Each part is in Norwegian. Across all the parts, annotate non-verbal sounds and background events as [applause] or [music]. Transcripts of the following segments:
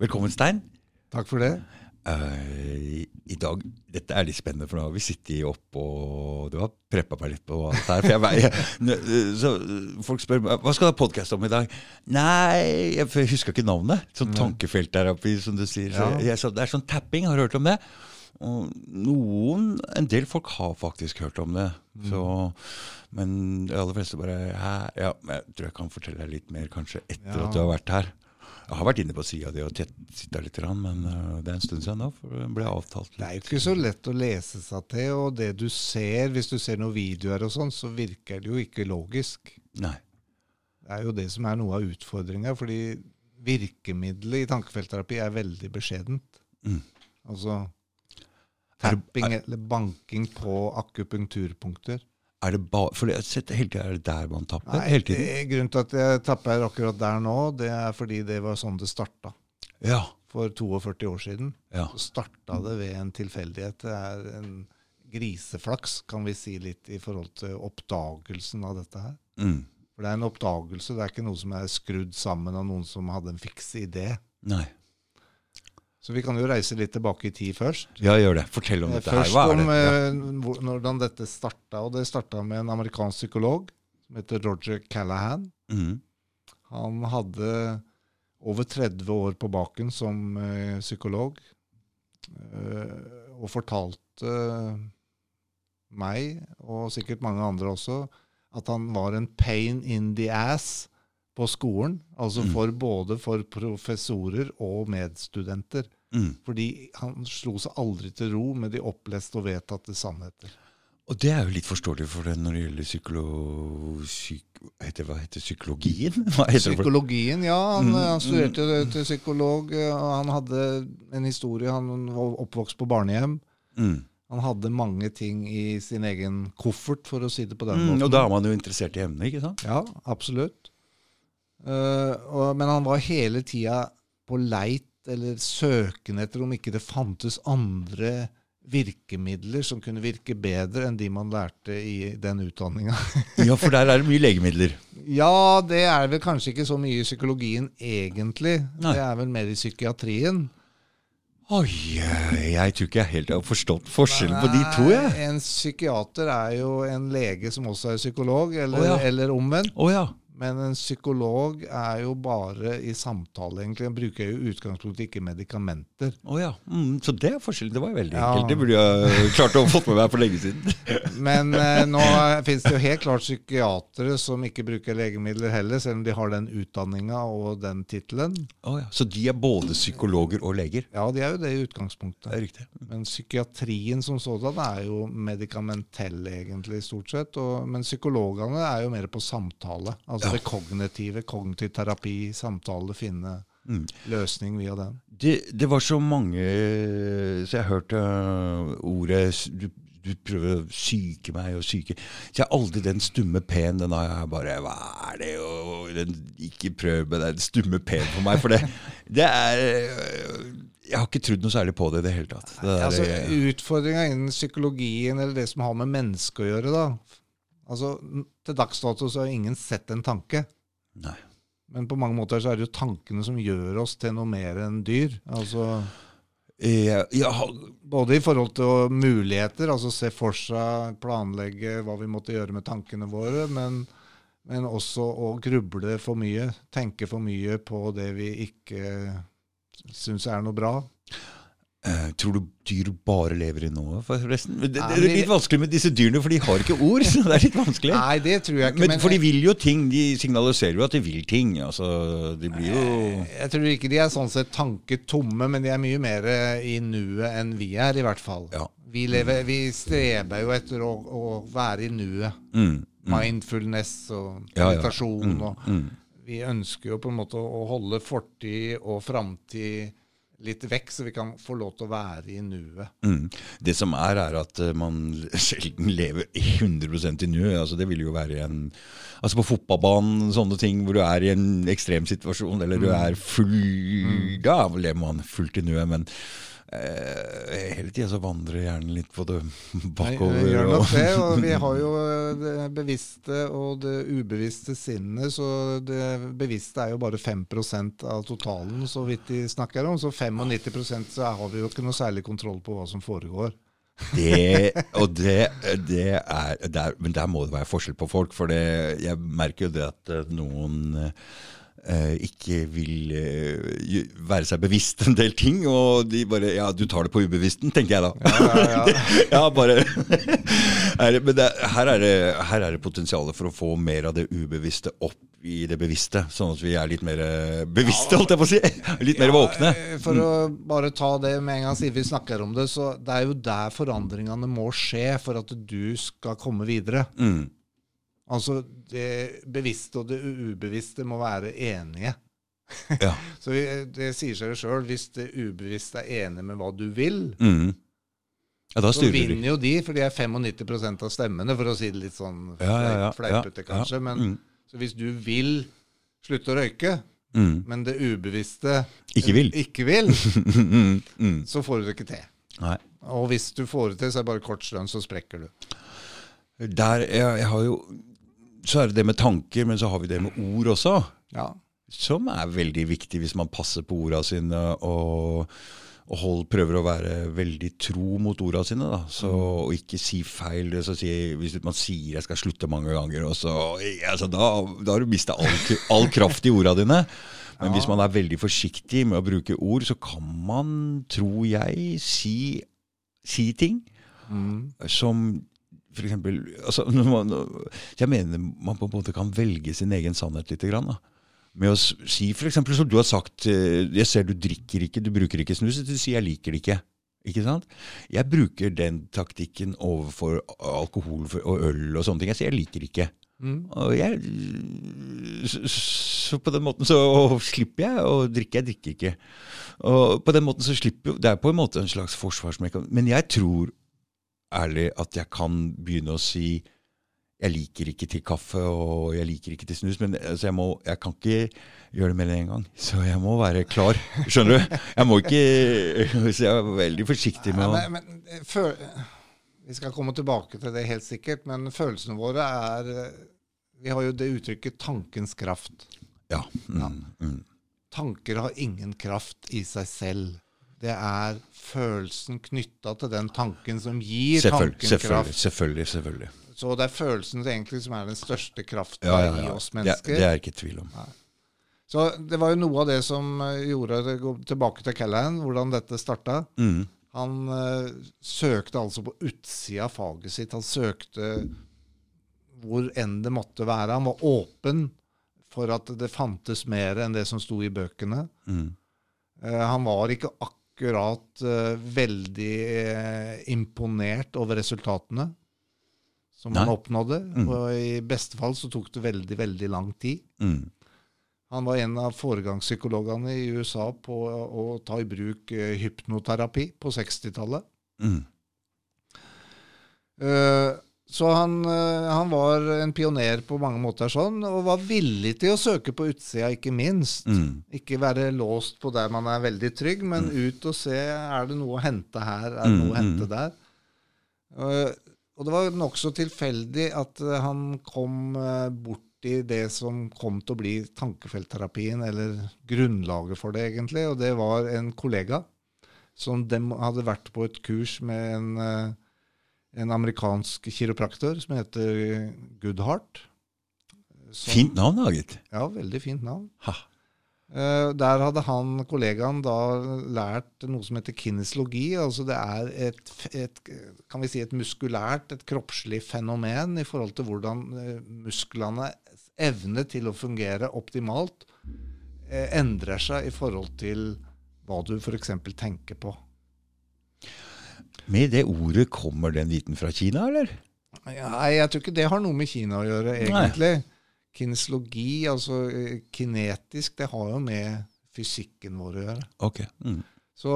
Velkommen, Stein. Takk for det. Uh, I dag, Dette er litt spennende, for nå har vi sittet opp og Du har preppa meg litt på alt dette er. For jeg, jeg, [laughs] så Folk spør meg hva skal du ha podkast om i dag. Nei, jeg husker ikke navnet. Sånn tankefelt der oppe, som du sier. Så jeg, så det er sånn tapping. Har du hørt om det? Og noen, En del folk har faktisk hørt om det. Så, men de aller fleste bare ja, ja, Jeg tror jeg kan fortelle deg litt mer kanskje etter ja. at du har vært her. Jeg har vært inne på sida di og titta litt, men uh, det er en stund siden nå. for Det ble avtalt litt. Det er jo ikke så lett å lese seg til, og det du ser, hvis du ser noen videoer og sånn, så virker det jo ikke logisk. Nei. Det er jo det som er noe av utfordringa, fordi virkemidlet i tankefeltterapi er veldig beskjedent. Mm. Altså tapping eller banking på akupunkturpunkter. Er det ba, for jeg har hele tiden er det der man tapper? Nei, hele tiden? Grunnen til at jeg tapper akkurat der nå, det er fordi det var sånn det starta. Ja. For 42 år siden. Ja. Så starta det ved en tilfeldighet. Det er en griseflaks, kan vi si litt, i forhold til oppdagelsen av dette her. Mm. For det er en oppdagelse, det er ikke noe som er skrudd sammen av noen som hadde en fiks idé. Nei. Så vi kan jo reise litt tilbake i tid først. Ja, gjør det. Fortell om dette først her. Hva er det? Først om hvordan dette starta. Og det starta med en amerikansk psykolog som heter Roger Callahan. Mm. Han hadde over 30 år på baken som uh, psykolog. Og fortalte meg, og sikkert mange andre også, at han var en pain in the ass på skolen. Altså mm. for både for professorer og medstudenter. Mm. Fordi han slo seg aldri til ro med de oppleste og vedtatte sannheter. Og det er jo litt forståelig for det når det gjelder psykolo... Psyk, heter, hva heter psykologien? Hva heter [laughs] Psykologien, ja. Han, mm, han studerte mm. til psykolog. og Han hadde en historie. Han var oppvokst på barnehjem. Mm. Han hadde mange ting i sin egen koffert, for å si det på den mm, måten. Og da er man jo interessert i emnet, ikke sant? Ja, absolutt. Uh, og, men han var hele tida på leit eller søkende etter om ikke det fantes andre virkemidler som kunne virke bedre enn de man lærte i den utdanninga. [laughs] ja, for der er det mye legemidler. Ja, det er vel kanskje ikke så mye i psykologien egentlig. Nei. Det er vel mer i psykiatrien. Oi, jeg tror ikke jeg helt har forstått forskjellen på de to. jeg. En psykiater er jo en lege som også er psykolog, eller, oh, ja. eller omvendt. Oh, ja. Men en psykolog er jo bare i samtale, egentlig. Han bruker jo utgangspunktet ikke medikamenter. Oh, ja. Mm, så det er forskjellen. Det var jo veldig ja. enkelt. Det burde jeg klart å ha fått med meg for lenge siden. [laughs] Men eh, nå finnes det jo helt klart psykiatere som ikke bruker legemidler heller, selv om de har den utdanninga og den tittelen. Oh, ja. Så de er både psykologer og leger? Ja, de er jo det i utgangspunktet. Det er riktig. Men psykiatrien som sådan er jo medikamentell, egentlig, stort sett. Og, men psykologene er jo mer på samtale. altså det kognitive, kognitiv terapi, samtale, finne mm. løsning via den. Det, det, var så mange Så jeg hørte uh, ordet du, du, prøver å syke meg og syke Så jeg har aldri den stumme p-en. Den har jeg bare Hva er det? Og den, ikke prøv med den stumme p-en for meg. For det, [laughs] det er uh, jeg har ikke trodd noe særlig på det i det hele tatt. Det der, altså, Utfordringa innen psykologien, eller det som har med mennesket å gjøre, da, Altså, Til dags dato så har ingen sett en tanke. Nei. Men på mange måter så er det jo tankene som gjør oss til noe mer enn dyr. Altså, ja, ja. Både i forhold til muligheter, altså se for seg, planlegge hva vi måtte gjøre med tankene våre, men, men også å gruble for mye. Tenke for mye på det vi ikke syns er noe bra. Uh, tror du dyr bare lever i nået, forresten? Det, det, er litt vanskelig med disse dyrene, for de har ikke ord. [laughs] så det er litt vanskelig. Nei, det tror jeg ikke. Men, men, for de vil jo ting. De signaliserer jo at de vil ting. Altså, de blir jo Jeg tror ikke de er sånn sett tanketomme, men de er mye mer i nuet enn vi er, i hvert fall. Ja. Vi, lever, vi, streber jo etter å, å være i nuet. Mm, mm. Mindfulness og meditasjon. Ja, ja. Mm, og vi ønsker jo på en måte å holde fortid og framtid litt vekk, så vi kan få lov til å være i nuet. Mm. Det som er, er at eh, man [laughs] sjelden lever 100% i nuet. Altså, det vil jo være en Altså På fotballbanen, sånne ting hvor du er i en ekstrem situasjon, eller du mm. er full mm. Da lever man fullt i nuet. Men eh, hele tida så vandrer hjernen litt på det [laughs] bakover. Nei, gjør nok det, og vi [laughs] har jo det bevisste og det ubevisste sinnet, så det bevisste er jo bare 5% av totalen, så vidt de snakker om. Så 95% så har vi jo ikke noe særlig kontroll på hva som foregår. Det, [laughs] og det, det er der, Men der må det være forskjell på folk. For det, jeg merker jo det at eh, noen eh, ikke vil eh, være seg bevisst en del ting. Og de bare Ja, du tar det på ubevissten, tenker jeg da. Ja, ja, ja, [laughs] bare [laughs] er det, Men det, her, er det, her er det potensialet for å få mer av det ubevisste opp i det bevisste. Sånn at vi er litt mer eh, bevisste, holdt jeg på å si. [laughs] Litt mer våkne. Ja, eh, For å bare ta det med en gang siden vi snakker om det, så det er jo der forandringene må skje for at du skal komme videre. Mm. Altså det bevisste og det ubevisste må være enige. Ja. [laughs] Så det sier seg sjøl, hvis det ubevisste er enig med hva du vil, Mm. ja, så vinner jo de, for de er 95% av stemmene, for å si det litt sånn Ja, fleipete, kanskje. Men Mm. så hvis du vil slutte å røyke, Mm. men det ubevisste Ikke vil. ikke vil, [laughs] mm. Mm. så får du det ikke til. Nei. Og hvis du får det til, så er det bare kort strøm, så sprekker du. Der, jeg, jeg har jo Så er det det med tanker, men så har vi det med ord også. Ja. Som er veldig viktig hvis man passer på orda sine og, og hold, prøver å være veldig tro mot orda sine. Da. Så, og ikke si feil. Så si, hvis man sier 'jeg skal slutte' mange ganger, og så, altså, da, da har du mista all, all kraft i orda dine. [laughs] Men hvis man er veldig forsiktig med å bruke ord, så kan man, tror jeg, si, si ting Mm. som for eksempel altså, man, Jeg mener man på en måte kan velge sin egen sannhet litt. Grann, da. Med å si f.eks. som du har sagt eh, Jeg ser du drikker ikke, du bruker ikke snus. Du sier jeg liker det ikke. Ikke sant? Jeg bruker den taktikken overfor alkohol og øl og sånne ting. Jeg sier jeg liker ikke. Mm. Og jeg, så, så på den måten så slipper jeg å drikke. Jeg drikker ikke. Og på den måten så slipper jo Det er på en måte en slags forsvarsmekanisme. Men jeg tror ærlig at jeg kan begynne å si jeg liker ikke til kaffe og jeg liker ikke til snus, men altså, jeg, må, jeg kan ikke gjøre det mer enn én gang. Så jeg må være klar. Skjønner du? Jeg må ikke [laughs] Så jeg er veldig forsiktig med å Ja, men, men, eh, Vi skal komme tilbake til det helt sikkert, men følelsene våre er eh, Vi har jo det uttrykket 'tankens kraft'. Ja. Mm, mm. Tanker har ingen kraft i seg selv. Det er følelsen knytta til den tanken som gir Selvfølgelig, tanken selvfølgelig, kraft. selvfølgelig, selvfølgelig. Så det er følelsen egentlig som er den største kraften Ja, ja, i oss Det, mennesker. det er ikke tvil om. Så det var jo noe av det som eh, gjorde det tilbake til Callahan, hvordan dette starta. Mm. Han uh, søkte altså på utsida av faget sitt. Han søkte hvor enn det måtte være. Han var åpen for at det fantes mer enn det som sto i bøkene. Mm. Uh, han var ikke akkurat eh, veldig eh, imponert over resultatene som han oppnådde. Mm. Og i beste fall så tok det veldig, veldig lang tid. Mm. Han var en av foregangspsykologene i USA på å ta i bruk eh, hypnoterapi på 60-tallet. Mm. Eh, Så han, eh, han var en pioner på mange måter sånn, og var villig til å søke på utsida, ikke minst. Mm. Ikke være låst på der man er veldig trygg, men ut og se er det noe å hente her, er det noe å Mm, hente mm. der. Eh, Og det var nokså tilfeldig at eh, han kom borti det som kom til å bli tankefeltterapien, eller grunnlaget for det, egentlig. Og det var en kollega som dem hadde vært på et kurs med en, en amerikansk kiropraktor som heter Goodhart. Som- Fint navn, da, gitt. Ja, veldig fint navn. Ha. Eh, der hadde han, kollegaen, da lært noe som heter kinesologi. Altså det er et, et, kan vi si et muskulært, et kroppslig fenomen i forhold til hvordan eh, musklene evne til å fungere optimalt eh, endrer seg i forhold til hva du f.eks. tenker på. Med det ordet kommer den viten fra Kina, eller? Nei, jeg tror ikke det har noe med Kina å gjøre, egentlig. Kinesologi, altså eh, kinetisk, det har jo med fysikken vår å gjøre. Ok. Mm. Så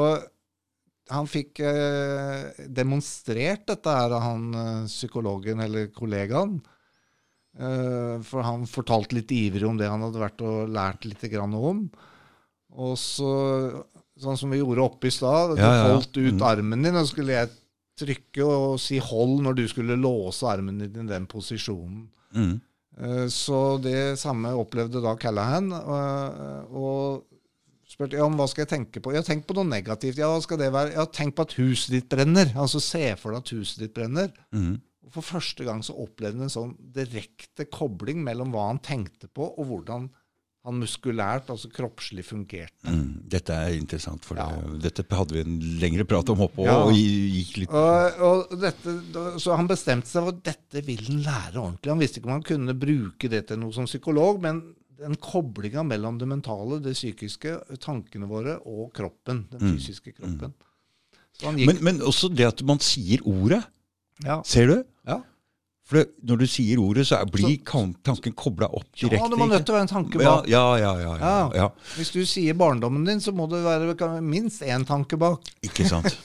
han fikk eh, demonstrert dette her av han eh, psykologen eller kollegaen. Eh, for han fortalte litt ivrig om det han hadde vært og lært litt grann om. Og så, sånn som vi gjorde oppe i stad, du Ja, ja, holdt ut Mm. armen din, og skulle jeg trykke og si 'hold' når du skulle låse armen din i den posisjonen. Mm. Eh, Så det samme opplevde da Callahan. Og, og spurte ja, om hva skal jeg tenke på. Ja, tenk på noe negativt. Ja, hva skal det være? Ja, tenk på at huset ditt brenner. Altså se for deg at huset ditt brenner. Mm. For første gang så opplevde han en sånn direkte kobling mellom hva han tenkte på, og hvordan han muskulært, altså kroppslig, fungerte. Mm. Dette er interessant, for Ja. dette hadde vi en lengre prat om oppå Ja. og gikk litt Og, og dette, så han bestemte seg for at dette vil han lære ordentlig. Han visste ikke om han kunne bruke det til noe som psykolog, men den koblinga mellom det mentale, det psykiske, tankene våre og kroppen, den Mm. fysiske kroppen. Så han gikk men, men også det at man sier ordet. ja, Ser du? ja. For det, når du sier ordet, så er, blir så, tanken kobla opp direkte. ja, det må nødt til å være en tanke bak. ja, ja, ja, ja. Hvis du sier barndommen din, så må det være minst én tanke bak. Ikke sant? [laughs]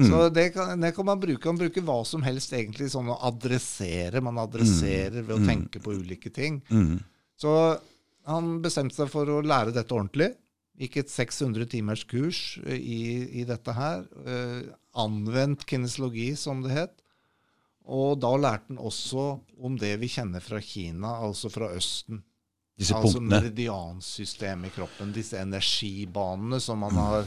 Mm. Så det kan, det kan man bruke. Man bruker hva som helst egentlig sånn å adressere. Man adresserer ved å Mm. tenke på ulike ting. Mm. Så han bestemte seg for å lære dette ordentlig. Gikk et 600 timers kurs eh, i, i dette her. Uh, anvendt kinesiologi, som det het. Og da lærte han også om det vi kjenner fra Kina, altså fra Østen. Disse altså punktene. meridiansystemet i kroppen. Disse energibanene som man har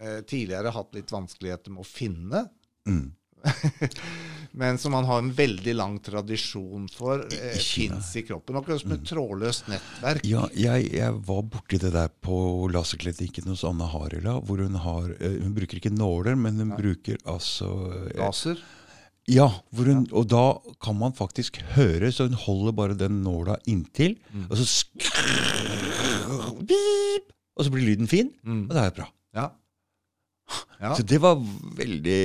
eh, tidligere hatt litt vanskeligheter med å finne. Mm. [laughs] Men som man har en veldig lang tradisjon for, eh, fins i kroppen. Akkurat som et trådløst nettverk. Ja, jeg, jeg var borti det der på laserklinikken hos Anna Harila, hvor hun har eh, Hun bruker ikke nåler, men hun bruker altså eh, Laser. Ja, hun, og da kan man faktisk høre, så hun holder bare den nåla inntil, Mm. og så skrrr! Og så blir lyden fin, Mm. og det er bra. Ja. ja. Så det var veldig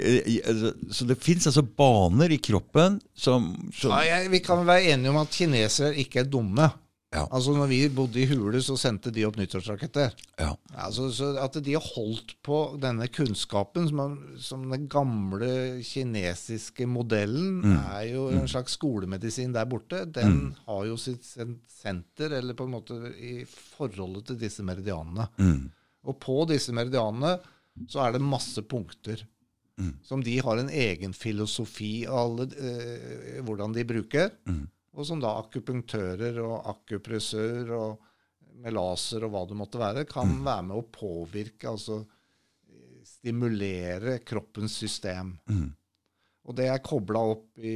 eh, altså, Så det fins altså baner i kroppen som, som Ja, jeg, vi kan være enige om at kinesere ikke er dumme. Ja. Altså når vi bodde i hule, så sendte de opp nyttårsraketter. Ja. Altså, så at de har holdt på denne kunnskapen, som, er- som den gamle kinesiske modellen, Mm. er jo en slags skolemedisin der borte. Den har jo sitt senter, eller på en måte i forholdet til disse meridianene. Mm. Og på disse meridianene så er det masse punkter. Mm. Som de har en egen filosofi alle, eh, hvordan de bruker. Mm. Og som da akupunktører og akupressør og med laser og hva det måtte være, kan Mm. være med å påvirke, altså eh, stimulere kroppens system. Mm. Og det er kobla opp i,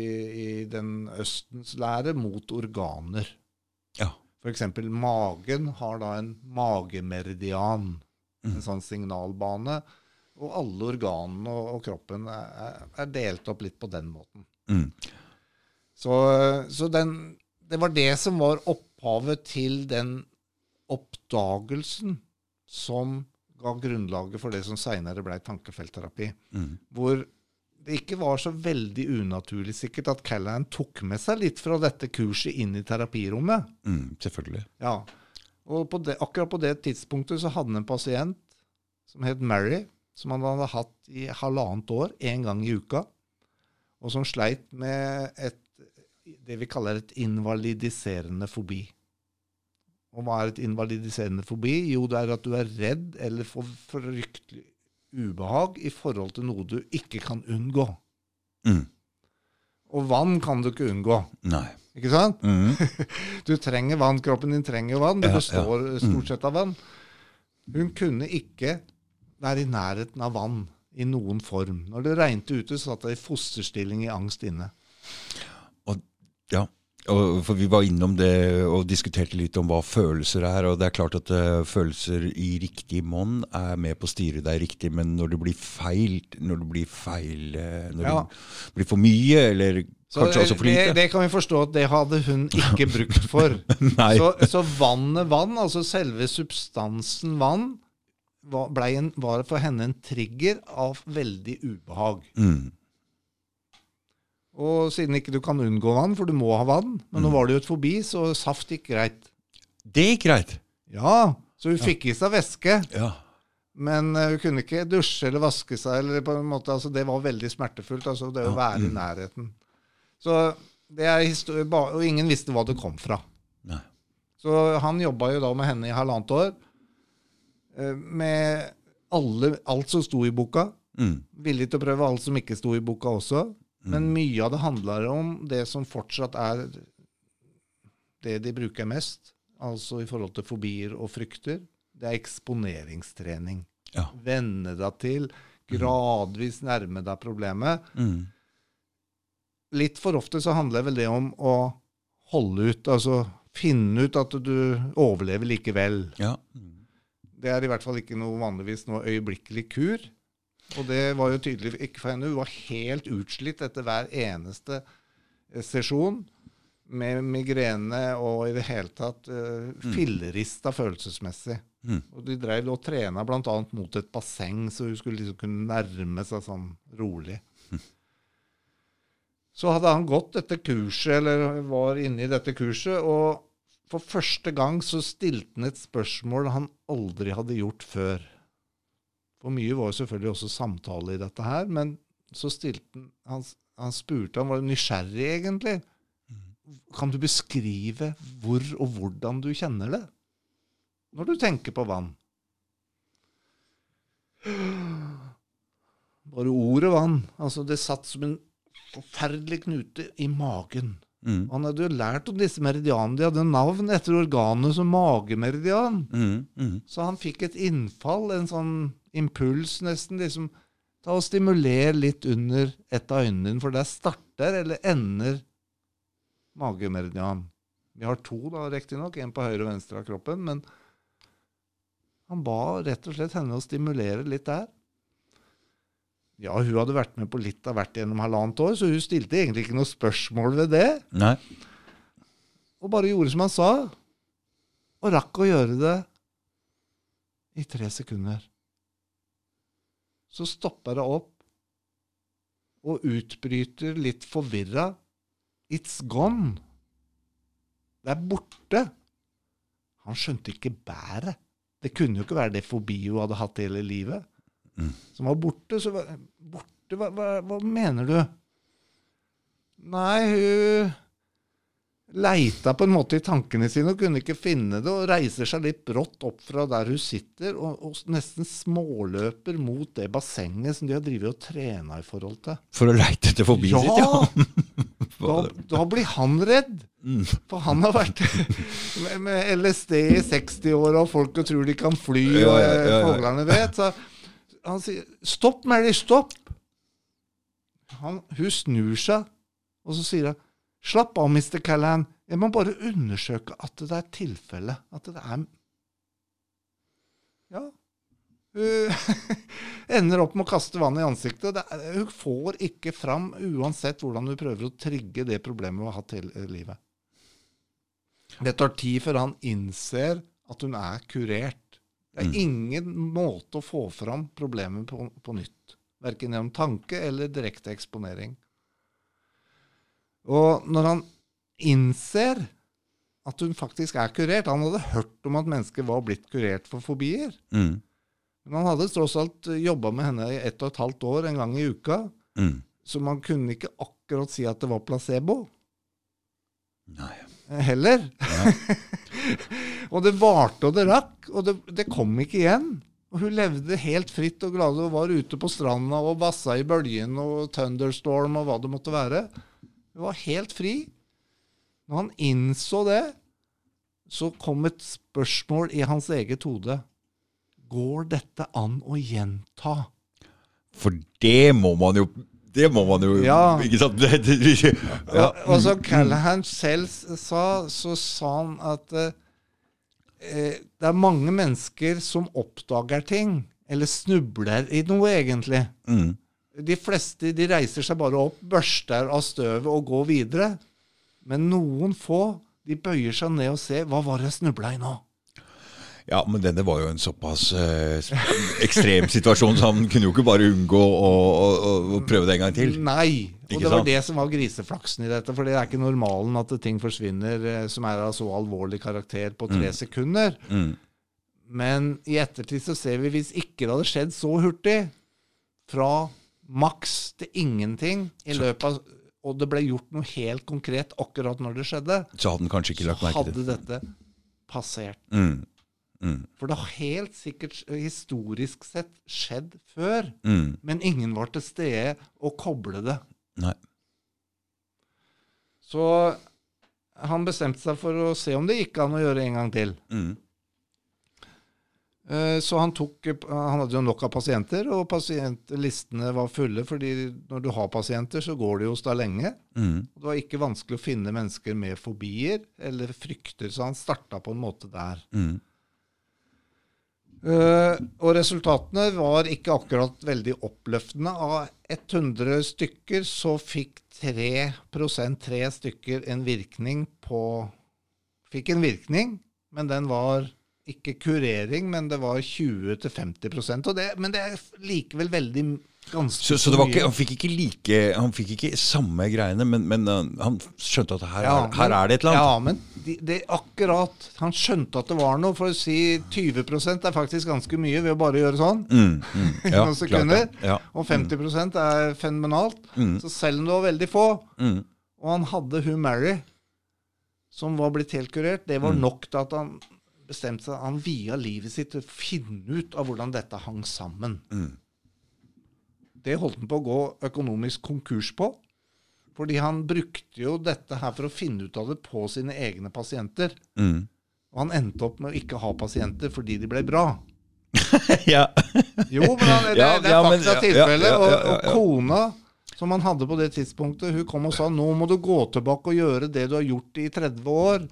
i den Østens lære mot organer. Ja. F.eks. magen har da en magemeridian, Mm. en sånn signalbane. Og alle organene og, og kroppen er, er delt opp litt på den måten. Mm. Så, så den, det var det som var opphavet til den oppdagelsen som ga grunnlaget for det som seinere blei tankefeltterapi. Mm. Hvor det ikke var så veldig unaturlig sikkert at Callahan tok med seg litt fra dette kurset inn i terapirommet. Mm. Selvfølgelig. Ja. Og på det, akkurat på det tidspunktet så hadde han en pasient som het Mary, som han hadde hatt i halvannet år, én gang i uka, og som sleit med et, det vi kaller et invalidiserende fobi. Og hva er et invalidiserende fobi? Jo, det er at du er redd eller får fryktelig ubehag i forhold til noe du ikke kan unngå. Mm. Og vann kan du ikke unngå. Nei. Ikke sant? Mm. [laughs] Du trenger vann, kroppen din trenger vann. Det Ja, består ja. Mm. stort sett av vann. Hun kunne ikke være i nærheten av vann i noen form. Når det regnet ute, satt hun i fosterstilling i angst inne. Ja, og, for vi var innom det og diskuterte litt om hva følelser er. Og det er klart at uh, følelser i riktig monn er med på å styre deg riktig, men når det blir feil, når det blir feil, eh, når Ja. det blir for mye, eller Så kanskje også for lite det kan vi forstå at det hadde hun ikke [laughs] brukt for. Så, så vannet vann, altså selve substansen vann, var, en, var for henne en trigger av veldig ubehag. Mm. Og siden ikke du kan unngå vann, for du må ha vann, men Mm. nå var det jo et forbi, så saft gikk greit. Det gikk greit. Ja, så hun fikk i seg væske, Ja. men eh, hun kunne ikke dusje eller vaske seg. eller på en måte, altså Det var veldig smertefullt, altså det å Ja, være i mm. nærheten. Så det er historie, Og ingen visste hva det kom fra. Nei. Så han jobba jo da med henne i halvannet år. eh, Med alle, alt som sto i boka. Mm. Villig til å prøve alt som ikke sto i boka også. Men mye av det handler om det som fortsatt er det de bruker mest, altså i forhold til fobier og frykter. Det er eksponeringstrening. Ja. Venne deg til, gradvis nærme deg problemet. Mm. Litt for ofte så handler vel det om å holde ut, altså finne ut at du overlever likevel. Ja. Det er i hvert fall ikke noe vanligvis noe øyeblikkelig kur. Og det var jo tydelig ikke for henne. Hun var helt utslitt etter hver eneste eh, sesjon. Med migrene og i det hele tatt uh, fillerista følelsesmessig. Mm. Og de drev og trena bl.a. mot et basseng, så hun skulle liksom kunne nærme seg sånn rolig. Så hadde han gått dette kurset, eller var inne i dette kurset, og for første gang så stilte han et spørsmål han aldri hadde gjort før. For mye var jo selvfølgelig også samtale i dette her, men så stilte han Han, han spurte, han var nysgjerrig egentlig. Kan du beskrive hvor og hvordan du kjenner det? Når du tenker på vann. Bare ordet vann. Altså, det satt som en forferdelig knute i magen. Mm. Han hadde jo lært om disse meridianene. De hadde navn etter organet som magemeridian. Mm. Mm. Så han fikk et innfall, en sånn impuls nesten. liksom, Ta og Stimuler litt under et av øynene dine, for der starter eller ender magemeridian. Vi har to, da, riktignok. En på høyre og venstre av kroppen. Men han ba rett og slett henne å stimulere litt der. Ja, hun hadde vært med på litt av hvert gjennom halvannet år, så hun stilte egentlig ikke noe spørsmål ved det. Nei. Og bare gjorde som han sa. Og rakk å gjøre det i tre sekunder. Så stopper det opp og utbryter litt forvirra. It's gone. Det er borte. Han skjønte ikke bæret. Det kunne jo ikke være det fobi hun hadde hatt hele livet, Mm. som var borte. Så var, borte, hva, hva, hva mener du? Nei, hun leita på en måte i tankene sine og kunne ikke finne det, og reiser seg litt brått opp fra der hun sitter, og, og nesten småløper mot det bassenget som de har drevet og trena i forhold til. For å leite etter fobi sitt, ja. [laughs] Da, da blir han redd. Mm. For han har vært [laughs] med, med LSD i 60 år, og folk tror de kan fly, Ja, og ja, ja, ja. fuglene vet. Så han sier 'Stopp, Mary, stopp!' Han, hun snur seg, og så sier hun 'Slapp av, Mr. Callan. Jeg må bare undersøke at det er tilfelle. At det er Ja. Hun [laughs] ender opp med å kaste vann i ansiktet. Det hun får ikke fram, uansett hvordan hun prøver å trigge det problemet hun har hatt hele livet. Det tar tid før han innser at hun er kurert. Det er Mm. ingen måte å få fram problemet på, på nytt. Verken gjennom tanke eller direkte eksponering. Og når han innser at hun faktisk er kurert Han hadde hørt om at mennesker var blitt kurert for fobier. Mm. Men han hadde tross alt jobba med henne i ett og et halvt år en gang i uka. Mm. Så man kunne ikke akkurat si at det var placebo Nei. Heller. heller. [laughs] og det varte og det rakk, og det, det kom ikke igjen. Og hun levde helt fritt og glad og var ute på stranda og bassa i bølgen og thunderstorm og hva det måtte være. Hun var helt fri. Når han innså det, så kom et spørsmål i hans eget hode. Går dette an å gjenta? For det må man jo Det må man jo Ja. Ikke sant? [laughs] Det, ja. Og, så som Callahan selv sa, så sa han at eh, det er mange mennesker som oppdager ting, eller snubler i noe, egentlig. Mm. De fleste de reiser seg bare opp, børster av støvet og går videre. Men noen få de bøyer seg ned og ser hva var det jeg snubla i nå? Ja, men denne var jo en såpass eh, ekstrem situasjon, så han kunne jo ikke bare unngå å, å, å prøve det en gang til. Nei. Og Ikke det var sant? det som var griseflaksen i dette. For det er ikke normalen at ting forsvinner eh, som er av så alvorlig karakter på tre sekunder. Mm. Men i ettertid så ser vi hvis ikke det hadde skjedd så hurtig, fra maks til ingenting i løpet av Og det ble gjort noe helt konkret akkurat når det skjedde, Så hadde den kanskje ikke lagt merke til hadde dette passert. Mm. Mm. For det har helt sikkert historisk sett skjedd før, Mm. men ingen var til stede å koble det. Nei. Så han bestemte seg for å se om det gikk an å gjøre en gang til. Mm. Eh, Så han tok Han hadde jo nok av pasienter, og pasientlistene var fulle, fordi når du har pasienter, så går det jo hos deg lenge. Mm. Det var ikke vanskelig å finne mennesker med fobier eller frykter, så han starta på en måte der. Mm. Eh, og resultatene var ikke akkurat veldig oppløftende. Av 100 stykker så fikk 3% tre stykker en virkning på Fikk en virkning, men den var ikke kurering, men det var 20-50% og det, Men det er likevel veldig ganske Så, så det var ikke, han fikk ikke like Han fikk ikke samme greiene, men, men uh, han skjønte at her, Ja, er- her er det et eller annet. Ja, men det det, akkurat Han skjønte at det var noe. For å si 20 er faktisk ganske mye ved å bare gjøre sånn. Mm, mm, [laughs] ja, Noen sekunder. Ja. Og 50% er fenomenalt. Mm, Så selv om det var veldig få, mm, og han hadde hun Mary, som var blitt helt kurert, det var Mm. nok til at han bestemte seg Han via livet sitt til å finne ut av hvordan dette hang sammen. mm. Det holdt han på å gå økonomisk konkurs på. Fordi han brukte jo dette her for å finne ut av det på sine egne pasienter. Mm. Og han endte opp med å ikke ha pasienter fordi de ble bra. [laughs] ja. Jo, men han, det, [laughs] Ja, det er fakta ja, tilfelle. ja, Og, og kona som han hadde på det tidspunktet, hun kom og sa nå må du gå tilbake og gjøre det du har gjort i 30 år.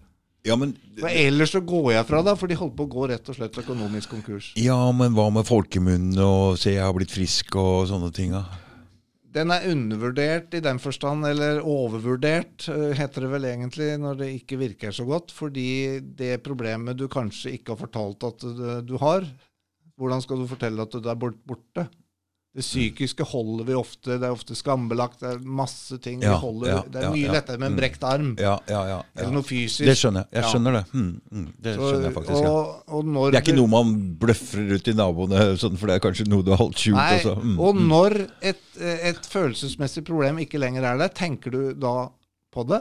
Ja, men For ellers så går jeg fra deg, for de holdt på å gå rett og slett økonomisk konkurs. Ja, men hva med folkemunnen og se jeg har blitt frisk og sånne ting? da? Den er undervurdert i den forstand, eller overvurdert, eh, heter det vel egentlig, når det ikke virker så godt. Fordi det problemet du kanskje ikke har fortalt at du, har, hvordan skal du fortelle at du er bort- borte? Det psykiske holder vi ofte, det er ofte skambelagt, det er masse ting Ja, vi holder. ja, det er mye ja. lettere med en Mm. brekt arm, Ja, ja, ja. eller noe fysisk. Det skjønner jeg. Jeg skjønner det. Mm, mm, det Så- skjønner jeg faktisk. og, og Det er ikke noe man bløffer ut til naboene, [laughs] sånn, for det er kanskje noe du har holdt skjult. Nei, også. Mm, og mm. når et, et følelsesmessig problem ikke lenger er der, tenker du da på det?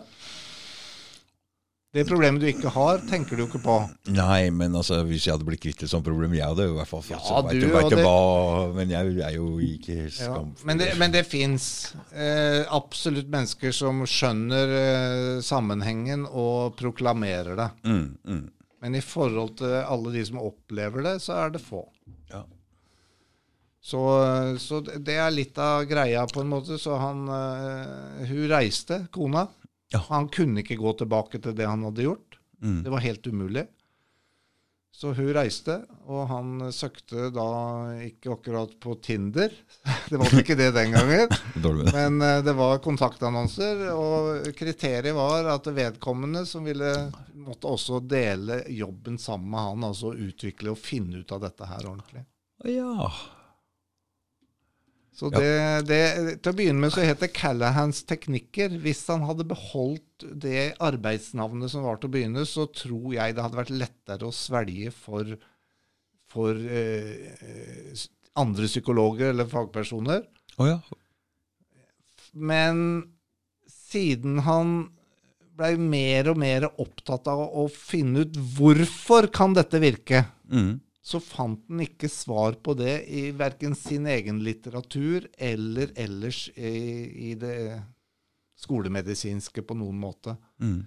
Det problemet du ikke har, tenker du ikke på. Nei, men altså, hvis jeg hadde blitt kvitt et sånt problem, jeg hadde i hvert fall fått Ja, du vet du det- hva Men jeg er jo ikke Ja. Men det, men det fins eh, absolutt mennesker som skjønner eh, sammenhengen og proklamerer det. mm, mm. Men i forhold til alle de som opplever det, så er det få. Ja. Så, så det er litt av greia, på en måte. Så han eh, Hun reiste, kona. Ja. Han kunne ikke gå tilbake til det han hadde gjort. Mm. Det var helt umulig. Så hun reiste, og han søkte da ikke akkurat på Tinder. [laughs] Det var ikke det den gangen. [laughs] Men eh, det var kontaktannonser, og kriteriet var at vedkommende som ville måtte også dele jobben sammen med han, altså utvikle og finne ut av dette her ordentlig. Ja. Så Ja. det, det, Til å begynne med så het det Callahans teknikker. Hvis han hadde beholdt det arbeidsnavnet som var til å begynne, så tror jeg det hadde vært lettere å svelge for, for eh, andre psykologer eller fagpersoner. Oh, ja. Men siden han blei mer og mer opptatt av å finne ut hvorfor kan dette virke, Mm. Så fant han ikke svar på det i verken sin egen litteratur eller ellers i, i det skolemedisinske på noen måte. Mm.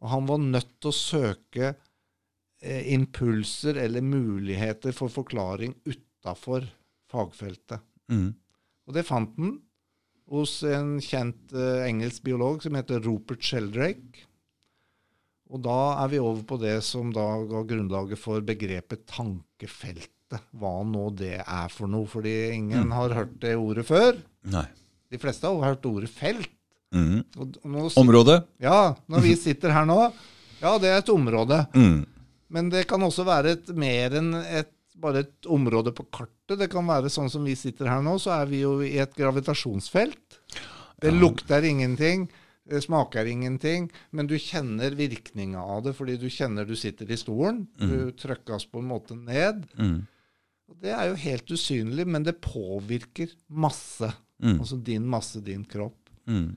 Og han var nødt til å søke eh, impulser eller muligheter for forklaring utafor fagfeltet. Mm. Og det fant han hos en kjent eh, engelsk biolog som heter Rupert Sheldrake. Og da er vi over på det som da ga grunnlaget for begrepet tankefeltet. Hva nå det er for noe, fordi ingen har hørt det ordet før. Nei. De fleste har hørt ordet felt. Mm. Og Område? ja, når vi sitter her nå, ja, det er et område. Mm. Men det kan også være et, mer enn et, bare et område på kartet. Det kan være sånn som vi sitter her nå, så er vi jo i et gravitasjonsfelt. Det lukter ingenting, smaker ingenting, men du kjenner virkninga av det fordi du kjenner du sitter i stolen. Du trykkes på en måte ned. Mm. Det er jo helt usynlig, men det påvirker masse. Mm. Altså din masse, din kropp. Mm.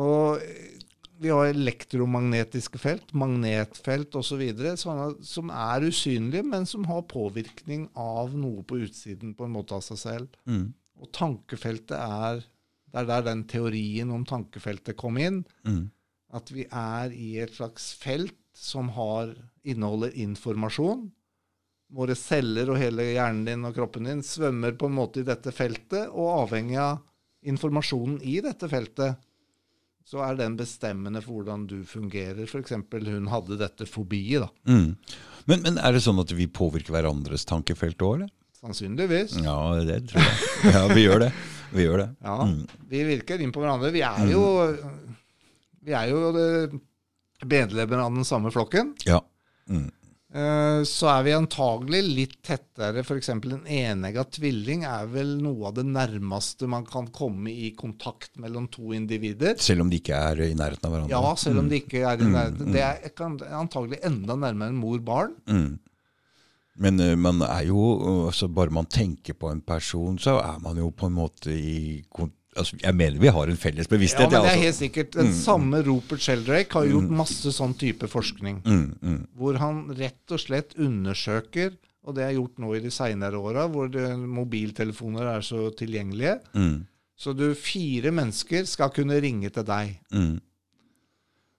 Og eh, vi har elektromagnetiske felt, magnetfelt osv. som er usynlige, men som har påvirkning av noe på utsiden på en måte av seg selv. Mm. Og tankefeltet er Det er der den teorien om tankefeltet kom inn. Mm. At vi er i et slags felt som har, inneholder informasjon. Våre celler og hele hjernen din og kroppen din svømmer på en måte i dette feltet, og avhengig av informasjonen i dette feltet, så er den bestemmende for hvordan du fungerer. F.eks. hun hadde dette fobiet, da. Mm. Men, men er det sånn at vi påvirker hverandres tankefelt òg, eller? Sannsynligvis. Ja, det tror jeg. Ja, vi gjør det. Vi gjør det. Ja, Mm. vi virker inn på hverandre. Vi er jo, vi er jo medlemmer av den samme flokken. Ja. Mm. Eh, Så er vi antagelig litt tettere. F.eks. en enegga tvilling er vel noe av det nærmeste man kan komme i kontakt mellom to individer. Selv om de ikke er i nærheten av hverandre. Ja, selv om de ikke er i Mm, nærheten. Det er antagelig enda nærmere enn mor-barn. Mm. Men eh, man er jo uh, altså Bare man tenker på en person, så er man jo på en måte i altså, Jeg mener vi har en felles bevissthet. Ja, men det er altså. helt sikkert. Den samme Rupert Sheldrake har gjort masse sånn type forskning. mm, mm, hvor han rett og slett undersøker, og det er gjort nå i de seinere åra, hvor det, mobiltelefoner er så tilgjengelige. mm, Så du fire mennesker skal kunne ringe til deg. mm,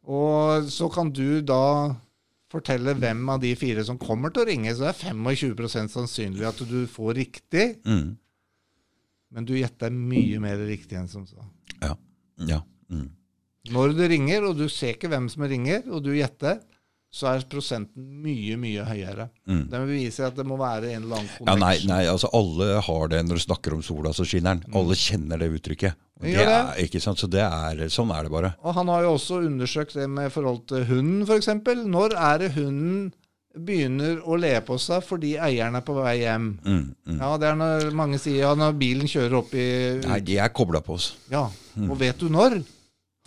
Og så kan du da fortelle hvem av de fire som kommer til å ringe. Så det er 25% sannsynlig at du får riktig, mm. men du gjetter mye mer riktig enn som så. Ja. ja. Mm. Når du ringer, og du ser ikke hvem som ringer, og du gjetter, så er prosenten mye, mye høyere. Mm. Det beviser at det må være en eller annen Ja, nei, nei, altså alle har det når du snakker om sola, som skinner den. Alle kjenner det uttrykket. Det er, ikke sant? Så det er, sånn er det bare. Og han har jo også undersøkt det med forhold til hunden, f.eks. Når er det hunden begynner å le på seg fordi eieren er på vei hjem? Mm, mm. Ja, det er når mange sier ja, når bilen kjører opp i Nei, de er kobla på oss. Ja, og vet du når?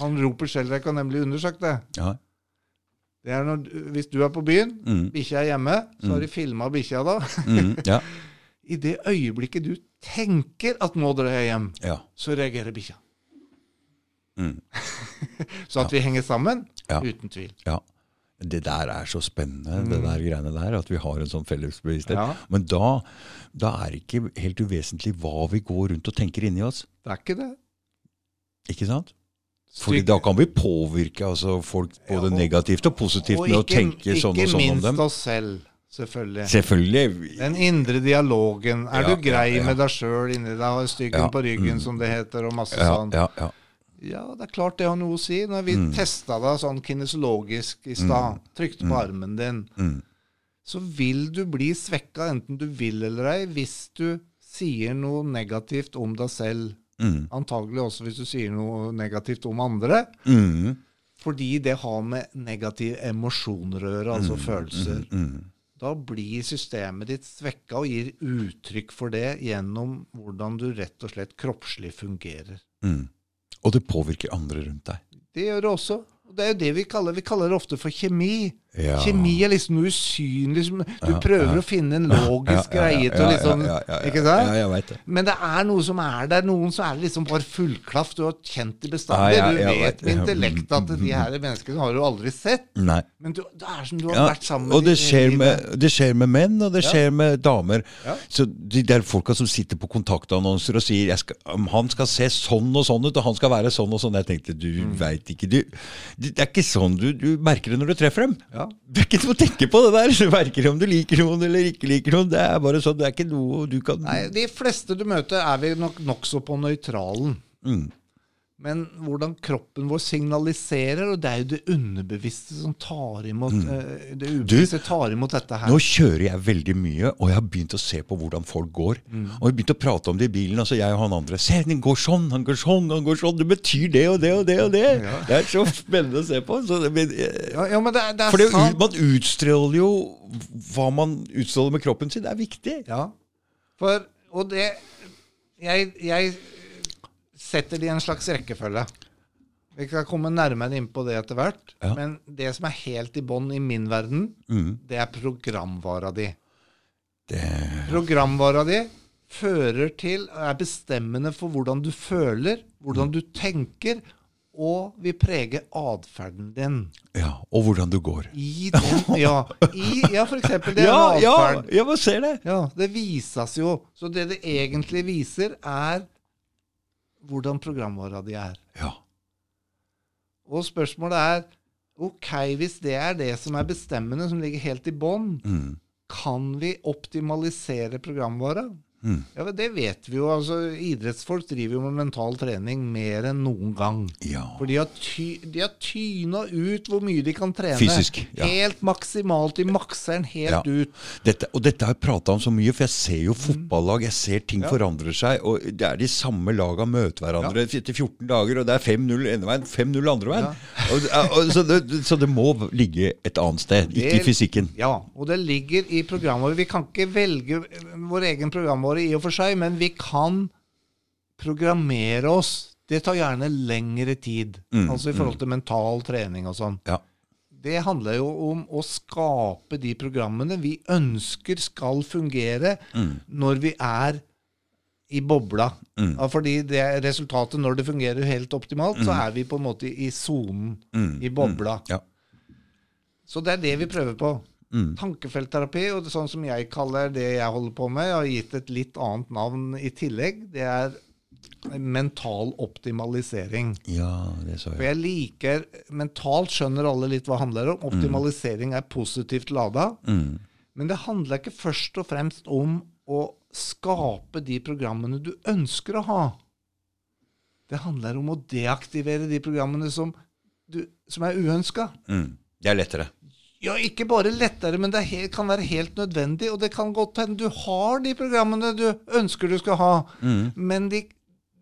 Han roper Sheldrake har nemlig undersøkt det. Ja. Det er når, Hvis du er på byen, Mm, bikkja er hjemme, så har de filma bikkja da. mm, ja. [laughs] I det øyeblikket du tenker at nå drar jeg hjem, ja. så reagerer bikkja. Mm. [laughs] Så at vi henger sammen, Ja. uten tvil. Ja. Det der er så spennende, det der greiene der, at vi har en sånn fellesbevissthet. Ja. Men da, da er det ikke helt uvesentlig hva vi går rundt og tenker inni oss. Det er ikke det. Ikke sant? Fordi da kan vi påvirke altså, folk både Ja, og- negativt og positivt med å tenke sånn og sånn om Ikke minst oss selv, selvfølgelig. Selvfølgelig. Den indre dialogen. Er Ja, du grei ja, ja. med deg sjøl inni deg? Har styggen på ryggen, mm. som det heter, og masse Ja, sånn. ja, ja. Ja, det er klart det har noe å si. Når vi Mm. testa deg sånn kinesologisk i stad, trykte på armen din, Mm. så vil du bli svekka enten du vil eller ei, hvis du sier noe negativt om deg selv. Mm. Antagelig også hvis du sier noe negativt om andre. Mm. Fordi det har med negative emosjoner å gjøre, altså følelser. Mm. Da blir systemet ditt svekka og gir uttrykk for det gjennom hvordan du rett og slett kroppslig fungerer. Mm. Og det påvirker andre rundt deg. Det gjør det også. Det er jo det vi kaller Vi kaller det ofte for kjemi. Ja. Kjemi er liksom noe usynlig. som- Du Ja, prøver ja. å finne en logisk greie til å liksom Ikke sant? Ja, jeg vet det. Men det er noe som er der. Noen så er det liksom bare fullklaff. Du har kjent det bestandig. Du vet med intellekt at de her menneskene har du aldri sett. Nei. Men du, det er som du har vært sammen og det skjer, med, det skjer med menn, og det skjer med damer. Så de der folka som sitter på kontaktannonser og sier skal, han skal se sånn og sånn ut, og han skal være sånn og sånn. Jeg tenkte du Mm. vet ikke, du. Det er ikke sånn du, du merker det når du treffer dem. Ja. Det er ikke noe å tenke på det der. Du merker om du liker noen eller ikke liker noen. Det er bare sånn, det er ikke noe du kan Nei, De fleste du møter, er vi nok nokså på nøytralen. mm. Men hvordan kroppen vår signaliserer, og det er jo det underbevisste som tar imot mm. Det ubevisste tar imot dette her. Nå kjører jeg veldig mye, og jeg har begynt å se på hvordan folk går. Mm. Og jeg har begynt å prate om det i bilen. altså jeg og han andre. Se, den går sånn, han går sånn, han går sånn. Det betyr det og det og det og det. Ja. Det er så spennende å se på. Så det, eh, ja, ja, men det, det for sant. man utstråler jo hva man utstråler med kroppen sin. Det er viktig. Ja. For, og det jeg, jeg setter de en slags rekkefølge. Vi skal komme nærmere inn på det etter hvert. Ja. Men det som er helt i bånn i min verden, Mm. det er programvara di. Det, Programvara di fører til, er bestemmende for hvordan du føler, hvordan du tenker, og vil prege atferden din. Ja, Og hvordan du går. I den, ja, i, ja, for eksempel det [laughs] Ja, ja, atferd. ja, man ser det. Ja, det vises jo. Så det det egentlig viser, er hvordan programvara di er. Ja. Og spørsmålet er ok, hvis det er det som er bestemmende, som ligger helt i bånn, Mm. kan vi optimalisere programvara? Mm. Ja, Det vet vi jo. altså Idrettsfolk driver jo med mental trening mer enn noen gang. Ja. For de har, ty, de har tyna ut hvor mye de kan trene. Fysisk, ja. Helt maksimalt. De makser den helt Ja. ut. Dette, og dette har jeg prata om så mye, for jeg ser jo fotballag. Jeg ser ting forandrer seg. Og det er de samme laga møter hverandre etter 14 dager, og det er 5-0 ene veien, 5-0 andre veien. Og, og, så, det, så det må ligge et annet sted, ikke i fysikken. Ja, og det ligger i programmet. Vi kan ikke velge vår egen programvare i og for seg, men vi kan programmere oss. Det tar gjerne lengre tid. Mm, altså i forhold til mental trening og sånn. Ja. Det handler jo om å skape de programmene vi ønsker skal fungere Mm. når vi er i bobla. Mm. Ja, fordi det resultatet når det fungerer helt optimalt, så er vi på en måte i sonen, Mm. i bobla. Ja. Så det er det vi prøver på. Mm. Tankefeltterapi, og sånn som jeg kaller det jeg holder på med, jeg har gitt et litt annet navn i tillegg, det er mental optimalisering. ja, det så jeg. For jeg. liker Mentalt skjønner alle litt hva det handler om. Optimalisering er positivt lada. Mm. Men det handler ikke først og fremst om å skape de programmene du ønsker å ha. Det handler om å deaktivere de programmene som, du, som er uønska. Mm. Det er lettere. Ja, ikke bare lettere, men det kan være helt nødvendig. Og det kan godt hende du har de programmene du ønsker du skal ha, Mm. men de,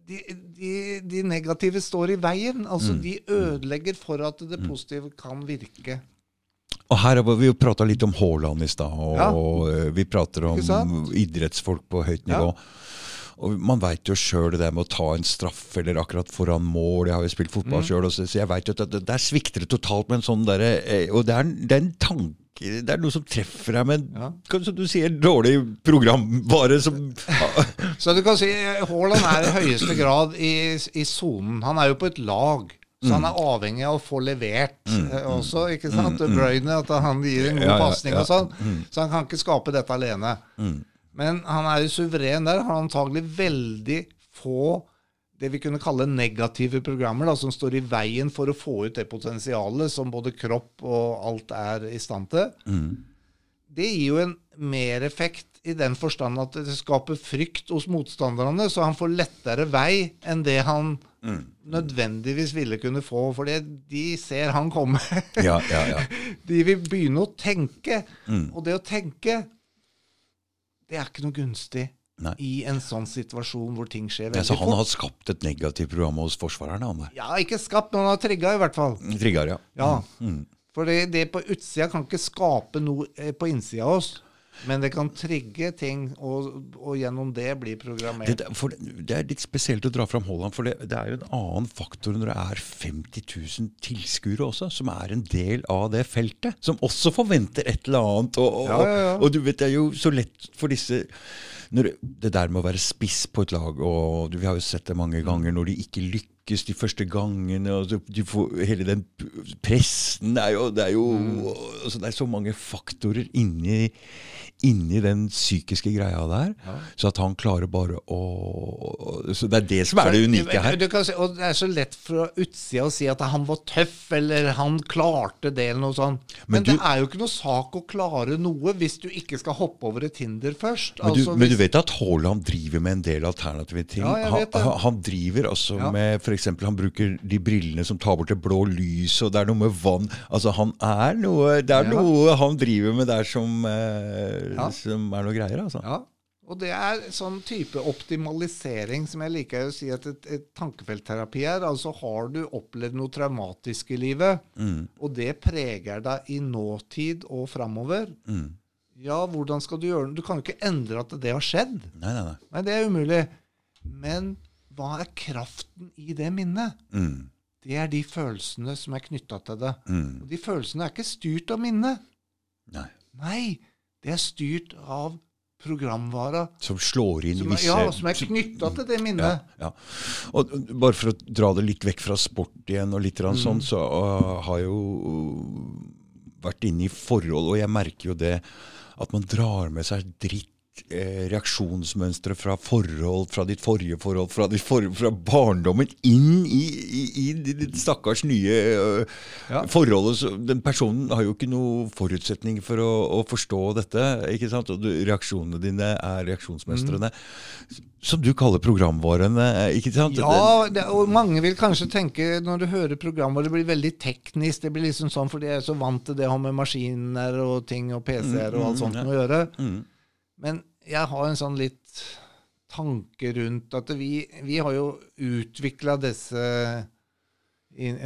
de, de, de negative står i veien. Altså, Mm. de ødelegger for at det positive kan virke. Og her har vi jo prata litt om Haaland i stad, og, Ja. og vi prater om idrettsfolk på høyt nivå. Og Man veit jo sjøl det der med å ta en straff eller akkurat foran mål. Jeg har jo spilt Mm. fotball sjøl, så jeg veit jo at det, der svikter det totalt med en sånn derre eh, Og det er, det er en tanke det er noe som treffer deg med Ja. som du sier, dårlig programvare som [laughs] Så du kan si Haaland er i høyeste grad i i sonen. Han er jo på et lag. Så Mm. han er avhengig av å få levert mm. også. ikke sant? Mm. Brøyne, At han gir en god Ja, ja, pasning ja. og sånn. Så han kan ikke skape dette alene. Mm. Men han er jo suveren der. Har antagelig veldig få det vi kunne kalle negative programmer, da, som står i veien for å få ut det potensialet som både kropp og alt er i stand til. Mm. Det gir jo en mereffekt i den forstand at det skaper frykt hos motstanderne, så han får lettere vei enn det han Mm. nødvendigvis ville kunne få, for de ser han komme. Ja, ja, ja. [laughs] De vil begynne å tenke, Mm. og det å tenke, det er ikke noe gunstig Nei. i en sånn situasjon hvor ting skjer Ja, veldig så han fort. har skapt et negativt program hos forsvarerne, han der. Ja, ikke skapt, men han har trigga i hvert fall. Trigger, ja. Ja, Mm. For det, det på utsida kan ikke skape noe eh, på innsida av oss. Men det kan trigge ting, og, og gjennom det bli programmert. Det, for det, er litt spesielt å dra fram Holland, for det, det er jo en annen faktor når det er 50 000 tilskuere også, som er en del av det feltet. Som også forventer et eller annet. Og, og, Ja, ja, ja. og du vet, det er jo så lett for disse når, Det der med å være spiss på et lag, og du, vi har jo sett det mange ganger når de ikke lykkes de første gangene. og så- du får, Hele den pressen det er jo, det er jo altså, Det er så mange faktorer inni, inni den psykiske greia der. Så at han klarer bare å Så det er det som er det unike her. Du kan si, og det er så lett fra utsida å si at han var tøff, eller han klarte det, eller noe sånt. Men, Men du- det er jo ikke noe sak å klare noe hvis du ikke skal hoppe over et hinder først. Men du, Altså, men du vet at Haaland driver med en del alternative ting? Ja, jeg han, vet det. han- han driver altså Ja. med f.eks. han bruker de brillene som tar bort det blå lyset, og det er noe med vann Altså han er noe Det er Ja. noe han driver med der som, eh, Ja. som er noe greier, altså. Ja, og det er sånn type optimalisering som jeg liker å si at et, et tankefeltterapi er. Altså har du opplevd noe traumatisk i livet, Mm, og det preger deg i nåtid og framover, mm. ja, hvordan skal du gjøre det? Du kan jo ikke endre at det har skjedd. Nei, nei, nei. Nei, det er umulig. Men hva er kraften i det minnet? Mm, Det er de følelsene som er knytta til det. mm. Og de følelsene er ikke styrt av minnet. Nei. Nei, det er styrt av programvara Som slår inn som er, visse ja, som er knytta til det minnet. ja. Og uh, bare for å dra det litt vekk fra sport igjen, og litt Mm. sånn, så uh, har jeg jo uh, vært inne i forhold, og jeg merker jo det at man drar med seg dritt. Eh, reaksjonsmønstre fra forhold, fra ditt forrige forhold, fra, ditt for, fra barndommen inn i, i, i ditt stakkars nye uh, Ja. forholdet. Så den personen har jo ikke noen forutsetning for å, å forstå dette. ikke sant? Og du, reaksjonene dine er reaksjonsmønstrene. Som du kaller programvarene. ikke sant? Ja, det, og mange vil kanskje tenke når du hører programvare, det blir veldig teknisk. Det blir liksom sånn, fordi jeg er så vant til det å ha med maskiner og ting og PC-er og alt sånt ja. å gjøre. Mm. Men jeg har en sånn litt tanke rundt at vi, vi har jo utvikla disse in,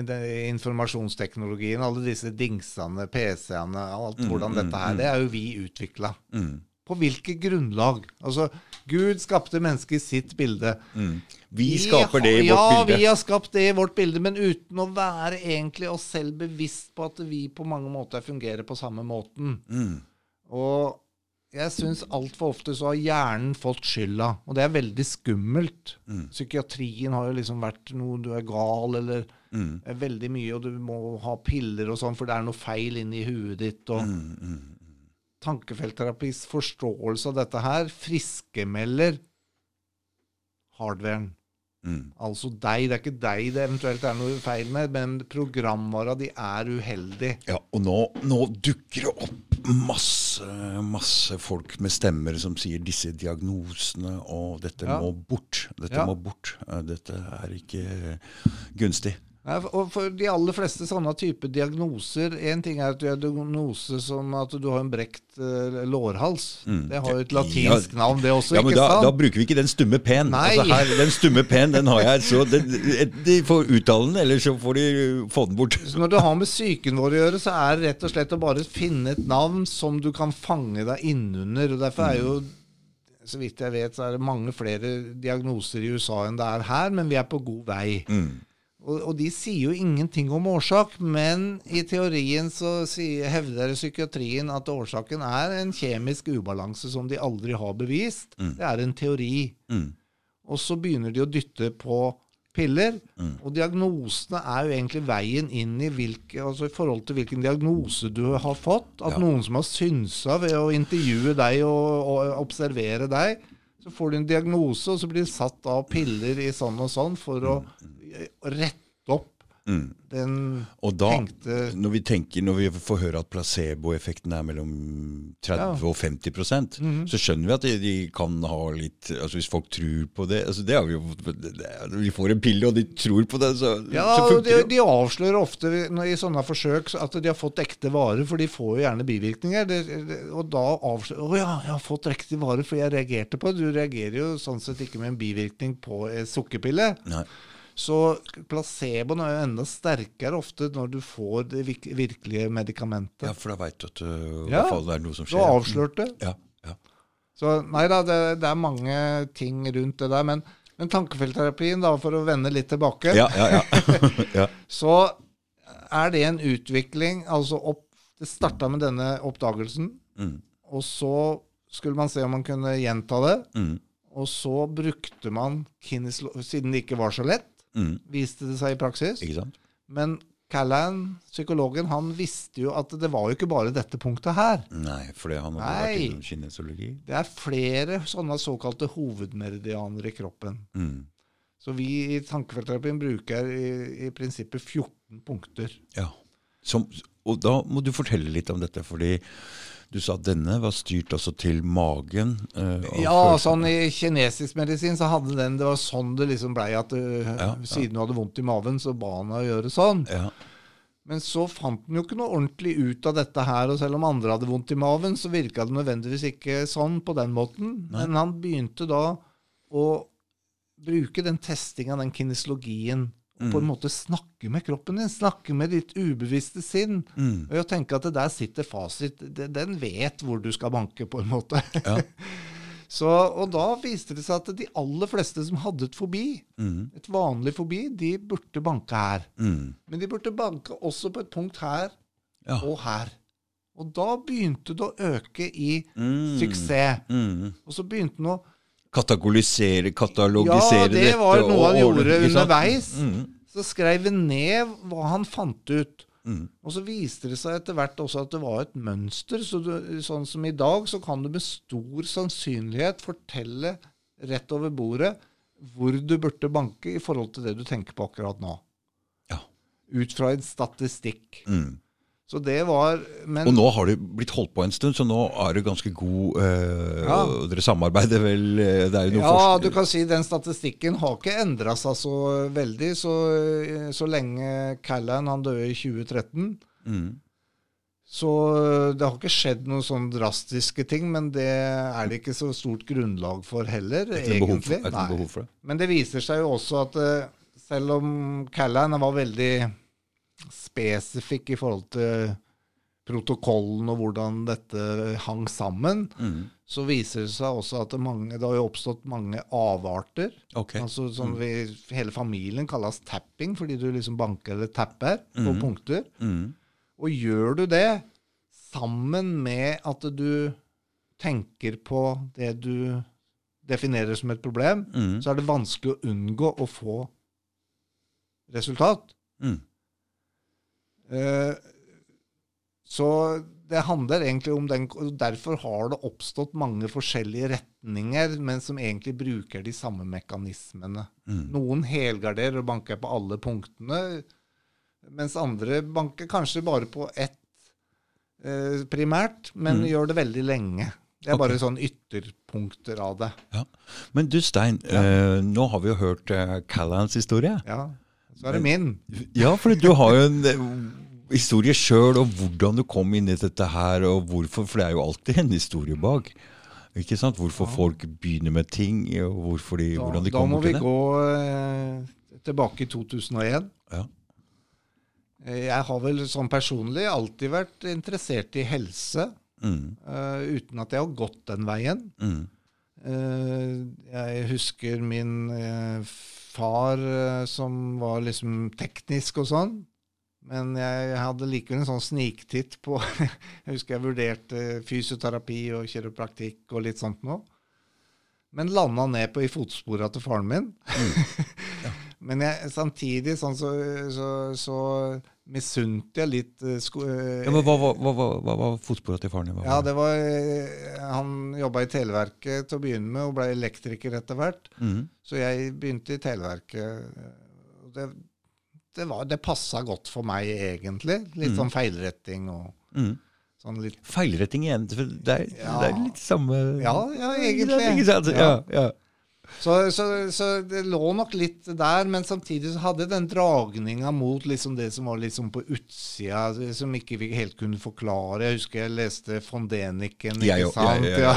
informasjonsteknologien, alle disse dingsene, PC-ene, alt Mm, hvordan mm, dette her, mm. det er jo vi utvikla. Mm. På hvilket grunnlag? Altså, Gud skapte mennesket i sitt bilde. Mm. Vi skaper det i vårt ja, vårt vi har skapt det i vårt bilde, men uten å være egentlig oss selv bevisst på at vi på mange måter fungerer på samme måten. Mm. Og jeg syns altfor ofte så har hjernen fått skylda, og det er veldig skummelt. Mm. Psykiatrien har jo liksom vært noe du er gal, eller Mm. er veldig mye, og du må ha piller og sånn, for det er noe feil inni huet ditt. og Mm. Mm. tankefeltterapis forståelse av dette her friskemelder hardwaren. Mm. Altså deg. Det er ikke deg det eventuelt er noe feil med, men programvara di er uheldig. Ja, og nå, nå dukker det opp masse, masse folk med stemmer som sier disse diagnosene, og dette Ja. må bort. Dette Ja. må bort. Eh, Dette er ikke gunstig. Nei, og for de aller fleste sånne type diagnoser Én ting er at du har diagnose som at du har en brekt uh, lårhals. Mm. Det har jo et Ja, latinsk navn, det også, Ja, men da, da bruker vi ikke den stumme pen. Altså her, den stumme pen den har jeg, så den, de får uttale den, eller så får de få den bort. Så når du har med psyken vår å gjøre, så er det rett og slett å bare finne et navn som du kan fange deg innunder. og Derfor er jo, så vidt jeg vet, så er det mange flere diagnoser i USA enn det er her, men vi er på god vei. Mm. Og, og de sier jo ingenting om årsak, men i teorien så sier, hevder psykiatrien at årsaken er en kjemisk ubalanse som de aldri har bevist. Det er en teori. Mm. Og så begynner de å dytte på piller. Mm. Og diagnosene er jo egentlig veien inn i hvilke, altså i forhold til hvilken diagnose du har fått. At Ja. noen som har synsa ved å intervjue deg og, og observere deg, så får du en diagnose, og så blir det satt av piller i sånn og sånn for å eh, rette opp Mm. den da, tenkte når vi tenker, når vi får høre at placeboeffekten er mellom 30 Ja. og 50 Mhm. så skjønner vi at de, de kan ha litt altså Hvis folk tror på det altså det har Vi jo, vi får en pille, og de tror på det, så, Ja, så funker de, det. jo. de avslører ofte i sånne forsøk at de har fått ekte varer, for de får jo gjerne bivirkninger. Det, det, og da avslører Å ja, jeg har fått riktig vare, for jeg reagerte på det. Du reagerer jo sånn sett ikke med en bivirkning på en sukkerpille. Nei. Så placeboen er jo enda sterkere ofte når du får det virkelige medikamentet. Ja, for da veit du at uh, Ja. det er noe som Du skjer. har avslørt det. Ja, ja. Så nei da, det, det er mange ting rundt det der. Men, men tankefeltterapien, da, for å vende litt tilbake, Ja, ja, ja. [laughs] ja. så er det en utvikling altså opp, Det starta med denne oppdagelsen, Mm, og så skulle man se om man kunne gjenta det. mm, Og så brukte man kineslo... Siden det ikke var så lett, mm. viste det seg i praksis. Ikke sant? Men Callan, psykologen, han visste jo at det var jo ikke bare dette punktet her. Nei, for han hadde Nei. vært innom kinesologi. Det er flere sånne såkalte hovedmeridianer i kroppen. Mm. Så vi i tankefeltterapien bruker i, i prinsippet 14 punkter. Ja. Som, og da må du fortelle litt om dette, fordi du sa at denne var styrt også til magen. eh, Ja, følelser. sånn i kinesisk medisin så hadde den Det var sånn det liksom blei at du, ja. siden du hadde vondt i maven, så ba han deg å gjøre sånn. Ja. Men så fant han jo ikke noe ordentlig ut av dette her, og selv om andre hadde vondt i maven, så virka det nødvendigvis ikke sånn på den måten. Nei. Men han begynte da å bruke den testinga, den kinesologien, og på en måte snakke med kroppen din. Snakke med ditt ubevisste sinn. Mm. Og jeg tenker at det der sitter fasit. Den vet hvor du skal banke, på en måte. Ja. [laughs] Så, og da viste det seg at de aller fleste som hadde et fobi, Mm. et vanlig fobi, de burde banke her. Mm. Men de burde banke også på et punkt her Ja. og her. Og da begynte det å øke i Mm. suksess. Mm. Og så begynte det å Katalogisere, Ja, katalogisere det dette. var noe han og- gjorde underveis. Mm. Så skrev han ned hva han fant ut. Mm. Og så viste det seg etter hvert også at det var et mønster. Så du, sånn som i dag, så kan du med stor sannsynlighet fortelle rett over bordet hvor du burde banke i forhold til det du tenker på akkurat nå. Ja. Ut fra en statistikk. Mm. Så det var Men Og nå har det blitt holdt på en stund, så nå er det ganske god eh, Ja. Dere samarbeider vel? eh, Det er jo noe Ja, du kan si den statistikken har ikke endra seg så veldig. Så, så lenge Callan han døde i 2013, mm. så det har ikke skjedd noen sånn drastiske ting. Men det er det ikke så stort grunnlag for heller, Er egentlig. behov for, er Nei. behov for det? Men det viser seg jo også at eh, selv om Callan var veldig spesifikk i forhold til protokollen og hvordan dette hang sammen, Mm. så viser det seg også at det, mange, det har oppstått mange avarter. Ok. Altså som vi, Hele familien kalles tapping, fordi du liksom banker eller tapper på Mhm. punkter. Mm. Og gjør du det sammen med at du tenker på det du definerer som et problem, Mm. så er det vanskelig å unngå å få resultat. Mm. Eh, så det handler egentlig om den og Derfor har det oppstått mange forskjellige retninger, men som egentlig bruker de samme mekanismene. Mm. Noen helgarderer og banker på alle punktene, mens andre banker kanskje bare på ett eh, primært, men Mm. gjør det veldig lenge. Det er okay. bare sånn ytterpunkter av det. Men du Stein, eh, nå har vi jo hørt eh, Callans historie. Ja, Så er det min. Ja, for du har jo en eh, historie sjøl om hvordan du kom inn i dette her, og hvorfor. For det er jo alltid en historie bak. Ikke sant? Hvorfor folk begynner med ting, og de, Da, hvordan de da må vi gå eh, tilbake i 2001. Ja. Eh, Jeg har vel sånn personlig alltid vært interessert i helse, Mm, uh, uten at jeg har gått den veien. mm, Uh, jeg husker min eh, far eh, som var liksom teknisk og sånn. Men jeg hadde likevel en sånn sniktitt på [laughs] Jeg husker jeg vurderte fysioterapi og kiropraktikk og litt sånt noe. Men landa ned på i fotsporene til faren min. [laughs] Men jeg, samtidig sånn så, så, så misunte jeg litt eh, sko, ja, men hva, var fotsporet til faren din? Ja, det var eh, Han jobba i Televerket til å begynne med, og ble elektriker etter hvert. Mhm, Så jeg begynte i Televerket. Det, det, var- det passa godt for meg, egentlig. Litt Mm. sånn feilretting og mm. sånn litt Feilretting igjen. Det er, Ja. det er litt samme Ja, ja, egentlig. Ikke? Ja, ja. Så, så, så det lå nok litt der, men samtidig så hadde den dragninga mot liksom det som var liksom på utsida, som ikke vi helt kunne forklare. Jeg husker jeg leste von Deniken, ikke ja, [laughs] sant? Ja,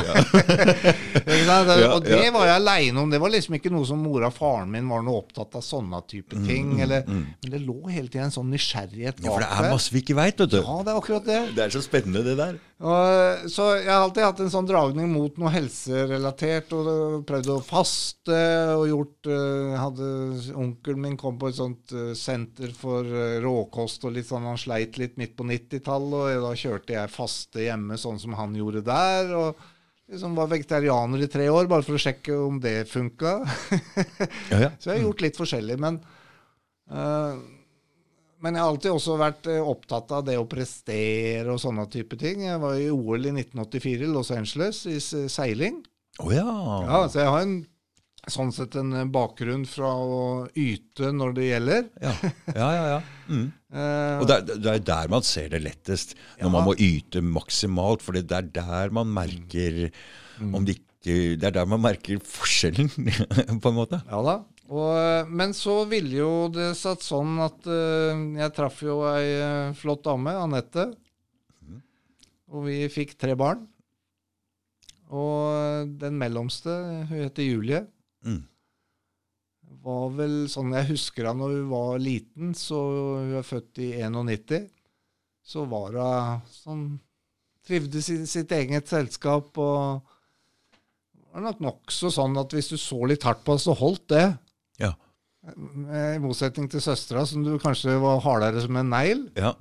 ja, og det var jeg aleine om. Det var liksom ikke noe som mora og faren min var noe opptatt av sånne type ting. eller, Men det lå hele tida en sånn nysgjerrighet ja, for det er masse vi ikke veit, vet du. Ja, det er akkurat det. Det er så spennende, det der. Og, så jeg har alltid hatt en sånn dragning mot noe helserelatert, og prøvd å faste og gjort eh, hadde, Onkelen min kom på et sånt eh, senter for eh, råkost og litt sånn, han sleit litt midt på 90-tallet, og da kjørte jeg faste hjemme sånn som han gjorde der. og liksom var vegetarianer i tre år, bare for å sjekke om det funka. [laughs] Ja, ja. Så jeg har gjort litt forskjellig. Men, eh, men jeg har alltid også vært eh, opptatt av det å prestere og sånne type ting. Jeg var i OL i 1984 i Los Angeles i seiling. Å ja. Ja, så jeg har en, sånn sett en eh, bakgrunn fra å yte når det gjelder. Ja, ja, ja. ja. Mm. [laughs] Eh, Og det er, det er der man ser det lettest, når Ja. man må yte maksimalt. For det er der man merker Mm. om det ikke Det er der man merker forskjellen, [laughs] på en måte. Ja da. Og, eh, men så ville jo det satt sånn at uh, jeg traff jo ei eh, flott dame, Anette. Og vi fikk tre barn. Og den mellomste, hun heter Julie, Mm. var vel sånn jeg husker henne når hun var liten, så hun er født i 91, så var hun sånn Trivdes i sitt eget selskap og var nok nokså sånn at hvis du så litt hardt på henne, så holdt det. Ja. I motsetning til søstera, som du kanskje var hardere som en negl. Ja.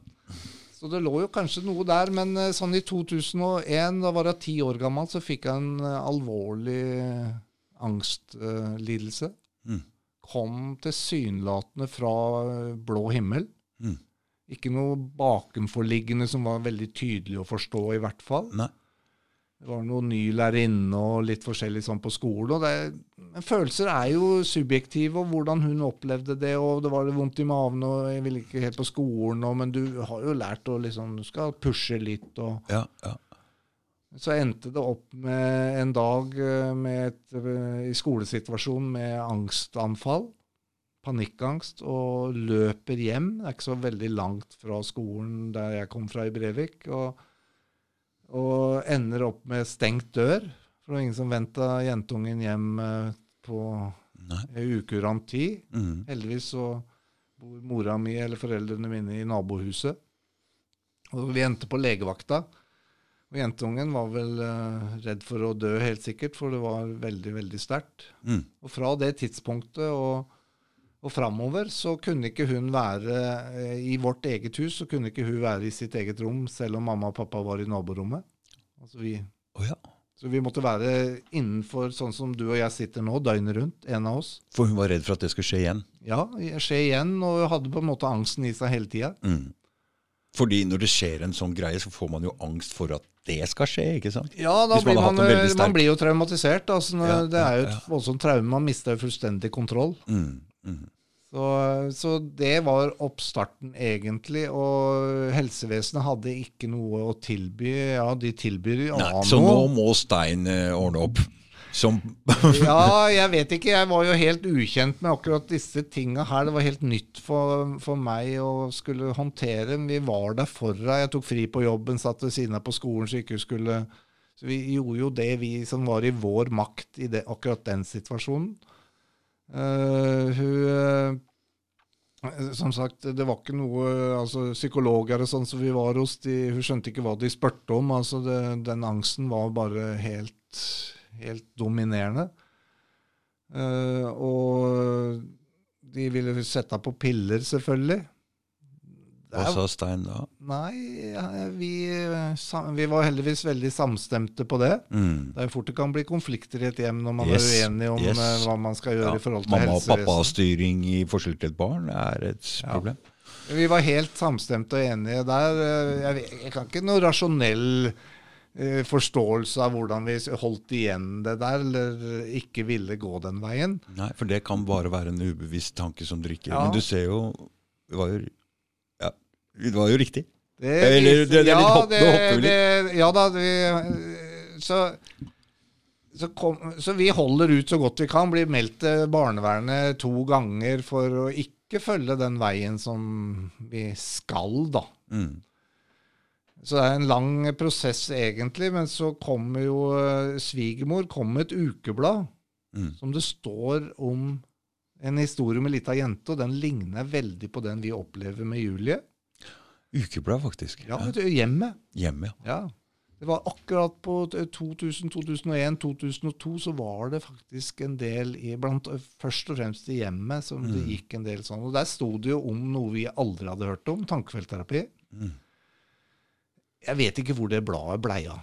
Så det lå jo kanskje noe der, men eh, sånn i 2001, da var jeg ti år gammel, så fikk jeg en eh, alvorlig angstlidelse. Mm. Kom tilsynelatende fra eh, blå himmel. Mm. Ikke noe bakenforliggende som var veldig tydelig å forstå, i hvert fall. Nei. Det var noen ny lærerinne og litt forskjellig sånn på skolen. og det, men Følelser er jo subjektive, og hvordan hun opplevde det. og Det var vondt i maven, og jeg ville ikke helt på skolen, og, men du har jo lært å liksom Du skal pushe litt. og Ja, ja. Så endte det opp med en dag eh, med et, eh, i skolesituasjonen med angstanfall. Panikkangst. Og løper hjem. Det er ikke så veldig langt fra skolen der jeg kom fra i Brevik. og og ender opp med stengt dør. For det var ingen som venta jentungen hjem eh, på en ukurant tid. Mm. Heldigvis så bor mora mi eller foreldrene mine i nabohuset. Og vi endte på legevakta. Og jentungen var vel uh, redd for å dø, helt sikkert, for det var veldig, veldig sterkt. Mm. Og fra det tidspunktet og, og framover så kunne ikke hun være eh, i vårt eget hus, så kunne ikke hun være i sitt eget rom, selv om mamma og pappa var i naborommet. Altså vi, oh ja. så vi måtte være innenfor sånn som du og jeg sitter nå, døgnet rundt, en av oss. For hun var redd for at det skulle skje igjen. Ja, skje igjen, og hadde på en måte angsten i seg hele tida. Mm. Fordi når det skjer en sånn greie, så får man jo angst for at det skal skje, ikke sant? Ja, da man blir man, man blir jo traumatisert. Altså, Ja, det er jo et et ja. voldsomt traume. Man mister jo fullstendig kontroll. Mm. Mm. Så, så det var oppstarten, egentlig. Og helsevesenet hadde ikke noe å tilby. Ja, de tilbyr jo annet. så nå må Stein eh, ordne opp. Som [laughs] Ja, jeg vet ikke. Jeg var jo helt ukjent med akkurat disse tinga her. Det var helt nytt for, for meg å skulle håndtere. Vi var der for deg. Jeg tok fri på jobben, satt ved siden av på skolen så ikke skulle Så vi gjorde jo det vi som var i vår makt i det, akkurat den situasjonen. Eh, hun eh, Som sagt, det var ikke noe altså Psykologer og sånn som vi var hos, de, hun skjønte ikke hva de spurte om. altså det, Den angsten var bare helt, helt dominerende. Uh, og de ville sette henne på piller, selvfølgelig. Hva sa Stein da? Nei, vi, eh, vi var heldigvis veldig samstemte på det. Mm. Det er jo fort det kan bli konflikter i et hjem når man Yes, er uenig om yes. eh, hva man skal gjøre Ja, i forhold til Mamma og helsevesen. pappa-styring i forskjell til et barn er et Ja. problem. Vi var helt samstemte og enige der. Eh, Jeg, jeg kan ikke noe rasjonell forståelse av hvordan vi holdt igjen det der, eller ikke ville gå den veien. Nei, for det kan bare være en ubevisst tanke som drikker. Ja. Men du ser jo Det var jo, ja, det var jo riktig. Det, Eller, det- det er litt ja, hopp- nå hopper vi det- Ja da, vi, så, så, kom, så vi holder ut så godt vi kan. Blir meldt til barnevernet to ganger for å ikke følge den veien som vi skal, da. Mm. Så det er en lang prosess, egentlig. Men så kommer jo eh, svigermor kom med et ukeblad Mm. som det står om en historie med lita jente, og den ligner veldig på den vi opplever med Julie. Ukeblad, faktisk. Ja, Hjemmet. Hjemme, ja. Ja. Det var akkurat på 2000, 2001, 2002 så var det faktisk en del i, blant, først og fremst i hjemmet som det Mm. gikk en del sånn. Og der sto det jo om noe vi aldri hadde hørt om, tankefeltterapi. Mm. Jeg vet ikke hvor det bladet blei av.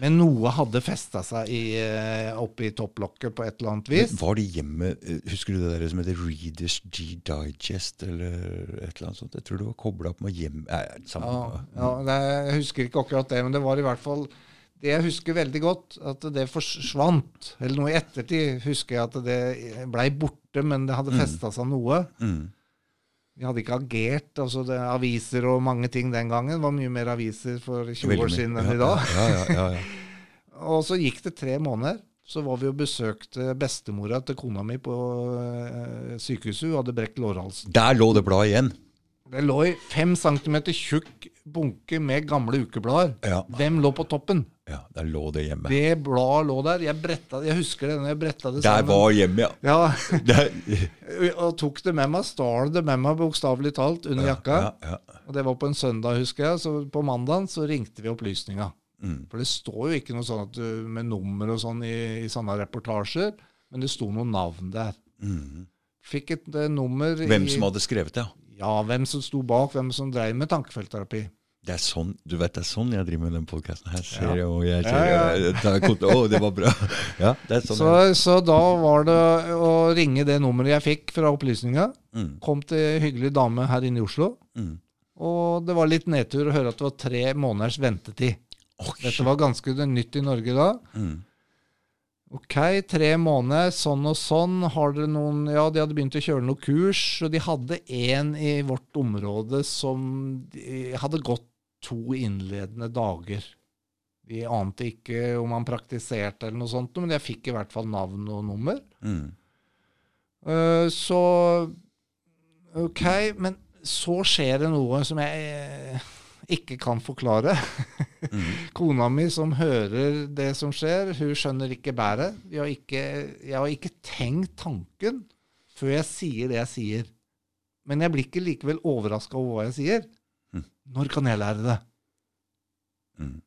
Men noe hadde festa seg i, eh, oppi topplokket på et eller annet vis. Var det hjemme eh, Husker du det der som heter Readers G Digest, eller et eller annet sånt? Jeg tror det var kobla opp med hjem... Nei. Ja, ja, det, jeg husker ikke akkurat det, men det var i hvert fall det jeg husker veldig godt, at det forsvant. Eller noe i ettertid husker jeg at det blei borte, men det hadde Mm. festa seg noe. Mm. Vi hadde ikke agert. altså det, Aviser og mange ting den gangen. Det var mye mer aviser for 20 Veldig år siden enn i dag. Ja, ja, ja, ja. [laughs] Og så gikk det tre måneder. Så var vi og besøkte bestemora til kona mi på eh, sykehuset. Hun hadde brekt lårhalsen. Der lå det bladet igjen. Det lå i fem centimeter tjukk bunke med gamle ukeblader. Hvem lå på toppen? Ja der lå det hjemme. Det bladet lå der. Jeg, bretta, jeg husker det når jeg bretta det Der var hjemme, ja. Ja, [laughs] Der, [laughs] Og tok det med meg, stal det med meg bokstavelig talt under jakka. ja, ja. Og Det var på en søndag, husker jeg. Så på mandagen så ringte vi opplysninga. Mm. For det står jo ikke noe sånn at du, med nummer og sånn i, i sånne reportasjer, men det sto noen navn der. Mm. Fikk et eh, nummer Hvem i, som hadde skrevet det, ja. Ja, hvem som sto bak, hvem som drev med tankefeltterapi. Det er sånn du vet, det er sånn jeg driver med den podkasten her. Ser Ja. og jeg ser, ja. Å, det var bra. [laughs] Ja, det er sånn. Så, så da var det å ringe det nummeret jeg fikk fra opplysninga. Mm, Kom til ei hyggelig dame her inne i Oslo. mm. Og det var litt nedtur å høre at det var tre måneders ventetid. Oh, Dette var ganske nytt i Norge da. mm. Ok, tre måneder, sånn og sånn. Har dere noen Ja, de hadde begynt å kjøre noen kurs, og de hadde en i vårt område som de hadde gått to innledende dager. De ante ikke om han praktiserte eller noe sånt, men jeg fikk i hvert fall navn og nummer. Mm. Uh, så Ok, men så skjer det noe som jeg eh, ikke kan forklare. Mm. [laughs] Kona mi som hører det som skjer, hun skjønner ikke bæret. Jeg jeg har ikke tenkt tanken før jeg sier det jeg sier. Men jeg blir ikke likevel overraska over hva jeg sier. Når kan jeg lære det? Mm.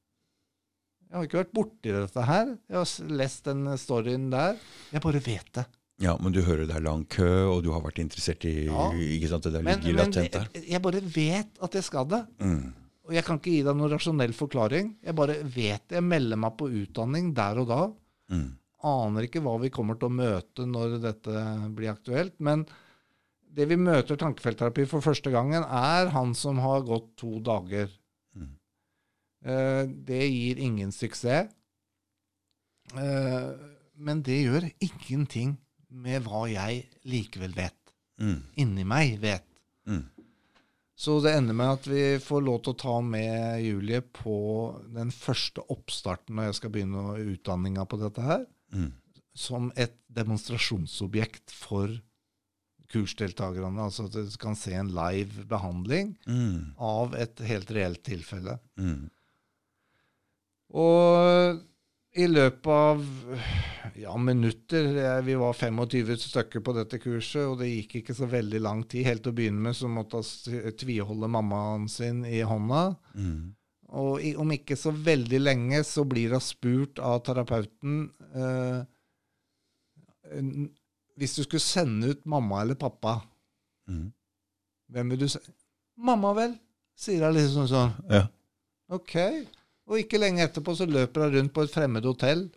Jeg har ikke vært borti dette her. Jeg har lest den storyen der. Jeg bare vet det. Ja, men du hører det er lang kø, og du har vært interessert i Ja. ikke sant, det der Men, ligger latent der. jeg, jeg bare vet at jeg skal det. Mm. Og jeg kan ikke gi deg noen rasjonell forklaring. Jeg bare vet det. Jeg melder meg på utdanning der og da. Mm. Aner ikke hva vi kommer til å møte når dette blir aktuelt. Men det vi møter tankefeltterapi for første gangen, er han som har gått to dager. Mm. Eh, det gir ingen suksess. Eh, men det gjør ingenting med hva jeg likevel vet. Mm. Inni meg vet. Mm. Så det ender med at vi får lov til å ta med Julie på den første oppstarten når jeg skal begynne utdanninga på dette her, Mm. som et demonstrasjonsobjekt for kursdeltakerne. Altså at du kan se en live behandling Mm. av et helt reelt tilfelle. Mm. Og i løpet av ja, minutter Vi var 25 stykker på dette kurset, og det gikk ikke så veldig lang tid. Helt til å begynne med så måtte hun tviholde mammaen sin i hånda. Mm. Og i, om ikke så veldig lenge så blir hun spurt av terapeuten eh, Hvis du skulle sende ut mamma eller pappa, Mm. hvem vil du se? Mamma, vel? Sier hun liksom sånn. Ja. Ok. Og ikke lenge etterpå så løper hun rundt på et fremmed hotell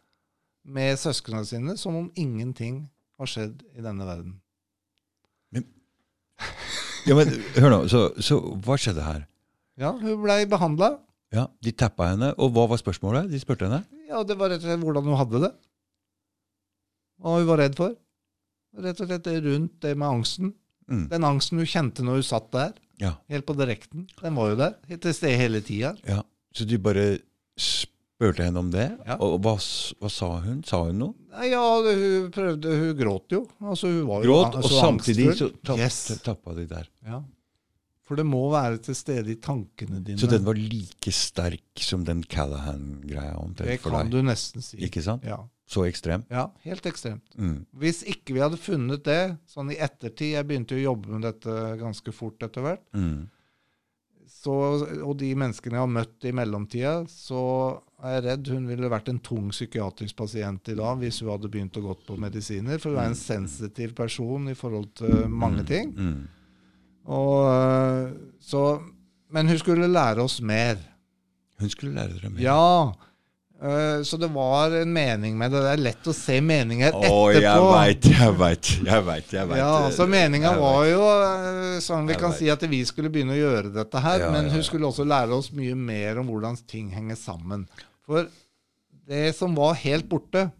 med søsknene sine som om ingenting har skjedd i denne verden. ja, men hør nå, så, så hva skjedde her? Ja, hun blei behandla. Ja, De tappa henne, og hva var spørsmålet? De spurte henne? Ja, det var rett og slett hvordan hun hadde det. Hva hun var redd for. Rett og slett rundt det med angsten. Mm. Den angsten hun kjente når hun satt der, Ja, helt på direkten, den var jo der. Til stede hele tida. ja. Så du bare spurte henne om det? Ja. Og hva, hva sa hun? Sa hun noe? Nei, Ja, hun prøvde Hun gråt jo. Altså, hun var jo Gråt, an- og samtidig så tapp, Yes. tappa de der. Ja. For det må være til stede i tankene dine. Så den var like sterk som den Callahan-greia det omtrent for kan deg? du nesten si. Ikke sant? Ja. Så ekstrem? ja, helt ekstremt. Mm. Hvis ikke vi hadde funnet det, sånn i ettertid Jeg begynte jo å jobbe med dette ganske fort etter hvert. Mm. Så, og de menneskene jeg har møtt i mellomtida, så er jeg redd hun ville vært en tung psykiatrisk pasient i dag hvis hun hadde begynt å gått på medisiner. For hun er en sensitiv person i forhold til mange ting. Mm. Og, øh, så, men hun skulle lære oss mer. Hun skulle lære dere mer. Ja. Øh, så det var en mening med det. Det er lett å se meninger etterpå. Oh, jeg veit, jeg veit, jeg veit. Jeg vet. Ja, så meninga var jo øh, sånn vi Jeg kan vet. si at vi skulle begynne å gjøre dette her, Ja, men ja, hun ja. skulle også lære oss mye mer om hvordan ting henger sammen. For det som var helt borte,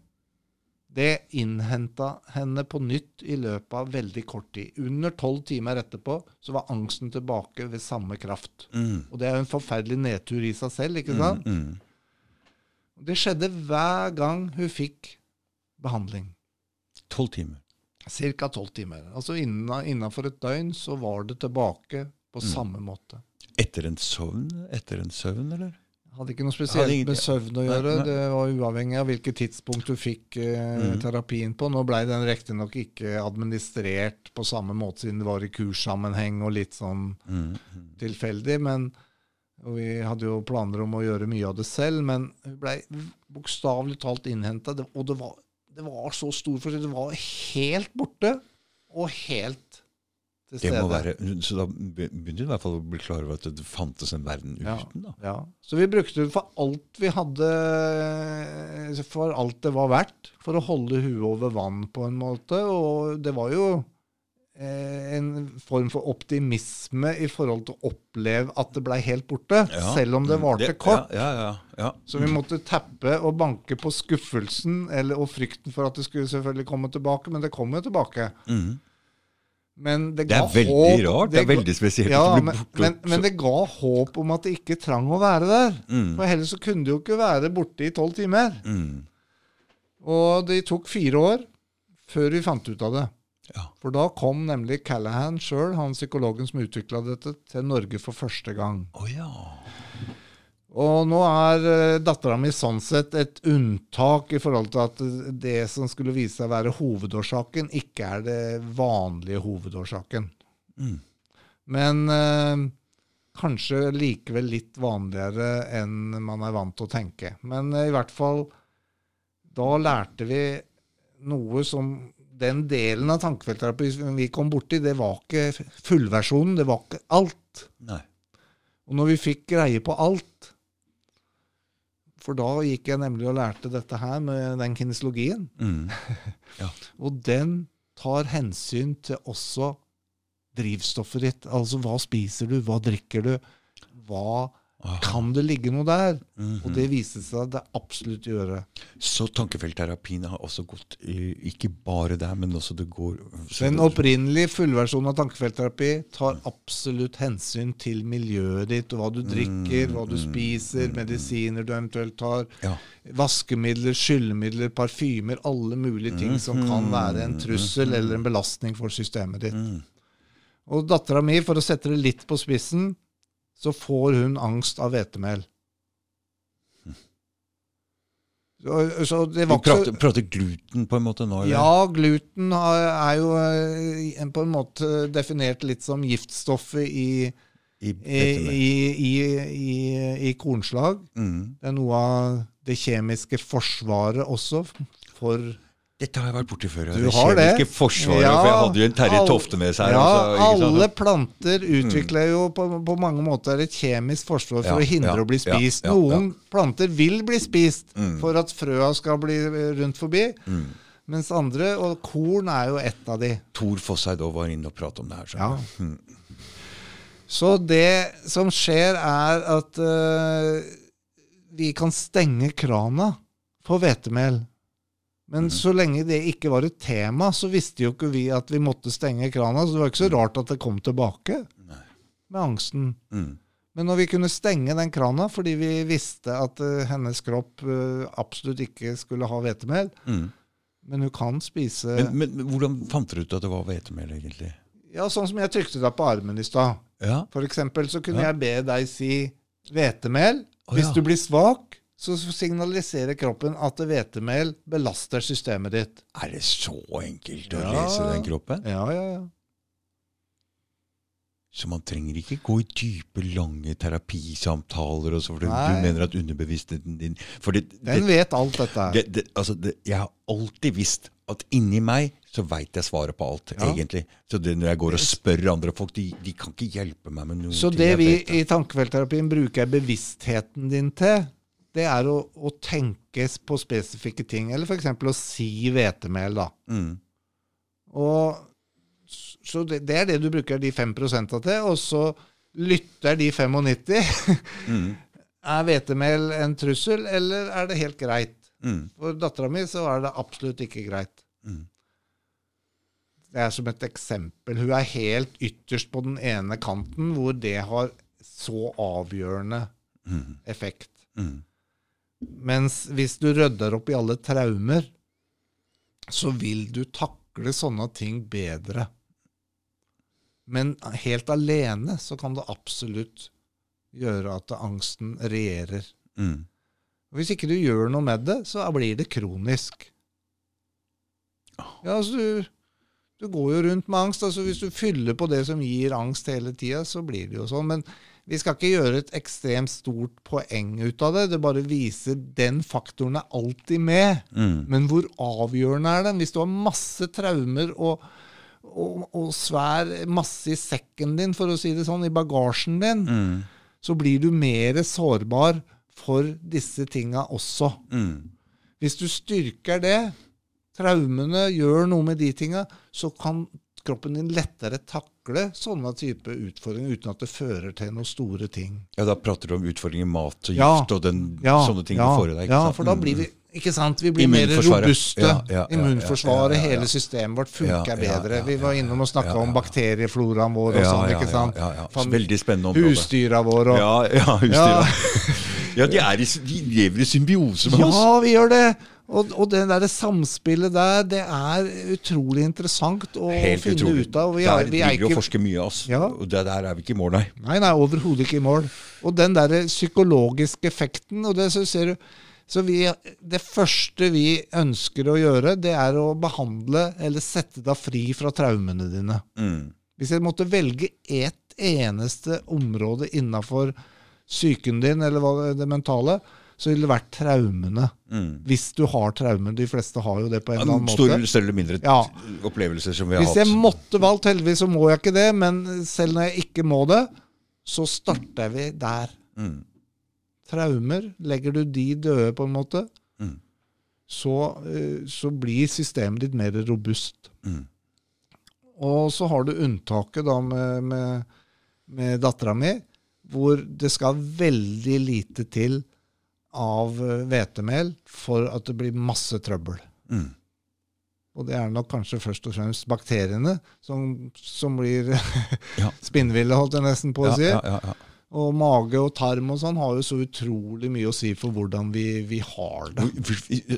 det innhenta henne på nytt i løpet av veldig kort tid. Under tolv timer etterpå så var angsten tilbake ved samme kraft. Mm. Og det er jo en forferdelig nedtur i seg selv, ikke sant? Mm. Mm. Det skjedde hver gang hun fikk behandling. Tolv timer. Ca. tolv timer. Altså Innafor et døgn så var det tilbake på Mm. samme måte. Etter en søvn? Etter en søvn, eller? Hadde ikke noe spesielt ingen, med søvn å gjøre. nei. Det var uavhengig av hvilket tidspunkt du fikk eh, Mm. terapien på. Nå blei den riktignok ikke administrert på samme måte siden det var i kurssammenheng og litt sånn Mm. Mm. tilfeldig. men og Vi hadde jo planer om å gjøre mye av det selv, men vi blei bokstavelig talt innhenta. Og det var, det var så stor forskjell. Det var helt borte og helt til Det må stede. være, så da begynte du i hvert fall å bli klar over at det fantes en verden Ja. uten. da. Ja. Så vi brukte det for alt vi hadde For alt det var verdt. For å holde huet over vann, på en måte. Og det var jo en form for optimisme i forhold til å oppleve at det blei helt borte. Ja. Selv om det Mm, varte kort. Ja, ja. Så vi måtte tappe og banke på skuffelsen eller, og frykten for at det skulle selvfølgelig komme tilbake. Men det kom jo tilbake. Mm. Men det, Det er veldig håp, rart. Det er veldig spesielt. Ja, men, men, men det ga håp om at det ikke trang å være der. Mm. For ellers så kunne det jo ikke være borte i tolv timer. Mm. Og det tok fire år før vi fant ut av det. Ja. For da kom nemlig Callahan sjøl, han psykologen som utvikla dette, til Norge for første gang. Oh, ja. Og nå er uh, dattera mi sånn sett et unntak i forhold til at det som skulle vise seg å være hovedårsaken, ikke er det vanlige hovedårsaken. Mm. Men eh, kanskje likevel litt vanligere enn man er vant til å tenke. Men eh, i hvert fall da lærte vi noe som Den delen av tankefeltterapi vi kom borti, det var ikke fullversjonen. Det var ikke alt. Nei. Og når vi fikk greie på alt For da gikk jeg nemlig og lærte dette her med den kinesologien. Mm. [laughs] Og den tar hensyn til også drivstoffet ditt. Altså hva spiser du, hva drikker du, hva. Kan det ligge noe der? Mhm. Og det viste seg at det absolutt gjøre. Så tankefeltterapien har også gått ikke bare der, men også det går så Den opprinnelige fullversjonen av tankefeltterapi tar absolutt hensyn til miljøet ditt, og hva du drikker, hva du spiser, medisiner du eventuelt tar, Ja. vaskemidler, skyllemidler, parfymer, alle mulige ting som kan være en trussel eller en belastning for systemet ditt. Mm. Og dattera mi, for å sette det litt på spissen, så får hun angst av hvetemel. Så, så det Vi prater, prater gluten på en måte nå? eller? Ja, gluten er jo eh, på en måte definert litt som giftstoffet i, I, i, i, i, i, i kornslag. mm. Det er noe av det kjemiske forsvaret også for Dette har jeg vært borti før. Du det har det. kjemiske forsvaret. Ja, for jeg hadde jo en Terje Tofte med seg. Ja, altså, ikke alle planter utvikler jo på, på mange måter et kjemisk forsvar for Ja, å hindre ja, å bli spist. Noen planter vil bli spist Mm. for at frøa skal bli eh, rundt forbi, Mm. mens andre, og korn er jo ett av de. Tor Fosseid òg var inne og pratet om det her. Ja. Mm. Så det som skjer, er at uh, vi kan stenge krana for hvetemel. Men mm. så lenge det ikke var et tema, så visste jo ikke vi at vi måtte stenge krana. Så det var ikke så rart at det kom tilbake Nei. med angsten. Mm. Men når vi kunne stenge den krana fordi vi visste at uh, hennes kropp uh, absolutt ikke skulle ha hvetemel, Mm. men hun kan spise Men, men, hvordan fant dere ut at det var hvetemel, egentlig? Ja, sånn som jeg trykte deg på armen i stad. Ja, For eksempel så kunne Ja. jeg be deg si hvetemel. Hvis du blir svak, så signaliserer kroppen at hvetemel belaster systemet ditt. Er det så enkelt å Ja. lese den kroppen? Ja, ja, ja. Så man trenger ikke gå i dype, lange terapisamtaler og så, for du, Nei. du mener at underbevisstheten din For det, Den det, vet alt dette her. det, altså det, jeg har alltid visst at inni meg så veit jeg svaret på alt, Ja. egentlig. Så det, når jeg går og spør andre folk, de, de kan ikke hjelpe meg med noe. Så det vi i tankefeltterapien bruker bevisstheten din til, det er å, å tenke på spesifikke ting. Eller f.eks. å si hvetemel, da. mm. Og så det, det er det du bruker de 5% til, og så lytter de 95. [laughs] Mm. Er hvetemel en trussel, eller er det helt greit? Mm. For dattera mi så er det absolutt ikke greit. Mm. Det er som et eksempel. Hun er helt ytterst på den ene kanten, hvor det har så avgjørende Mm. effekt. Mm. Mens hvis du rydder opp i alle traumer, så vil du takle sånne ting bedre. Men helt alene så kan det absolutt gjøre at angsten regjerer. Mm. Hvis ikke du gjør noe med det, så blir det kronisk. Ja, altså du, du går jo rundt med angst. altså Hvis du fyller på det som gir angst hele tida, så blir det jo sånn. Men vi skal ikke gjøre et ekstremt stort poeng ut av det. Det bare viser den faktoren er alltid med. Mm. Men hvor avgjørende er den? Hvis du har masse traumer og, og, og svær masse i sekken din, for å si det sånn, i bagasjen din, Mm. så blir du mer sårbar for disse tinga også. Mm. Hvis du styrker det, traumene gjør noe med de tinga, så kan kroppen din lettere takle sånne type utfordringer uten at det fører til noen store ting. Ja, da prater du om utfordringer i mat og Ja. gift og den, Ja, sånne ting ja, du deg. Ja, for da blir vi ikke sant? Vi blir mer robuste. Ja, ja, ja, Immunforsvaret, ja, ja, ja. hele systemet vårt funker Ja, ja, bedre. Vi var ja, innom og snakka ja, ja. om bakteriefloraen vår og sånn, ikke sant? Ja, ja, ja. Veldig spennende område. Husdyra våre og Ja, ja, husdyra. [laughs] Ja, de, er i, de lever i symbiose med oss. Ja, vi gjør det! Og, og det der samspillet der, det er utrolig interessant å Helt finne utrolig. ut av. Vi Der er, vi er driver vi og ikke, forsker mye, altså. Ja. Og det der er vi ikke i mål, nei. nei, nei, overhodet ikke i mål. Og den der psykologiske effekten, og det så ser du så vi, Det første vi ønsker å gjøre, det er å behandle eller sette deg fri fra traumene dine. Mm. Hvis jeg måtte velge ett eneste område innafor psyken din, eller det mentale, så ville det vært traumene. Mm. Hvis du har traumer. De fleste har jo det på en eller annen måte. Store, større eller mindre Ja. opplevelser som vi har hatt. Hvis jeg hatt. måtte valgt, heldigvis så må jeg ikke det, men selv når jeg ikke må det, så starter vi der. Mm. Traumer, legger du de døde på en måte, Mm. så, eh, så blir systemet ditt mer robust. Mm. Og så har du unntaket da med, med, med dattera mi, hvor det skal veldig lite til av eh, hvetemel for at det blir masse trøbbel. Mm. Og det er nok kanskje først og fremst bakteriene som, som blir Ja. [laughs] spinnville, holdt jeg nesten på å Ja, si. ja, ja, ja. Og mage og tarm og sånn har jo så utrolig mye å si for hvordan vi, vi har det.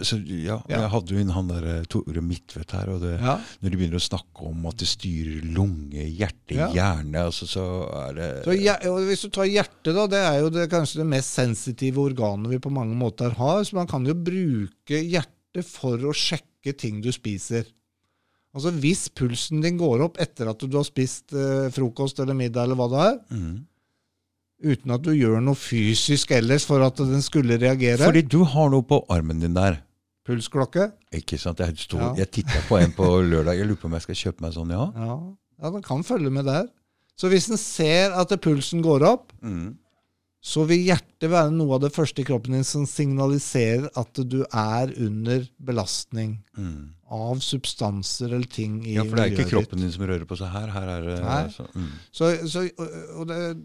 Så, ja. Jeg hadde jo inn han der eh, Tore Midtvedt her, og det, Ja, når de begynner å snakke om at det styrer lunge, hjerte, Ja. hjerne, altså, så er det så ja, Hvis du tar hjertet, da, det er jo det, kanskje det mest sensitive organet vi på mange måter har. Så man kan jo bruke hjertet for å sjekke ting du spiser. Altså Hvis pulsen din går opp etter at du har spist eh, frokost eller middag, eller hva det er, mm. Uten at du gjør noe fysisk ellers for at den skulle reagere Fordi du har noe på armen din der. Pulsklokke? Ikke sant? Jeg, sto, Ja. jeg titta på en på lørdag. Jeg lurer på om jeg skal kjøpe meg sånn, ja. Ja, ja den kan følge med der. Så hvis den ser at pulsen går opp, Mm. så vil hjertet være noe av det første i kroppen din som signaliserer at du er under belastning Mm. av substanser eller ting i miljøet ditt. Ja, for det er ikke kroppen kroppen din som rører på seg her. Her er det altså, så, mm. Så, så, og det,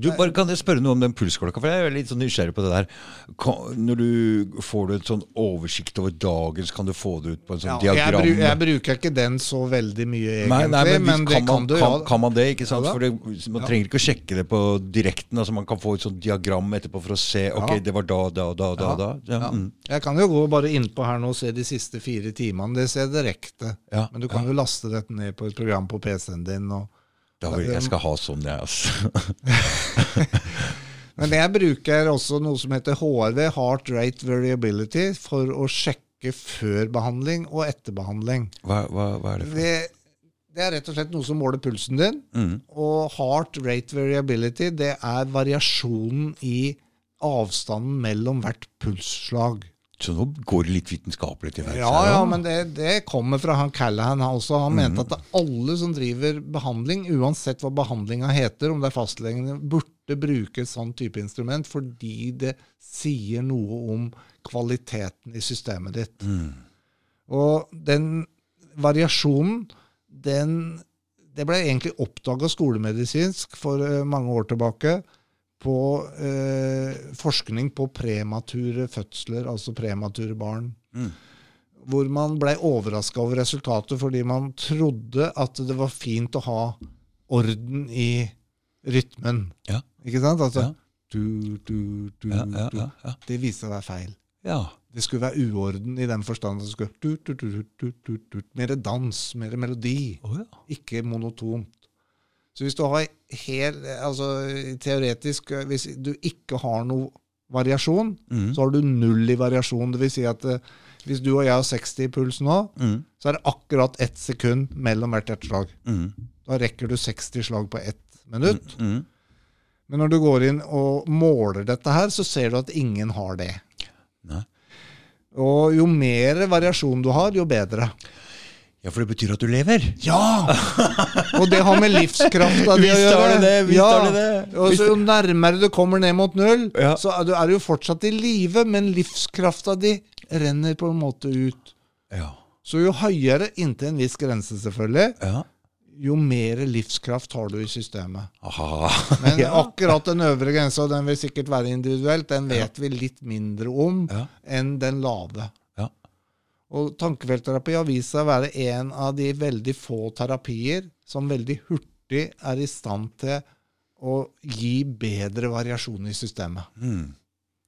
Du, bare Kan jeg spørre noe om den pulsklokka? For Jeg er litt sånn nysgjerrig på det der. Kan, når du får du et sånn oversikt over dagen, så kan du få det ut på en sånn ja, jeg, diagram? bru, jeg bruker ikke den så veldig mye, egentlig. Nei, nei, men, men, kan, man, du. kan, Ja. kan man det? ikke sant? Ja. For det, Man trenger ikke å sjekke det på direkten. altså Man kan få et sånt diagram etterpå for å se ok, det var da, da, da, da. Da. Mm. Jeg kan jo gå bare innpå her nå og se de siste fire timene. Det ser jeg direkte. Men du kan jo laste dette ned på et program på PC-en din. Og, da vil, Jeg skal ha sånn, jeg. altså. Men jeg bruker også noe som heter HRV, Heart Rate Variability, for å sjekke før behandling og etter behandling. Hva, hva, hva er det for Det, det er rett og slett noe som måler pulsen din. mm. Og Heart Rate Variability, det er variasjonen i avstanden mellom hvert pulsslag. Så nå går det litt vitenskapelig til verks. Ja, ja, men det, det kommer fra han Callahan også. Han mente mente at alle som driver behandling, uansett hva behandlinga heter, om det er fastlegene, burde bruke et sånn type instrument fordi det sier noe om kvaliteten i systemet ditt. Mm. Og den variasjonen, den Det ble egentlig oppdaga skolemedisinsk for eh, mange år tilbake på eh, forskning på premature fødsler, altså premature barn. Mm. Hvor man ble overraska over resultatet fordi man trodde at det var fint å ha orden i rytmen. Ja. Ikke sant? Altså, Ja. du, du, du, Ja. Det viste seg å være feil. ja. Det skulle være uorden i den forstand at det skulle du, du, du, du, du, du, Mer dans, mer melodi. Oh, ja. Ikke monotont. Så hvis du har helt Altså teoretisk Hvis du ikke har noe variasjon, Mm. så har du null i variasjon. Det vil si at eh, hvis du og jeg har 60 i puls nå, Mm. så er det akkurat ett sekund mellom hvert hjerteslag. Mm. Da rekker du 60 slag på ett minutt. Mm. Men når du går inn og måler dette her, så ser du at ingen har det. Nei. Og jo mer variasjon du har, jo bedre. Ja, for det betyr at du lever. Ja! [laughs] Og det har med livskrafta di å gjøre. det det, visst ja. har det det. Og så Jo nærmere du kommer ned mot null, Ja. så er du, er du jo fortsatt i live, men livskrafta di renner på en måte ut. Ja. Så jo høyere, inntil en viss grense selvfølgelig, ja. jo mer livskraft har du i systemet. Aha. [laughs] Men ja. akkurat den øvre grensa, den vil sikkert være individuelt, den vet vi litt mindre om Ja. enn den lave. Og tankefeltterapi har vist seg å være en av de veldig få terapier som veldig hurtig er i stand til å gi bedre variasjon i systemet. Mm.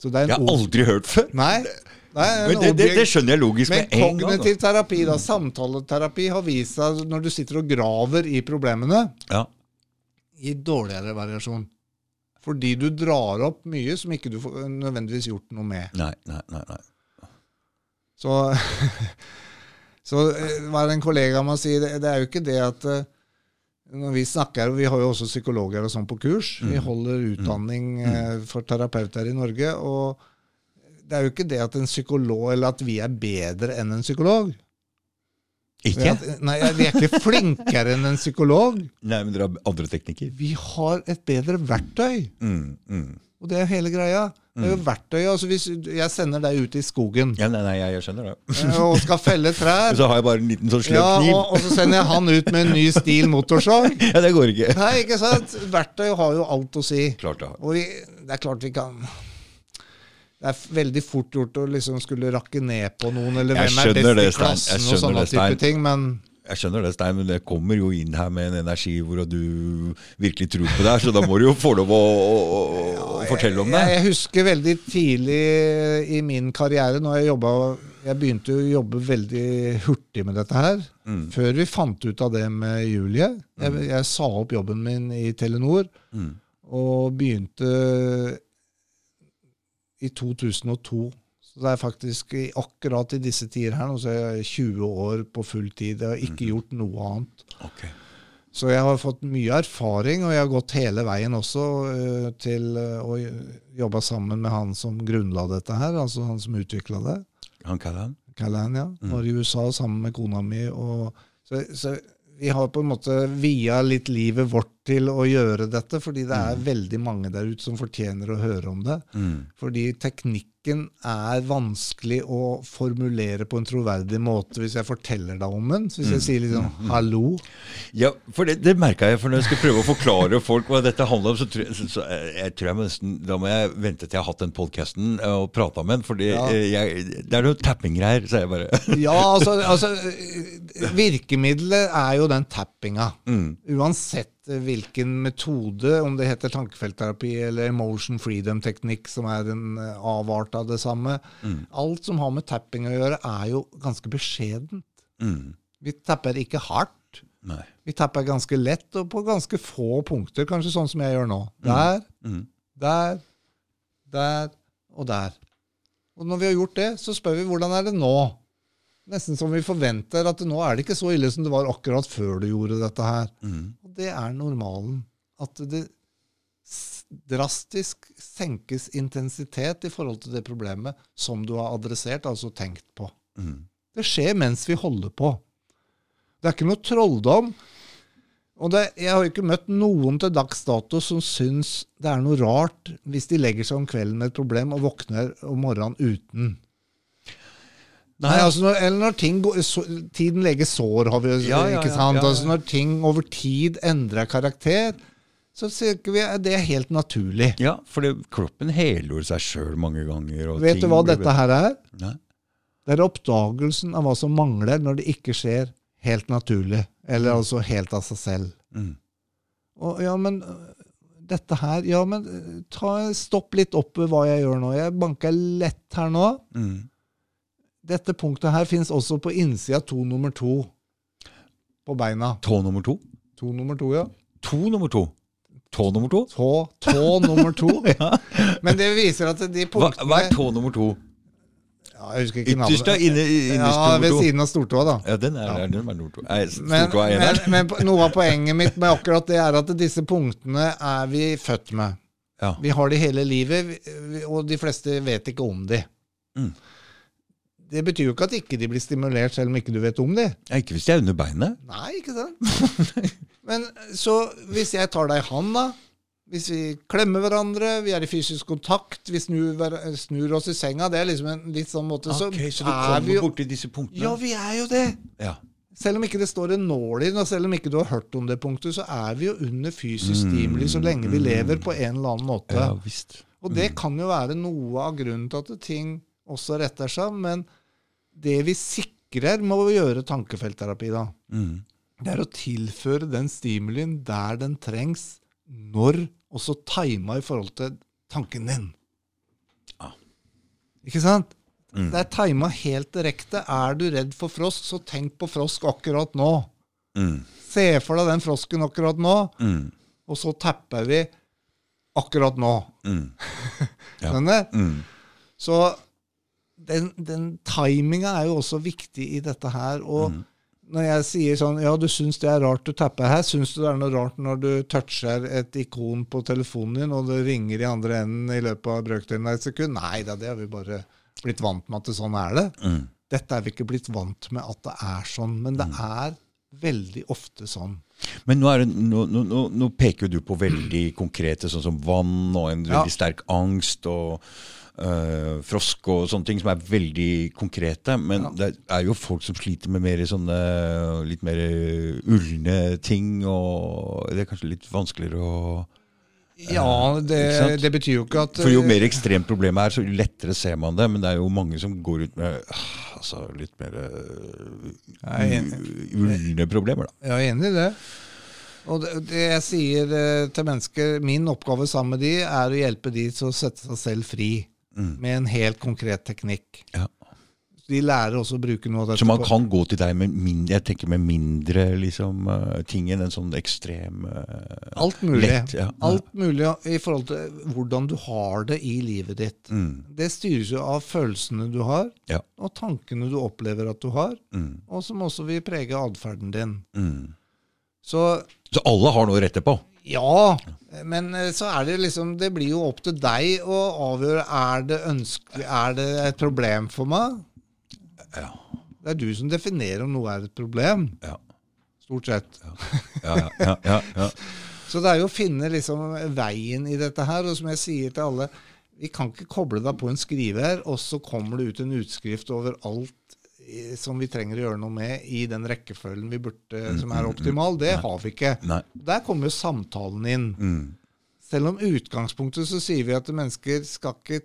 Så det er Jeg har aldri hørt før. Nei, en det, det, det skjønner jeg logisk med en gang. Men kognitiv terapi, da, samtaleterapi, har vist seg når du sitter og graver i problemene, Ja. gir dårligere variasjon. Fordi du drar opp mye som ikke du får nødvendigvis gjort noe med. Nei, nei, nei. nei. Så, [laughs] så var er det en kollega av meg sier, det, er jo ikke det at eh, når vi snakker, vi har jo også psykologer og sånn på kurs, vi Mm. holder utdanning eh, for terapeuter i Norge, og det er jo ikke det at en psykolog, eller at vi er bedre enn en psykolog. Ikke? At, nei, jeg er virkelig flinkere enn en psykolog. Nei, men dere har andre teknikker. Vi har et bedre verktøy, Mm, mm. og det er hele greia. Det er jo verktøy, altså Hvis jeg sender deg ut i skogen Ja, nei, nei, jeg, jeg skjønner det. eh, og skal felle trær Og [laughs] så har jeg bare en liten sånn sløv ja, kniv. og, og så sender jeg han ut med en ny stil motorsag. [laughs] Ja, det går ikke. Nei, ikke sant? Verktøy har jo alt å si. Klart det. har. Og vi, det er klart vi kan Det er veldig fort gjort å liksom skulle rakke ned på noen, eller Jeg hvem er best det, i klassen, og sånne det, type ting, men Jeg skjønner det, Stein, men det kommer jo inn her med en energi hvor du virkelig tror på det her, så da må du jo få lov å, å, å, å [laughs] fortelle om det. Jeg, jeg husker veldig tidlig i min karriere, når jeg jobba Jeg begynte jo å jobbe veldig hurtig med dette her. Mm. Før vi fant ut av det med Julie. Jeg, jeg sa opp jobben min i Telenor Mm. og begynte i 2002. Så det er faktisk i, akkurat i disse tider her nå, så er jeg 20 år på full tid. Jeg har ikke gjort noe annet. Okay. Så jeg har fått mye erfaring, og jeg har gått hele veien også uh, til øh, å jobbe sammen med han som grunnla dette her, altså han som utvikla det. Han Callahan? han? Callahan, ja. Var i USA sammen med kona mi. Og, så, så vi har på en måte via litt livet vårt til å gjøre dette, fordi det er veldig mange der ute som fortjener å høre om det. Mm. Fordi teknikken er vanskelig å formulere på en troverdig måte hvis jeg forteller deg om den. Så hvis jeg sier liksom 'hallo', Ja, for det, det merka jeg, for når jeg skal prøve å forklare folk hva dette handler om, så, tror jeg, så, så jeg, jeg tror jeg nesten, da må jeg vente til jeg har hatt den podkasten og prata med den, for Ja. det er noe tapping-greier, sier jeg bare [laughs] Ja, altså, altså [laughs] Virkemidlet er jo den tappinga. mm. Uansett hvilken metode, om det heter tankefeltterapi eller emotion freedom-teknikk, som er en eh, avart av det samme. Alt som har med tapping å gjøre, er jo ganske beskjedent. Mm. Vi tapper ikke hardt. Nei. Vi tapper ganske lett, og på ganske få punkter, kanskje sånn som jeg gjør nå. Der, Mm. der, der og der. Og når vi har gjort det, så spør vi hvordan er det nå? Nesten som vi forventer at nå er det ikke så ille som det var akkurat før du gjorde dette her. Mm. Og det er normalen. At det drastisk senkes intensitet i forhold til det problemet som du har adressert, altså tenkt på. Mm. Det skjer mens vi holder på. Det er ikke noe trolldom. Og det, jeg har ikke møtt noen til dags dato som syns det er noe rart hvis de legger seg om kvelden med et problem og våkner om morgenen uten. Nei, altså når, Eller når ting går, så, tiden leger sår, har vi jo Ja, ja, ikke sant? ja. Altså Når ting over tid endrer karakter, så ikke vi at det er helt naturlig. Ja, for det, kroppen heler seg sjøl mange ganger. Vet du hva dette her er? Nei? Det er oppdagelsen av hva som mangler når det ikke skjer helt naturlig, eller altså helt av seg selv. Mm. Og, ja, men øh, dette her Ja, men øh, ta, stopp litt opp ved hva jeg gjør nå. Jeg banker lett her nå. Mm. Dette punktet her fins også på innsida to nummer to på beina. Tå nummer to? To nummer to, ja. To nummer to? Tå nummer to? Tå, tå nummer to. [laughs] Men det viser at de punktene hva er tå nummer to? ja, Jeg husker ikke Ytterst, da? navnet. Inne, innerst Ja, ved siden av stortåa, da. Ja, den er Ja. Den er to. Nei, Men, stortåa er men, eneren. [laughs] men po- noe av poenget mitt med akkurat det er at disse punktene er vi født med. Ja. Vi har de hele livet, og de fleste vet ikke om de. Mm. Det betyr jo ikke at ikke de blir stimulert selv om ikke du vet om det. Ja, ikke hvis de er under beinet. Nei, ikke sant? [laughs] Men så hvis jeg tar deg i hånda, hvis vi klemmer hverandre, vi er i fysisk kontakt, vi snur, snur oss i senga, det er liksom en litt sånn måte, så, Ok, så du er kommer vi jo borti disse punktene? Ja, vi er jo det. Ja. Selv om ikke det står en nål i den, og selv om ikke du har hørt om det punktet, så er vi jo under fysisk Mm, stimuli så lenge vi lever på en eller annen måte. ja visst. Og det kan jo være noe av grunnen til at ting også retter seg, men det vi sikrer med å gjøre tankefeltterapi, da, Mm. det er å tilføre den stimulien der den trengs, når, og så tima i forhold til tanken din. Ja. Ikke sant? Mm. Det er tima helt direkte. Er du redd for frosk, så tenk på frosk akkurat nå. Mm. Se for deg den frosken akkurat nå, Mm. og så tapper vi akkurat nå. Mm. [laughs] Ja. Mm. Så den, den timinga er jo også viktig i dette her. Og Mm. når jeg sier sånn Ja, du syns det er rart du tapper her. Syns du det er noe rart når du toucher et ikon på telefonen din, og det ringer i andre enden i løpet av brøkdelen av et sekund? Nei da, det har vi bare blitt vant med at det sånn er det. Mm. Dette er vi ikke blitt vant med at det er sånn, men det er veldig ofte sånn. Men nå, det, nå, nå, nå, peker du på veldig konkrete, sånn som vann og en Ja. veldig sterk angst og øh, frosk og sånne ting som er veldig konkrete. Men Ja. det er jo folk som sliter med mer sånne litt mer ulne ting, og det er kanskje litt vanskeligere å Ja, det, det betyr jo ikke at For jo mer ekstremt problemet er, så lettere ser man det. Men det er jo mange som går ut med ah, altså, litt mer er øh, ulne problemer, da. Jeg er enig i det. Og det, det jeg sier eh, til mennesker, min oppgave sammen med de, er å hjelpe de til å sette seg selv fri Mm. med en helt konkret teknikk. Ja. De lærer også å bruke noe av dette. Så man kan gå til deg med mindre, jeg tenker med mindre liksom, eh, ting enn en sånn ekstrem uh, Alt mulig. lett, ja. Alt mulig i forhold til hvordan du har det i livet ditt. Mm, Det styres jo av følelsene du har, Ja. og tankene du opplever at du har, mm, og som også vil prege atferden din. mm. Så Så alle har noe å rette på. Ja, men eh, så er det liksom Det blir jo opp til deg å avgjøre er det ønskelig, er det et problem for meg. Ja. Det er du som definerer om noe er et problem. Ja. Stort sett. Ja, ja, ja, ja, ja. [laughs] Så det er jo å finne liksom veien i dette her. Og som jeg sier til alle, vi kan ikke koble deg på en skriver, og så kommer det ut en utskrift over alt som vi trenger å gjøre noe med i den rekkefølgen vi burde, som er optimal. Det har vi ikke. Nei. Der kommer jo samtalen inn. Mm, Selv om utgangspunktet så sier vi at mennesker skal ikke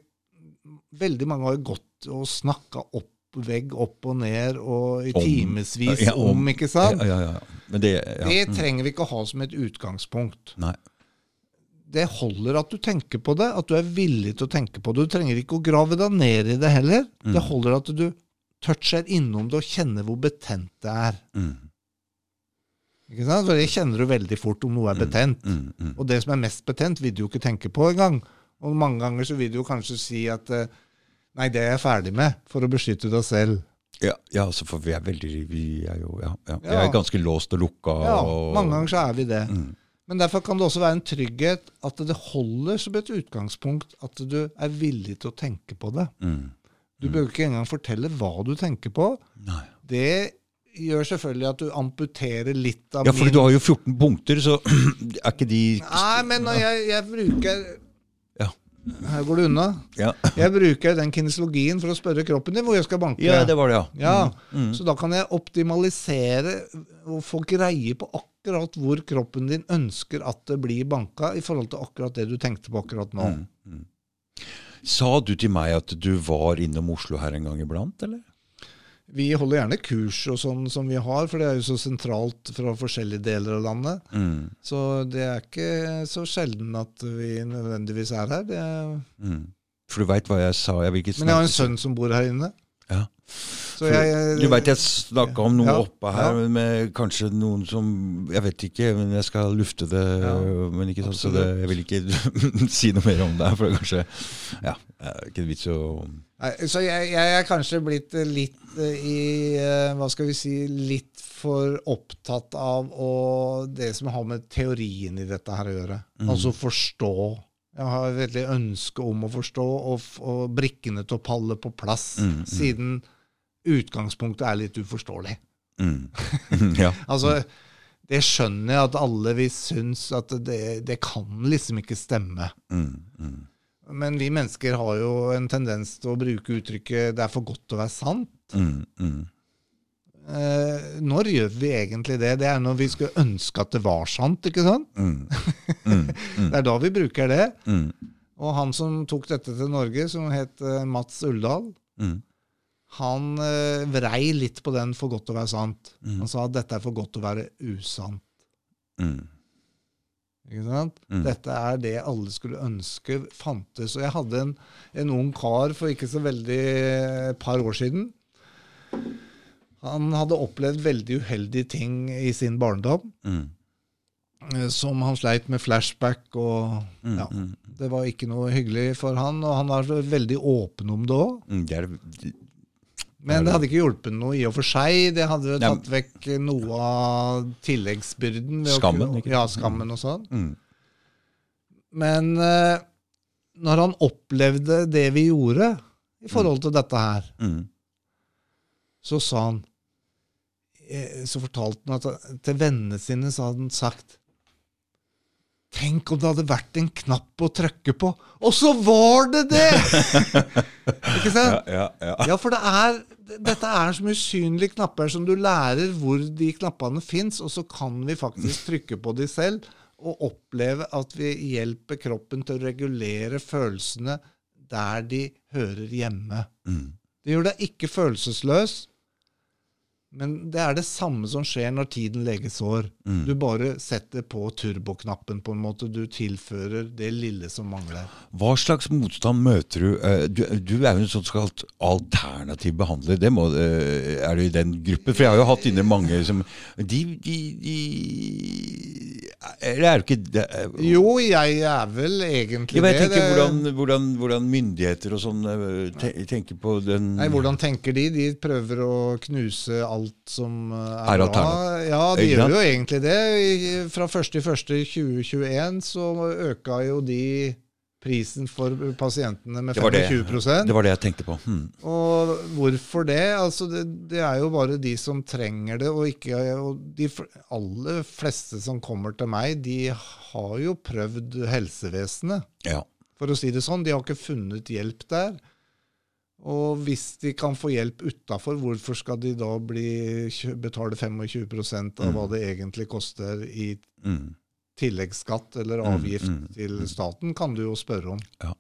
Veldig mange har gått og snakka opp vegg opp og ned og i timevis Ja, om. ikke sant? ja, ja, ja. Men det. Det mm, trenger vi ikke å ha som et utgangspunkt. Nei. Det holder at du tenker på det, at du er villig til å tenke på det. Du trenger ikke å grave deg ned i det heller. Mm. Det holder at du toucher innom det og kjenner hvor betent det er. Mm, Ikke sant? For det kjenner du veldig fort om noe er betent. mm, mm. Og det som er mest betent, vil du jo ikke tenke på engang. Og mange ganger så vil du jo kanskje si at eh, nei, det er jeg ferdig med, for å beskytte deg selv. Ja, ja, altså, for vi er veldig Vi er jo ja, ja. Vi er ganske låst og lukka. Ja, og, mange ganger så er vi det. Mm, Men derfor kan det også være en trygghet at det holder som et utgangspunkt at du er villig til å tenke på det. mm. Du bør ikke engang fortelle hva du tenker på. Nei. Det gjør selvfølgelig at du amputerer litt av Ja, fordi du har jo 14 punkter, så [clears throat] er ikke de Nei, men når jeg, jeg bruker Ja. Her går det unna. Ja, [laughs] Jeg bruker den kinesologien for å spørre kroppen din hvor jeg skal banke. ja det var det, ja. Ja, Mm. Så da kan jeg optimalisere og få greie på akkurat hvor kroppen din ønsker at det blir banka, i forhold til akkurat det du tenkte på akkurat nå. Mm, mm. Sa du til meg at du var innom Oslo her en gang iblant, eller? Vi holder gjerne kurs og sånn som vi har, for det er jo så sentralt fra forskjellige deler av landet. Mm, Så det er ikke så sjelden at vi nødvendigvis er her. Det mm. For du veit hva jeg sa? Jeg vil ikke men jeg har en sønn som bor her inne. Ja. Så jeg, Du veit jeg snakka om noe Ja, oppe her ja. med kanskje noen som Jeg vet ikke, men jeg skal lufte det. Ja, men ikke sant, så det, jeg vil ikke [laughs] si noe mer om det. For det er kanskje Ja, ikke vits å Nei, så jeg, jeg er kanskje blitt litt eh, i eh, Hva skal vi si Litt for opptatt av å, det som har med teorien i dette her å gjøre. Mm. Altså forstå. Jeg har et veldig ønske om å forstå, og, og brikkene til å palle på plass. Mm, mm. Siden utgangspunktet er litt uforståelig. Mm. [laughs] ja. Altså, det skjønner jeg at alle vi syns at det, det kan liksom ikke stemme. Mm. Mm. Men vi mennesker har jo en tendens til å bruke uttrykket 'det er for godt til å være sant'. Mm. Mm. Eh, når gjør vi egentlig det? Det er når vi skulle ønske at det var sant, ikke sant? Mm. [laughs] Det er da vi bruker det. Mm. Og han som tok dette til Norge, som het eh, Mats Uldal, Mm. Han eh, vrei litt på den 'for godt å være sant'. Mm. Han sa at dette er for godt å være usant. Mm. Ikke sant? Mm. Dette er det alle skulle ønske fantes. Og jeg hadde en, en ung kar for ikke så veldig et par år siden. Han hadde opplevd veldig uheldige ting i sin barndom. Mm. eh, Som han sleit med flashback og Mm. ja, Mm. Det var ikke noe hyggelig for han, og han var veldig åpen om det òg. Mm. Det er Men det hadde ikke hjulpet noe i og for seg. Det hadde jo tatt vekk noe av tilleggsbyrden. Skammen, kunne- Ja, skammen og sånn. mm. Men uh, når han opplevde det vi gjorde i forhold til dette her, Mm. så sa han eh, Så fortalte han at til vennene sine så hadde han sagt Tenk om det hadde vært en knapp å trykke på, og så var det det! [laughs] Ikke sant? Ja, ja, ja. Ja, for det er, dette er som usynlige knapper som du lærer hvor de knappene fins, og så kan vi faktisk trykke på de selv og oppleve at vi hjelper kroppen til å regulere følelsene der de hører hjemme. Mm. Det gjør deg ikke følelsesløs, men det er det samme som skjer når tiden leges år. Mm. Du bare setter på turboknappen på en måte. Du tilfører det lille som mangler. Hva slags motstand møter du? Eh, Du, du er jo en sånn såkalt alternativ behandler. Det må, eh, er du i den gruppen? For jeg har jo hatt inne mange som De, de, de Eller er du ikke det? Jo, jeg er vel egentlig Jeg det. ikke Det- hvordan, hvordan, hvordan myndigheter og sånn eh, tenker på den Nei, Hvordan tenker de? De prøver å knuse alt som eh, er, bra. Ja, de gjør jo egentlig det. Fra 1.1.2021 så øka jo de prisen for pasientene med Det var det. Det var det jeg tenkte på. Hmm. Og hvorfor det? Altså det? Det er jo bare de som trenger det, og ikke og De aller fleste som kommer til meg, de har jo prøvd helsevesenet Ja. for å si det sånn. De har ikke funnet hjelp der. Og hvis de kan få hjelp utafor, hvorfor skal de da bli, betale 25% av hva det egentlig koster i Mm. tilleggsskatt eller Mm, avgift mm, til staten, kan du jo spørre om. Ja.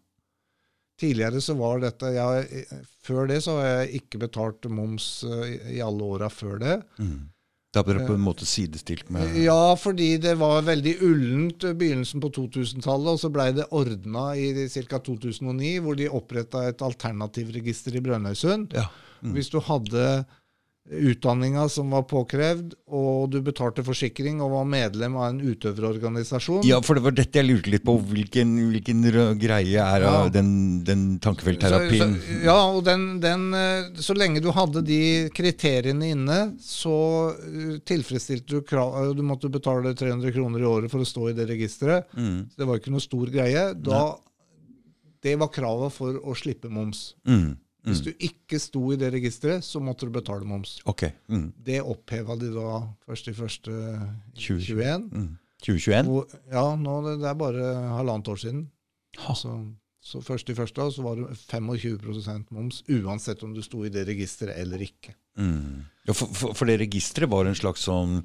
Tidligere så var dette jeg, Før det så har jeg ikke betalt moms eh, i alle åra før det. Mm. Da ble det på en måte sidestilt med Ja, fordi det var veldig ullent begynnelsen på 2000-tallet, og så blei det ordna i ca. 2009, hvor de oppretta et alternativregister i Brønnøysund. Ja. Mm. Hvis du hadde utdanninga som var påkrevd, og du betalte forsikring og var medlem av en utøverorganisasjon Ja, for det var dette jeg lurte litt på. Hvilken, hvilken greie er Ja. den, den tankefeltterapien? Så, så, ja, og den, den, eh, så lenge du hadde de kriteriene inne, så eh, tilfredsstilte du krav Du måtte betale 300 kroner i året for å stå i det registeret. Mm. Det var ikke noe stor greie. Da, det var kravet for å slippe moms. Mm. Hvis Mm. du ikke sto i det registeret, så måtte du betale moms. Okay. Mm. Det oppheva de da 1.1.2021. Mm. 2021? Hvor- Ja, nå, det, det er bare halvannet år siden. Ha. Så, så først i første så var det 25% moms, uansett om du sto i det registeret eller ikke. Mm. Ja, for, for, for det registeret var en slags sånn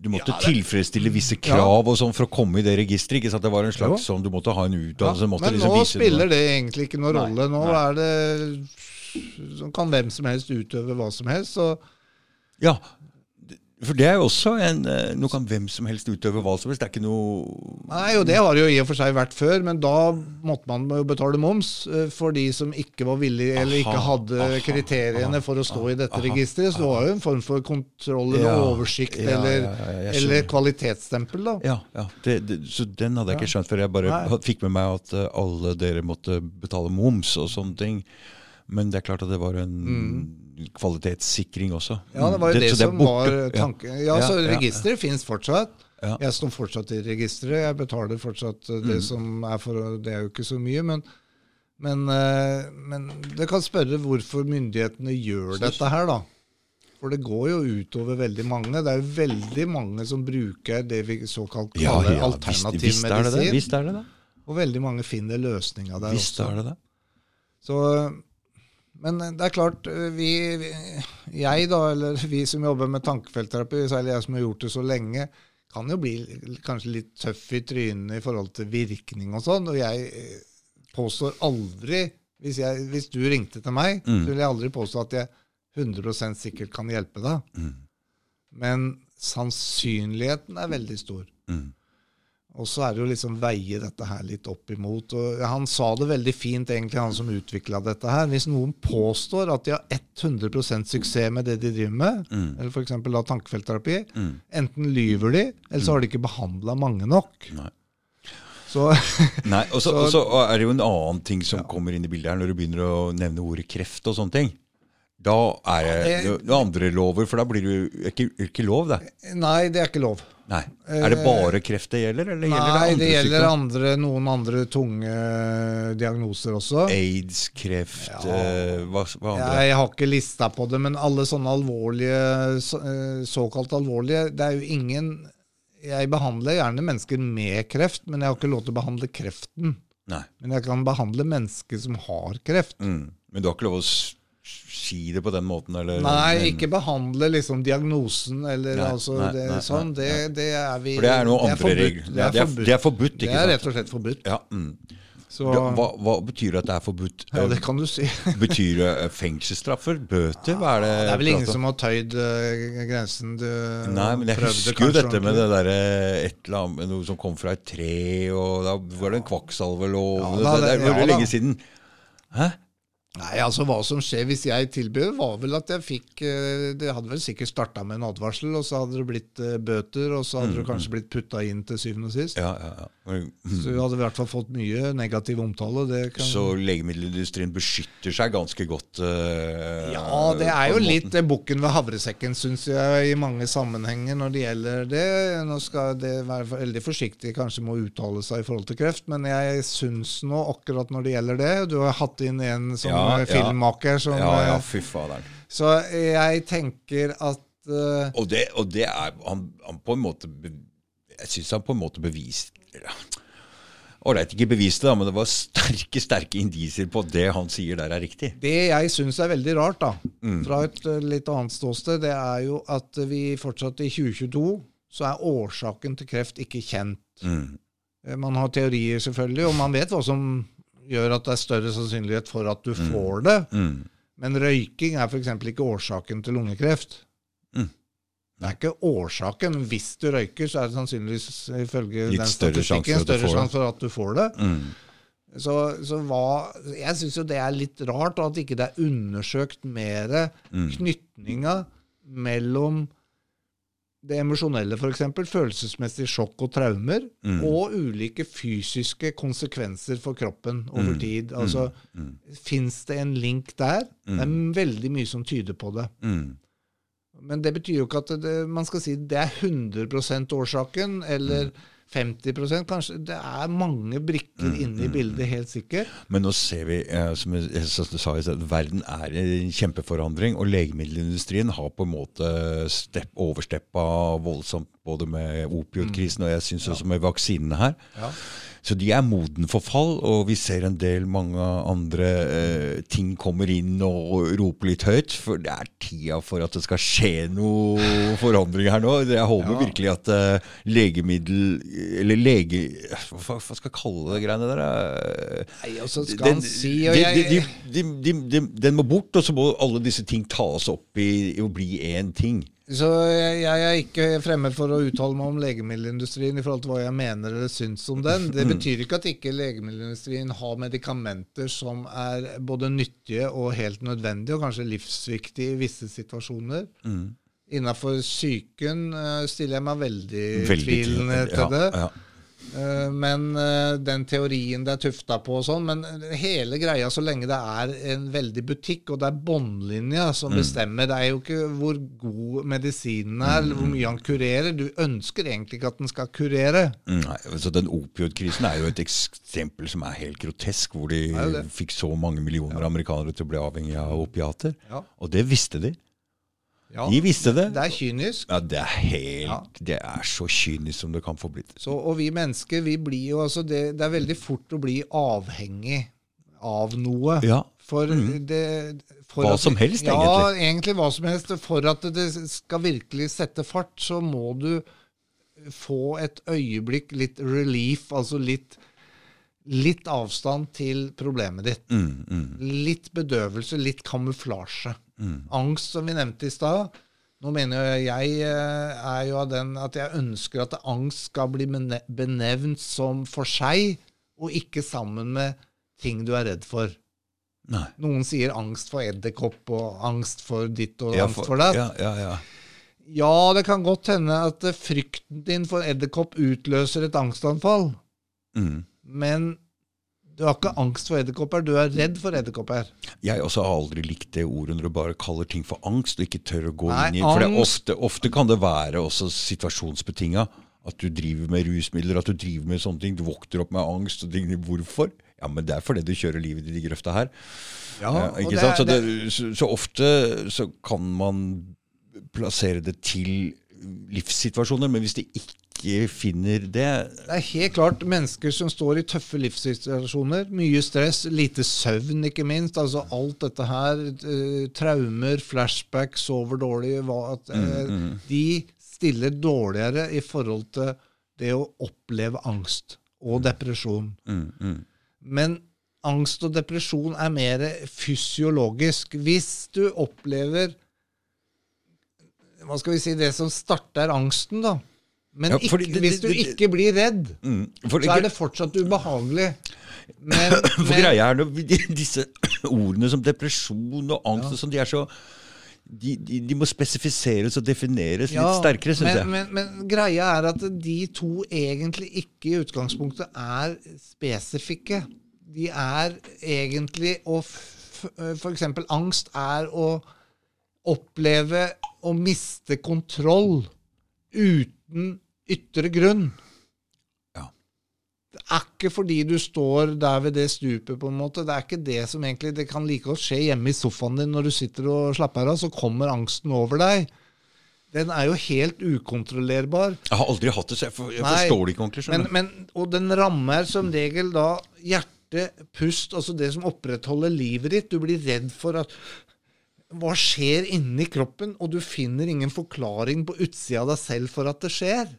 Du måtte Ja, det- tilfredsstille visse krav og sånn for å komme i det registeret. ikke sant? Det var en slags Jo. sånn, Du måtte ha en utdannelse. Ja, men liksom nå vise spiller det egentlig ikke noen Nei, rolle. Nå nei. er det kan hvem som helst utøve hva som helst. Så Ja, for det er jo også en eh, Nå kan hvem som helst utøve hva som helst. Det er ikke noe Nei, og det har det jo i og for seg vært før, men da måtte man jo betale moms eh, for de som ikke var villige eller ikke hadde aha, kriteriene for å stå i dette aha, registeret. Så det var jo en form for kontroll eller Ja, oversikt ja, eller, ja, eller kvalitetsstempel, da. Ja, ja det, det, så den hadde jeg ikke skjønt før. Jeg bare Nei. fikk med meg at eh, alle dere måtte betale moms og sånne ting. Men det er klart at det var en kvalitetssikring også. Ja, det var jo det, er som var tanken. Ja, Ja, så ja, registeret fins fortsatt. Ja. Jeg står fortsatt i registeret. Jeg betaler fortsatt det Mm. det som er for Det er jo ikke så mye, men, Men, eh, men det kan spørre hvorfor myndighetene gjør dette her, da. For det går jo utover veldig mange. Det er jo veldig mange som bruker det vi såkalt kaller ja, alternativ visst, visst er det det. Visst er det det. Og veldig mange finner løsninga der Visst også. er det det. Så, men det er klart, vi, vi, jeg da, eller vi som jobber med tankefeltterapi, særlig jeg som har gjort det så lenge, kan jo bli kanskje litt tøff i trynet i forhold til virkning og sånn. Og jeg eh, påstår aldri, hvis, jeg, hvis du ringte til meg, Mm. så vil jeg aldri påstå at jeg 100% sikkert kan hjelpe deg. Mm. Men sannsynligheten er veldig stor. Mm. Og så er det jo liksom veie dette her litt opp imot. Og han sa det veldig fint, egentlig, han som utvikla dette her. Hvis noen påstår at de har 100% suksess med det de driver med, Mm. eller f.eks. tankefeltterapi, Mm. enten lyver de, eller så har de ikke behandla mange nok. Nei. Så [laughs] Nei, og så Så- og så [laughs] er det jo en annen ting som kommer inn i bildet her, når du begynner å nevne ordet kreft og sånne ting. Da er det det- noen andre lover, for da blir det jo ikke, ikke lov, det. Nei, det er ikke lov. Nei. Er det bare kreft det gjelder, eller Nei, det det andre gjelder andre, noen andre tunge diagnoser også. Aids, kreft, Ja. eh, hva, hva andre? Jeg har ikke lista på det, men alle sånne alvorlige, så- eh, såkalt alvorlige Det er jo ingen Jeg behandler gjerne mennesker med kreft, men jeg har ikke lov til å behandle kreften. Nei. Men jeg kan behandle mennesker som har kreft. Mm. Men du har ikke lov å si det på den måten? Eller, Nei, ikke behandle liksom diagnosen eller Nei, altså nei, det, nei, sånn. Det, det er vi For det er noen andre forbudt. regler. Det er det, er, forbudt. ikke sant? Det er rett og slett forbudt. Ja, mm. Så, hva, hva betyr det at det er forbudt? ja, det kan du si. [laughs] Betyr det eh, fengselsstraffer? Bøter? Hva er det? Det er vel ingen som har tøyd eh, grensen. Du, Nei, men jeg husker jo dette med det derre et eller annet noe som kom fra et tre, og da var det en kvakksalvelov Ja, det, da, det, det- er veldig ja, lenge siden. Hæ? Nei, altså Hva som skjer hvis jeg tilbyr, var vel at jeg fikk eh, Det hadde vel sikkert starta med en advarsel, og så hadde det blitt eh, bøter, og så hadde det kanskje blitt putta inn til syvende og sist. Mm, Ja, ja, ja. Så vi hadde i hvert fall fått mye negativ omtale. Det kan, Så legemiddelindustrien beskytter seg ganske godt? Uh, ja, det er jo litt bukken ved havresekken, syns jeg, i mange sammenhenger når det gjelder det. Nå skal det være veldig forsiktig kanskje med å uttale seg i forhold til kreft, men jeg syns nå akkurat når det gjelder det Du har hatt inn en som ja. Filmmaker som Ja, ja, eh, fy faderen. Så jeg tenker at uh, Og det, og det er han, han på en måte Jeg syns han på en måte beviste Ålreit, ikke beviste, da, men det var sterke sterke indisier på at det han sier der, er riktig. Det jeg syns er veldig rart, da, Mm. fra et eh, litt annet ståsted, det er jo at vi fortsatt i 2022 så er årsaken til kreft ikke kjent. Mm. Eh, Man har teorier, selvfølgelig, og man vet hva som gjør at det er større sannsynlighet for at du får det. Mm. Men røyking er f.eks. ikke årsaken til lungekreft. Mm. Det er ikke årsaken. Hvis du røyker, så er det sannsynligvis ifølge Litt den statistikken større sjanse for at du får det. Mm. Så, så hva, jeg syns jo det er litt rart at ikke det er undersøkt mer Mm. knytninga mellom det emosjonelle, f.eks., følelsesmessig sjokk og traumer, Mm. og ulike fysiske konsekvenser for kroppen over Mm. tid. Altså, Mm. Fins det en link der? Det er veldig mye som tyder på det. Mm. Men det betyr jo ikke at det, man skal si det er 100% årsaken, eller 50% kanskje. Det er mange brikker inne i bildet, helt sikkert. Men nå ser vi, eh, som jeg, sa i sted, verden er i en kjempeforandring, og legemiddelindustrien har på en måte stepp, oversteppa voldsomt, både med opioidkrisen og jeg syns også med vaksinene her. Ja. Så de er moden for fall, og vi ser en del mange andre eh, ting kommer inn og roper litt høyt. For det er tida for at det skal skje noe forandring her nå. Jeg håper Ja. virkelig at eh, legemiddel Eller lege... Hva, hva skal jeg kalle det greiene der? eh? Nei, og så skal Den, si og de, de, de, de, de, den må bort, og så må alle disse ting tas opp i, i å bli én ting. Så jeg, jeg er ikke fremmed for å uttale meg om legemiddelindustrien i forhold til hva jeg mener eller syns om den. Det betyr ikke at ikke legemiddelindustrien har medikamenter som er både nyttige og helt nødvendige, og kanskje livsviktige i visse situasjoner. Innafor psyken eh, stiller jeg meg veldig, Veldig tvilende til det. Ja, ja. Eh, Men eh, den teorien det er tufta på og sånn, men hele greia så lenge det er en veldig butikk, og det er båndlinja som Mm. bestemmer, det er jo ikke hvor god medisinen er, eller hvor mye han kurerer. Du ønsker egentlig ikke at den skal kurere. Nei, så Den opioidkrisen er jo et eksempel som er helt grotesk, hvor de fikk så mange millioner amerikanere til å bli avhengig av opiater. Ja. Og det visste de. Ja. De visste det. Det er kynisk. Ja, Det er helt, Ja. det er så kynisk som det kan få blitt. Så, og vi mennesker, vi blir jo altså det, det er veldig fort å bli avhengig av noe. Ja, For det for Hva at- som helst, ja, egentlig. egentlig hva som helst. For at det skal virkelig sette fart, så må du få et øyeblikk litt relief, altså litt, litt avstand til problemet ditt. mm, mm, Litt bedøvelse, litt kamuflasje. Mm. Angst, som vi nevnte i stad. Nå mener jeg, jeg eh, er jo av den at jeg ønsker at angst skal bli benevnt som for seg, og ikke sammen med ting du er redd for. Nei. Noen sier angst for edderkopp og angst for ditt og Ja, angst for datt. Ja, ja, ja. Ja, det kan godt hende at frykten din for edderkopp utløser et angstanfall. Mm. Men du har ikke angst for edderkopper, du er redd for edderkopper. Jeg også har aldri likt det ordet når du bare kaller ting for angst, og ikke tør å gå Nei, inn i For det ofte, ofte kan det være også situasjonsbetinga. At du driver med rusmidler, at du driver med sånne ting. Du våkner opp med angst. og ting. Hvorfor? Ja, men det er fordi du kjører livet i de grøfta her. Ja, Ja, ikke sant? Så, det, så, så ofte så kan man plassere det til livssituasjoner, men hvis det ikke finner det Det er helt klart mennesker som står i tøffe livssituasjoner. Mye stress, lite søvn, ikke minst. Altså alt dette her. eh, traumer, flashback, sover dårlig. At, mm. De stiller dårligere i forhold til det å oppleve angst og depresjon. mm, mm. Men angst og depresjon er mer fysiologisk. Hvis du opplever hva skal vi si, det som starter angsten, da. Men Ja, fordi ikke, hvis du ikke blir redd, Mm. fordi, så er det fortsatt ubehagelig. [coughs] Men, for men greia er de- disse [coughs] ordene som depresjon og angst og sånn, de er så de, de, de må spesifiseres og defineres ja, litt sterkere, syns jeg. Men, men greia er at de to egentlig ikke i utgangspunktet er spesifikke. De er egentlig å F.eks. Angst er å oppleve å miste kontroll uten ytre grunn. Ja. Det er ikke fordi du står der ved det stupet, på en måte. Det er ikke det som egentlig Det kan like godt skje hjemme i sofaen din når du sitter og slapper av, så kommer angsten over deg. Den er jo helt ukontrollerbar. Jeg har aldri hatt det, så jeg, for, jeg Nei, forstår det ikke ordentlig. Men, men, og den rammer som regel da hjerte, pust, altså det som opprettholder livet ditt. Du blir redd for at Hva skjer inni kroppen? Og du finner ingen forklaring på utsida av deg selv for at det skjer.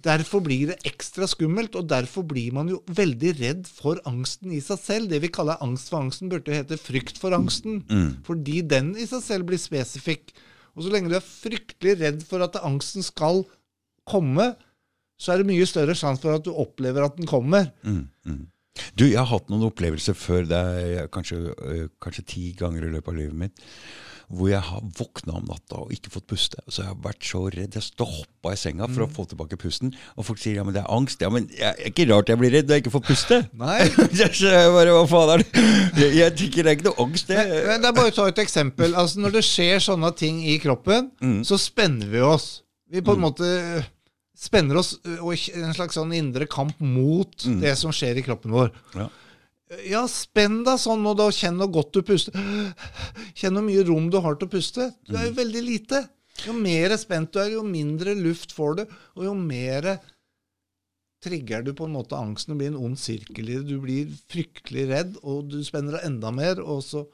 Derfor blir det ekstra skummelt, og derfor blir man jo veldig redd for angsten i seg selv. Det vi kaller angst for angsten, burde hete frykt for angsten. Fordi den i seg selv blir spesifikk. Og så lenge du er fryktelig redd for at angsten skal komme, så er det mye større sjanse for at du opplever at den kommer. Mm, mm. Du, jeg har hatt noen opplevelser før, det er kanskje, øh, kanskje ti ganger i løpet av livet mitt, hvor jeg har våkna om natta og ikke fått puste. Så jeg har vært så redd. Jeg stoppa i senga for å få tilbake pusten. Og folk sier ja, men det er angst. Ja, men det er ikke rart jeg blir redd når jeg ikke får puste. Nei. [laughs] Så jeg bare, hva faen er det? Jeg, jeg tenker det er ikke noe angst, det. Men, men det er bare å ta et eksempel. Altså Når det skjer sånne ting i kroppen, så spenner vi oss. Vi på en måte spenner oss og i en slags sånn indre kamp mot det som skjer i kroppen vår. Ja. Ja, spenn deg sånn og da, kjenn hvor godt du puster. Kjenn hvor mye rom du har til å puste. Du er jo veldig lite. Jo mer spent du er, jo mindre luft får du, og jo mer trigger du på en måte angsten. Det blir en ond sirkel i det. Du blir fryktelig redd, og du spenner deg enda mer, og så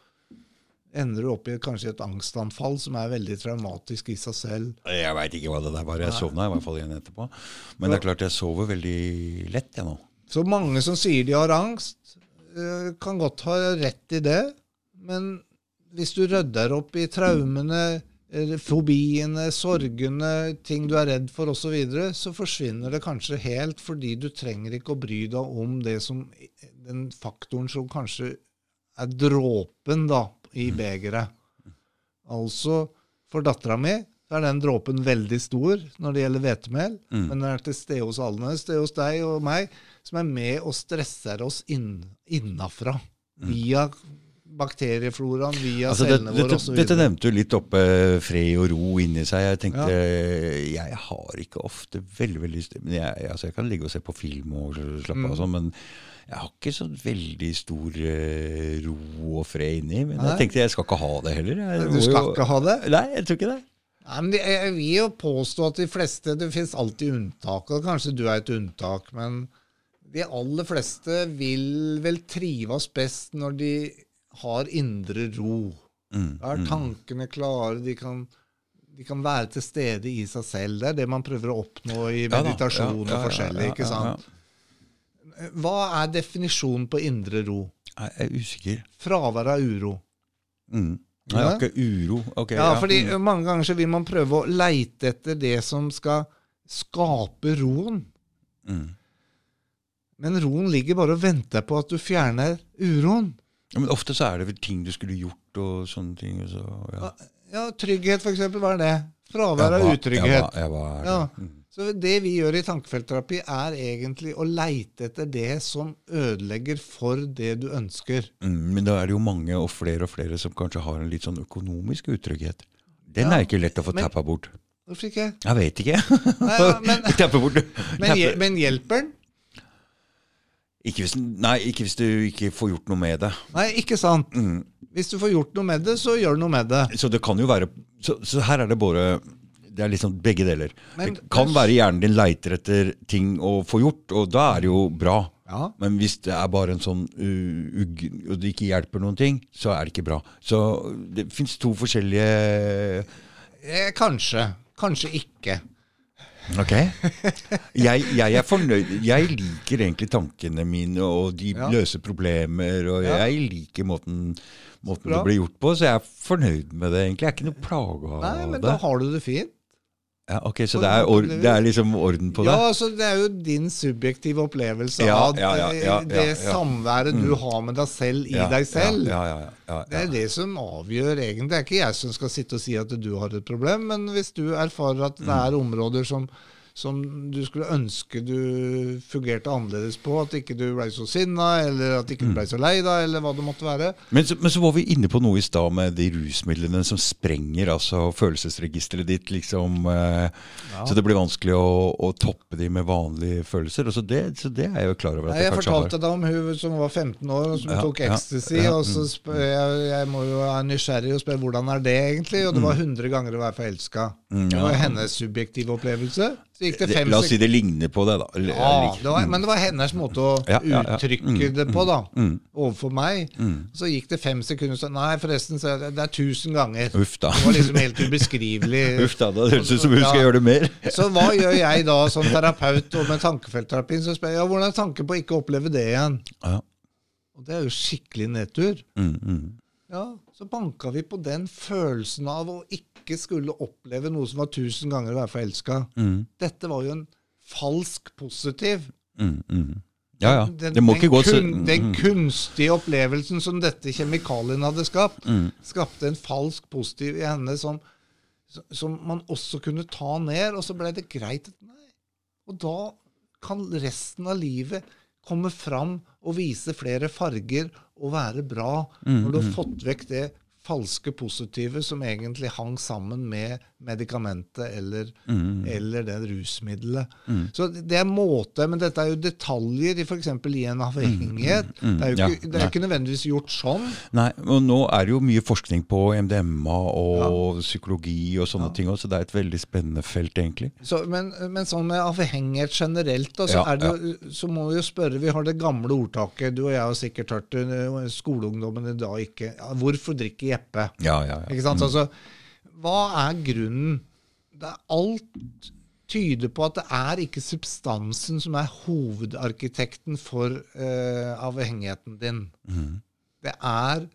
ender du opp i kanskje et angstanfall som er veldig traumatisk i seg selv. Jeg veit ikke hva det der var. Jeg sovna i hvert fall igjen etterpå. Men det er klart jeg sover veldig lett, jeg nå. Så mange som sier de har angst, kan godt ha rett i det. Men hvis du rydder opp i traumene, eh, fobiene, sorgene, ting du er redd for osv., så, videre, så forsvinner det kanskje helt, fordi du trenger ikke å bry deg om det som, den faktoren som kanskje er dråpen da, i begeret. Altså, for dattera mi så er den dråpen veldig stor når det gjelder hvetemel. Mm. Men den er til stede hos alle. Den er til stede hos deg og meg, som er med og stresser oss inn, innafra. Via bakteriefloraen, via Altså, det, cellene våre dette, osv. dette nevnte du litt oppe fred og ro inni seg. Jeg tenkte Jeg har ikke ofte veldig veldig lyst men jeg, altså, jeg kan ligge og se på film og slappe Mm. av og sånn, men jeg har ikke sånn veldig stor uh, ro og fred inni. Men Nei. jeg tenkte jeg skal ikke ha det heller. Jeg Du skal jo- ikke ha det? Nei, jeg tror ikke det. Nei, men det- Jeg vil jo påstå at de fleste Det finnes alltid unntak, og kanskje du er et unntak, men de aller fleste vil vel trives best når de har indre ro. Mm, Da er tankene klare, de kan, de kan være til stede i seg selv. Det er det man prøver å oppnå i meditasjon ja, ja, og forskjellig. ja, ja, ikke sant? Hva er definisjonen på indre ro? Jeg er usikker. Fravær av uro. Mm. Nei, ikke uro. Ok, Ja, fordi mm. mange ganger så vil man prøve å leite etter det som skal skape roen. Mm. Men roen ligger bare og venter på at du fjerner uroen. Ja, men ofte så er det vel ting du skulle gjort og sånne ting. Og så, ja. Ja, Trygghet, eksempel. Hva er det? Fravær av utrygghet. Jeg var, jeg hva er? Ja. Mm. Så det vi gjør i tankefeltterapi, er egentlig å leite etter det som ødelegger for det du ønsker. Mm, men da er det jo mange og flere og flere som kanskje har en litt sånn økonomisk utrygghet. Den Ja, er ikke lett å få tappa bort. Hvorfor ikke? Jeg vet ikke. Nei, ja, men, [laughs] bort. [laughs] men, men hjelper den? Ikke hvis, nei, ikke hvis du ikke får gjort noe med det. Nei, ikke sant. Mm. Hvis du får gjort noe med det, så gjør noe med det. Så det kan jo være Så, så her er det bare Det er liksom begge deler. Men- det kan være hjernen din leiter etter ting å få gjort, og da er det jo bra. Ja. Men hvis det er bare en sånn uh, ugg, og det ikke hjelper noen ting, så er det ikke bra. Så det fins to forskjellige Eh, kanskje. Kanskje ikke. Ok. Jeg, jeg er fornøyd. Jeg liker egentlig tankene mine, og de Ja. løser problemer. Og Ja. jeg liker måten, måten det blir gjort på, så jeg er fornøyd med det. egentlig. Jeg er ikke noe plaga Nei, men da har du det fint. Ja, ok, Så det er, en or det- er liksom orden på det? Ja, altså Det er jo din subjektive opplevelse Ja, av ja, eh, det samværet du har med deg selv i deg selv. Ja, ja, ja, ja, Det er det som avgjør egentlig. Det er ikke jeg som skal sitte og si at du har et problem, men hvis du erfarer at det Mm. er områder som, som du skulle ønske du fungerte annerledes på, at ikke du ble så sinna, eller at ikke du Mm. ble så lei deg, eller hva det måtte være. Men, så, men så var vi inne på noe i stad med de rusmidlene som sprenger altså følelsesregisteret ditt. liksom, eh, Så det blir vanskelig å, å toppe de med vanlige følelser. og så det, så det er jeg jo klar over Nei, jeg jeg fortalte deg om hun som var 15 år, og som Ja, tok ja, ecstasy. ja, og så mm, spør jeg, jeg må jo være nysgjerrig og spørre hvordan er det egentlig? Og det var 100 ganger å være forelska. Mm, Det var hennes subjektive opplevelse. Gikk det fem la oss si det ligner på det, da. Ja, det var, men det var hennes måte å Ja, ja, ja. uttrykke Mm, det på, da. mm. Overfor meg. Mm. Så gikk det fem sekunder, så Nei, forresten, så det, er tusen ganger. Uff da. Det var liksom helt ubeskrivelig. [laughs] Uff da, det høres ut som hun skal gjøre det mer. [laughs] Så hva gjør jeg da som terapeut og med tankefeltterapien? Så spør jeg ja, hvordan er tanken på å ikke oppleve det igjen? Ja. Og det er jo skikkelig nedtur. Mm, mm. Ja, Så banka vi på den følelsen av å ikke skulle oppleve noe som var tusen ganger å være forelska. Mm, Dette var jo en falsk positiv. mm, mm. Ja, ja. Den, den kun, Den kunstige opplevelsen som dette kjemikalien hadde skapt, Mm. skapte en falsk positiv i henne som, som man også kunne ta ned, og så ble det greit. Nei. Og da kan resten av livet komme fram og vise flere farger og være bra, Mm, når du har fått vekk det falske positive som egentlig hang sammen med medikamentet eller, Mm, eller det rusmiddelet. Så det er måte, men dette er jo detaljer i f.eks. i en avhengighet. mm, Det er jo ja, ikke, det er ikke nødvendigvis gjort sånn. Nei, og nå er det jo mye forskning på MDMA og psykologi og sånne ting også, så det er et veldig spennende felt, egentlig. Så, men, men sånn med avhengighet generelt, da, så, Ja, er det så må vi jo spørre Vi har det gamle ordtaket, du og jeg har sikkert hørt det, skoleungdommene dag ikke ja, Hvorfor drikker Jeppe? Ja, ja, ja. Ikke sant? Altså, hva er grunnen? Det er alt tyder på at det er ikke substansen som er hovedarkitekten for uh, avhengigheten din. Mm. Det er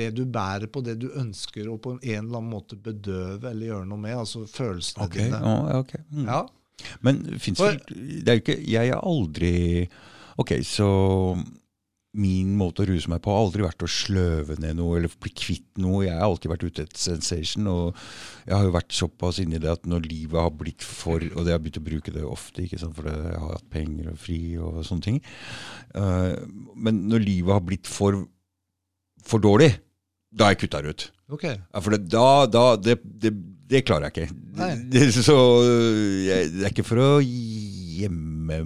det du bærer på, det du ønsker å på en eller annen måte bedøve eller gjøre noe med, altså følelsene okay. dine. Oh, ok. Mm. Ja. Men fins Det er jo ikke Jeg er aldri Ok, så min måte å ruse meg på har aldri vært å sløve ned noe eller bli kvitt noe. Jeg har alltid vært ute etter sensation, og jeg har jo vært såpass inni det at når livet har blitt for Og det har begynt å bruke det ofte, ikke sant, for jeg har hatt penger og fri og sånne ting. Uh, men når livet har blitt for, for dårlig, da har jeg kutta det ut. Okay. Ja, for det, da, da det, det, det, klarer jeg ikke. Det, [laughs] så jeg, det er ikke for å gjemme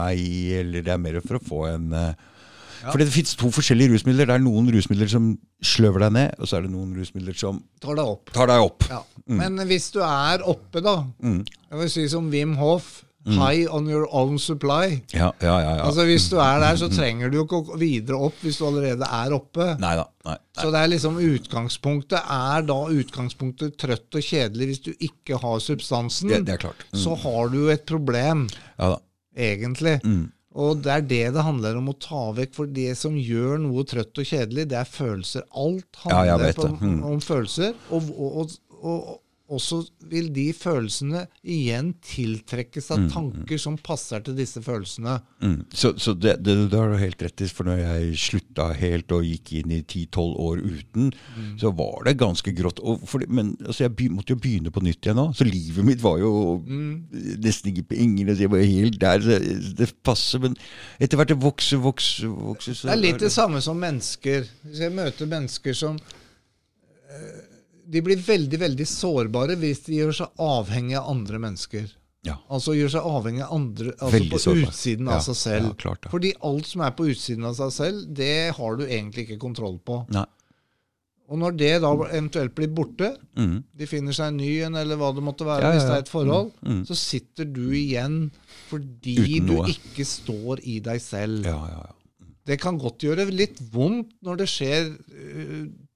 meg, eller det er mer for å få en uh, ja. For det fins to forskjellige rusmidler. Det er noen rusmidler som sløver deg ned, og så er det noen rusmidler som tar deg opp. Tar deg opp. Ja. Mm. Men hvis du er oppe, da, mm. jeg vil si som Wim Hoff mm. High on your own supply. Ja, ja, ja, Altså Hvis du er der, så trenger du ikke å videre opp hvis du allerede er oppe. Neida, nei, nei. Så det er liksom utgangspunktet er da utgangspunktet trøtt og kjedelig hvis du ikke har substansen. Det, det er klart. Mm. Så har du et problem, ja da. egentlig. Mm. Og det er det det handler om å ta vekk. For det som gjør noe trøtt og kjedelig, det er følelser. Alt handler ja, mm. om følelser. Og, og, og, og, så vil de følelsene igjen tiltrekkes av mm, tanker som passer til disse følelsene. Mm. Så, så, det, det, det har du helt rett i. For når jeg slutta helt og gikk inn i 10-12 år uten, mm. så var det ganske grått. For, men altså, jeg måtte jo begynne på nytt igjen nå. Så livet mitt var jo mm. nesten ikke på ingen jeg var helt der. Det, det passer. Men etter hvert det vokser, vokser, vokser Det er litt det samme som mennesker. Hvis jeg møter mennesker som øh, de blir veldig veldig sårbare hvis de gjør seg avhengig av andre mennesker. Ja. Altså gjør seg avhengig av andre altså på sårbar. utsiden av seg selv. Ja, klart, Fordi alt som er på utsiden av seg selv, det har du egentlig ikke kontroll på. Nei. Og når det da eventuelt blir borte, mm. de finner seg en ny en, eller hva det måtte være, hvis det er et forhold, mm. Mm. så sitter du igjen fordi du ikke står i deg selv. Ja, ja, ja. Det kan godt gjøre litt vondt når det skjer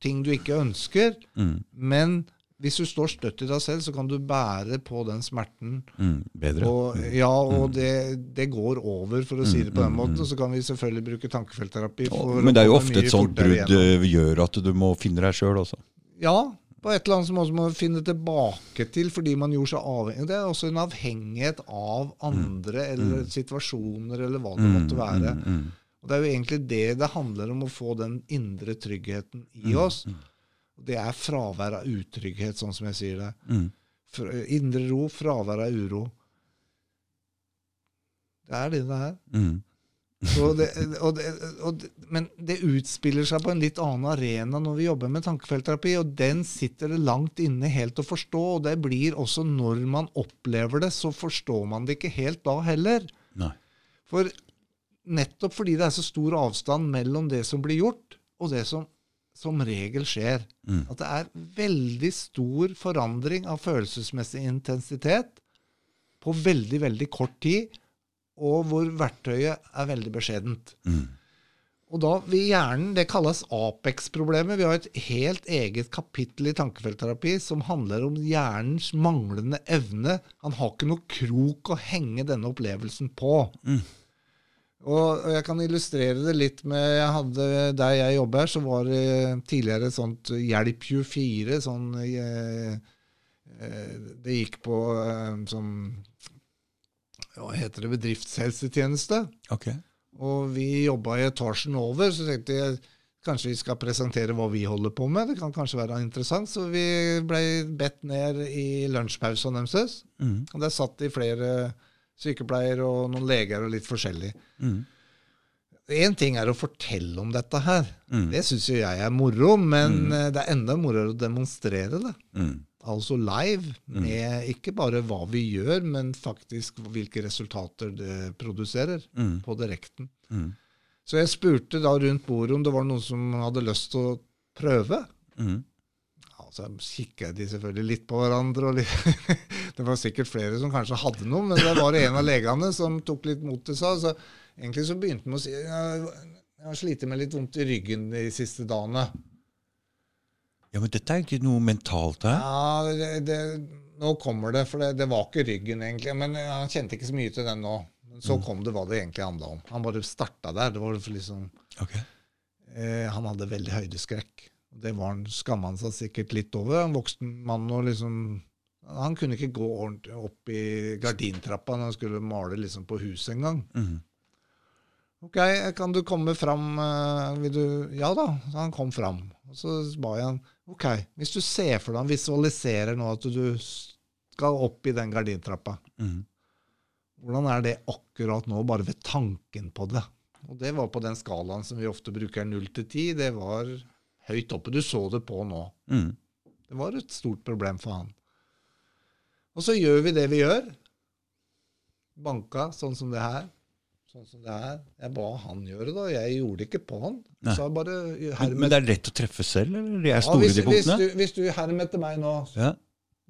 ting du ikke ønsker, mm. men hvis du står støtt i deg selv, så kan du bære på den smerten. Mm, bedre. Og, mm. ja, og mm. det, det, går over, for å si det på den måten. Så kan vi selvfølgelig bruke tankefeltterapi. men det er jo ofte et sånt brudd uh, gjør at du må finne deg sjøl også. Ja, på et eller annet som også må finne tilbake til fordi man gjorde seg avhengig. Det er også en avhengighet av andre mm. eller situasjoner eller hva det måtte være. Og Det er jo egentlig det det handler om, å få den indre tryggheten i mm, oss. Mm. Det er fravær av utrygghet, sånn som jeg sier det. Mm. Indre ro, fravær av uro. Det er det det er. Mm. Det, og det, og det, men det utspiller seg på en litt annen arena når vi jobber med tankefeltterapi, og den sitter det langt inne helt å forstå. Og det blir også når man opplever det, så forstår man det ikke helt da heller. Nei. For nettopp fordi det er så stor avstand mellom det som blir gjort, og det som som regel skjer. Mm. At det er veldig stor forandring av følelsesmessig intensitet på veldig, veldig kort tid, og hvor verktøyet er veldig beskjedent. Mm. Og da vil hjernen, Det kalles Apex-problemet. Vi har et helt eget kapittel i tankefeltterapi som handler om hjernens manglende evne. Han har ikke noe krok å henge denne opplevelsen på. Mm. Og jeg kan illustrere det litt med jeg hadde, Der jeg jobber, så var det tidligere et sånt Hjelp24. Sånn, eh, eh, det gikk på eh, som Hva heter det? Bedriftshelsetjeneste. Okay. Og vi jobba i etasjen over, så tenkte jeg kanskje vi skal presentere hva vi holder på med. Det kan kanskje være interessant. Så vi ble bedt ned i lunsjpausen deres. Mm. Og der satt de flere sykepleier og noen leger og litt forskjellig. Mm. Én ting er å fortelle om dette her. Mm. Det syns jo jeg er moro, men mm. Eh, det er enda moroere å demonstrere det. Mm. Altså live, mm. med ikke bare hva vi gjør, men faktisk hvilke resultater det produserer mm. på direkten. Så jeg spurte da rundt bordet om det var noen som hadde lyst til å prøve. Så kikket de selvfølgelig litt på hverandre. Litt [laughs] det var sikkert flere som kanskje hadde noe, men det var en av legene som tok litt mot til seg. Så egentlig så begynte han å si jeg har slitt med litt vondt i ryggen de siste dagene. Ja, Men dette er ikke noe mentalt her? Ja, det, det, Nå kommer det, for det, det, var ikke ryggen, egentlig. Men han kjente ikke så mye til den nå. Men så mm. kom det hva det egentlig handla om. Han bare starta der. Det var liksom, okay. eh, han hadde veldig høydeskrekk. Det var han, skamma han seg sikkert litt over. En voksen mann og liksom Han kunne ikke gå ordentlig opp i gardintrappa når han skulle male liksom på huset engang. Mm. Ok, kan du komme fram? eh, Vil du Ja da. Så han kom fram. Og så ba jeg han Ok, hvis du ser for deg, visualiserer nå at du skal opp i den gardintrappa, Mm. hvordan er det akkurat nå, bare ved tanken på det? Og det var på den skalaen som vi ofte bruker 0 til 10. Det var høyt oppe. Du så det på nå. Mm. Det var et stort problem for han. Og så gjør vi det vi gjør. Banka sånn som det her. Sånn som det her. Jeg ba han gjøre det, og jeg gjorde det ikke på han. Bare Men, men det er lett å treffe selv, eller? De er ja, store, hvis, de hvis, du, hvis du herm etter meg nå Ja.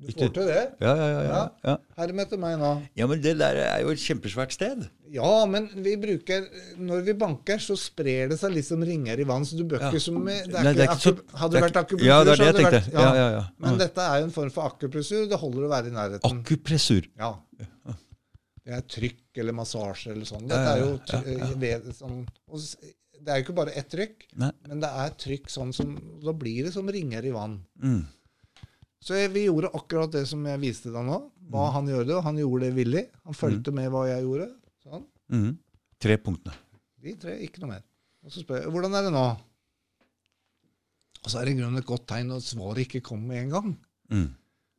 Du får til det. Ja, ja, ja, ja. Herm etter meg nå. ja, men det der er jo et kjempesvært sted. Ja, men vi bruker Når vi banker, så sprer det seg litt som ringer i vann, så du bør ikke som det er ikke, så- Hadde det vært akupressur, Ja, det er det jeg tenkte. vært Ja, ja, ja. Men dette er jo en form for akupressur. Det holder å være i nærheten. Akupressur. Ja. Det er trykk eller massasje eller sånn. Dette er jo ved, sånn, Det er jo ikke bare ett trykk, Nei. men det er trykk sånn som Da blir det som ringer i vann. Mm. Så jeg, vi gjorde akkurat det som jeg viste deg nå. Hva Mm. han gjorde. han gjorde det villig. Han fulgte med hva jeg gjorde. Sånn. Mm. Tre punktene. De tre, ikke noe mer. Og så spør jeg hvordan er det nå. Og så er det i grunnen et godt tegn at svaret ikke kom med en gang. Mm.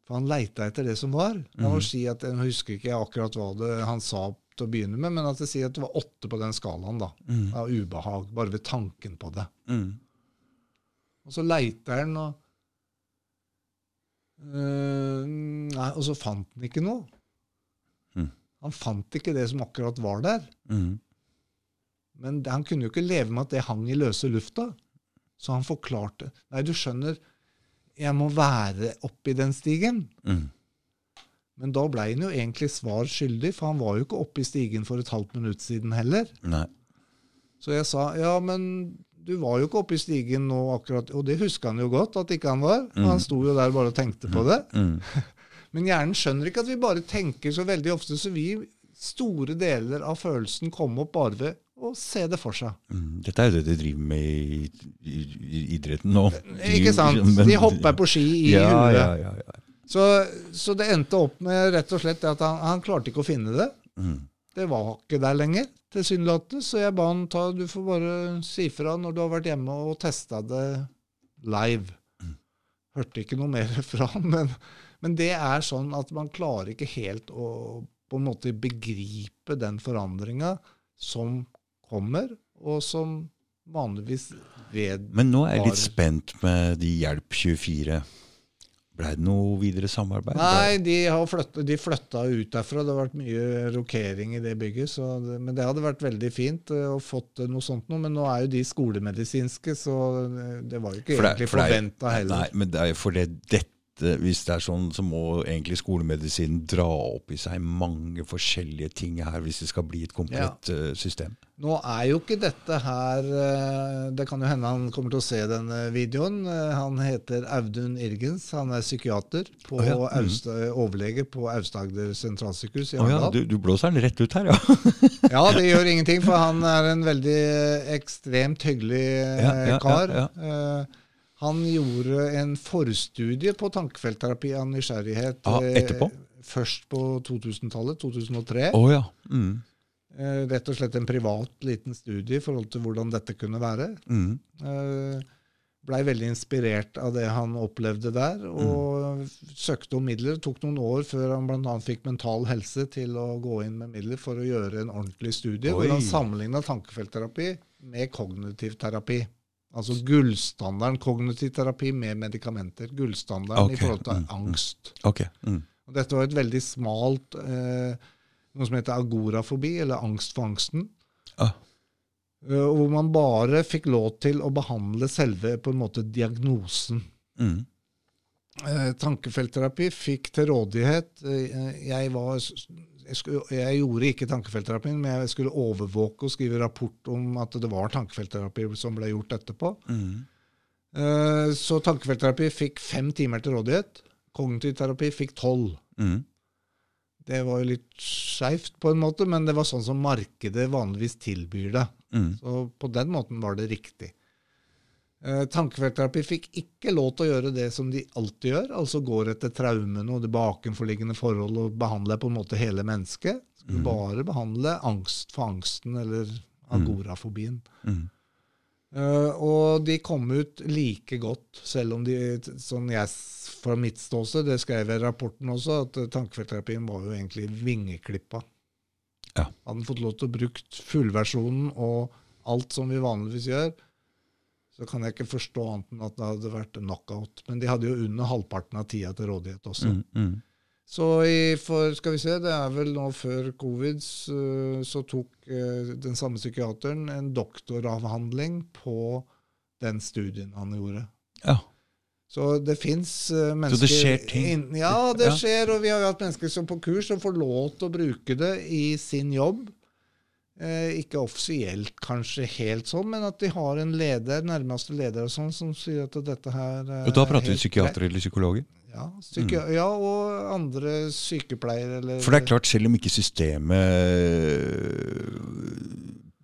For han leita etter det som var. Jeg må si at Jeg husker ikke akkurat hva det han sa til å begynne med, men at jeg sier at det var åtte på den skalaen da, Mm. av ubehag, bare ved tanken på det. Mm. Og så leiter han, og øh, Nei, og så fant han ikke noe. Mm. Han fant ikke det som akkurat var der. Mm. Men det- han kunne jo ikke leve med at det hang i løse lufta. Så han forklarte Nei, du skjønner, jeg må være oppi den stigen. Mm. Men da ble han jo egentlig svar skyldig, for han var jo ikke oppe i stigen for et halvt minutt siden heller. Nei. Så jeg sa ja, men du var jo ikke oppe i stigen nå akkurat. Og det huska han jo godt at ikke han var. Mm. Han sto jo der bare og tenkte på det. Mm. [laughs] Men hjernen skjønner ikke at vi bare tenker så veldig ofte, så vi store deler av følelsen kom opp bare ved å se det for seg. Mm. Dette er jo det de driver med i, i, i idretten nå. Ikke sant? [laughs] De hopper på ski i ja, huet. Ja, ja, ja. Så, så det endte opp med rett og slett at han, han klarte ikke å finne det. Mm. Det var ikke der lenger, tilsynelatende. Så jeg ba han ta Du får bare si fra når du har vært hjemme og testa det live. Hørte ikke noe mer [laughs] fra han, men, men det er sånn at man klarer ikke helt å på en måte begripe den forandringa som kommer, og som vanligvis ved Men nå er jeg litt spent med de Hjelp24. Blei det noe videre samarbeid? Nei, de, har flyttet, de flytta ut derfra. Det har vært mye rokering i det bygget. Så det, men det hadde vært veldig fint eh, å fått noe sånt noe. Men nå er jo de skolemedisinske, så det- det var jo ikke For egentlig for forventa heller. Nei, men det er for det dette Hvis det er sånn, så må egentlig skolemedisinen dra opp i seg mange forskjellige ting her hvis det skal bli et komplett ja. system. Nå er jo ikke dette her eh, Det kan jo hende han kommer til å se denne videoen. Eh, Han heter Audun Irgens. Han er psykiater, på oh, ja, mm. Austa, overlege på Aust-Agder sentralsykehus i Å ja, du, du blåser den rett ut her, ja. [laughs] Ja, det gjør ingenting, for han er en veldig ekstremt hyggelig eh, kar. ja, Eh, Han gjorde en forstudie på tankefeltterapi av nysgjerrighet Ah, etterpå? først på 2000-tallet, 2003. Oh, ja. Mm. Eh, Rett og slett en privat liten studie i forhold til hvordan dette kunne være. Mm. Eh, Blei veldig inspirert av det han opplevde der, og søkte om midler. Det tok noen år før han bl.a. fikk Mental Helse til å gå inn med midler for å gjøre en ordentlig studie, Oi. hvor han sammenligna tankefeltterapi med kognitiv terapi. Altså gullstandarden kognitiv terapi med medikamenter. Gullstandarden okay. i forhold til mm, mm. angst. Ok. Mm. Og dette var et veldig smalt eh, noe som heter agorafobi, eller angst for angsten. Ah. Uh, hvor man bare fikk lov til å behandle selve på en måte diagnosen. Mm. Eh, tankefeltterapi fikk til rådighet eh, jeg, var, jeg, skulle, jeg gjorde ikke tankefeltterapien, men jeg skulle overvåke og skrive rapport om at det var tankefeltterapi som ble gjort etterpå. Mm. Uh, så tankefeltterapi fikk fem timer til rådighet. Kognitiv terapi fikk tolv. Mm. Det var jo litt skeivt på en måte, men det var sånn som markedet vanligvis tilbyr det. Mm. Så på den måten var det riktig. Eh, tankefeltterapi fikk ikke lov til å gjøre det som de alltid gjør, altså går etter traumene og det bakenforliggende forhold og behandler på en måte hele mennesket. Mm. bare behandle angst for angsten, eller agorafobien. Mm. Uh, og de kom ut like godt, selv om de, sånn jeg, fra mitt ståsted, det skrev jeg i rapporten også, at tankefeltterapien var jo egentlig vingeklippa. Ja. Hadde fått lov til å bruke fullversjonen og alt som vi vanligvis gjør, så kan jeg ikke forstå annet enn at det hadde vært knockout. Men de hadde jo under halvparten av tida til rådighet også. Mm. Mm. Så i, for, skal vi se, det er vel nå før covid, så, så tok eh, den samme psykiateren en doktoravhandling på den studien han gjorde. Ja. Så det fins eh, mennesker det skjer ting? In, ja, det Ja. skjer. Og vi har jo hatt mennesker som på kurs som får lov til å bruke det i sin jobb. Eh, ikke offisielt kanskje helt sånn, men at de har en leder, nærmeste leder og sånn, som sier at dette her er Og da prater vi psykiater eller psykologer? Ja, psyki ja, og andre sykepleiere eller For det er klart, selv om ikke systemet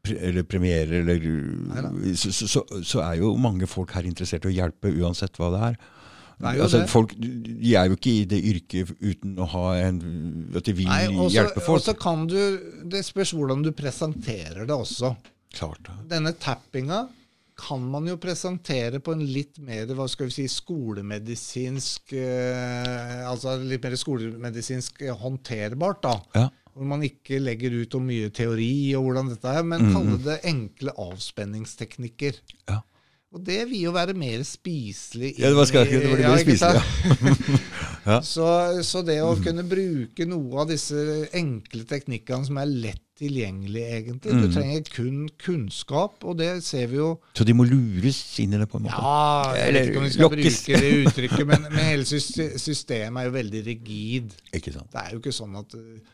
eller premierer eller så, så, så, så er jo mange folk her interessert i å hjelpe, uansett hva det er. Altså, folk, de er jo ikke i det yrket uten å ha en At de vil Nei, også- hjelpe folk. også kan du, Det spørs hvordan du presenterer det også. Klart ja. Denne tappinga kan man jo presentere på en litt mer hva skal vi si, skolemedisinsk eh, Altså litt mer skolemedisinsk eh, håndterbart, da. Ja. Hvor man ikke legger ut om mye teori og hvordan dette er, men Mhm. kaller det enkle avspenningsteknikker. Ja. Og det vil jo være mer spiselig. Ja, det var, skal, det var det mer spiselig, ja. [laughs] ja. Så, så det å kunne bruke noe av disse enkle teknikkene som er lett tilgjengelig, egentlig Du Mhm. trenger kun kunnskap, og det ser vi jo Så de må lures inn i det på en måte? Ja, jeg vet ikke om vi skal lokkes. bruke det [laughs] uttrykket, men, men hele systemet er jo veldig rigid. Ikke sant? Det er jo ikke sånn at, eh,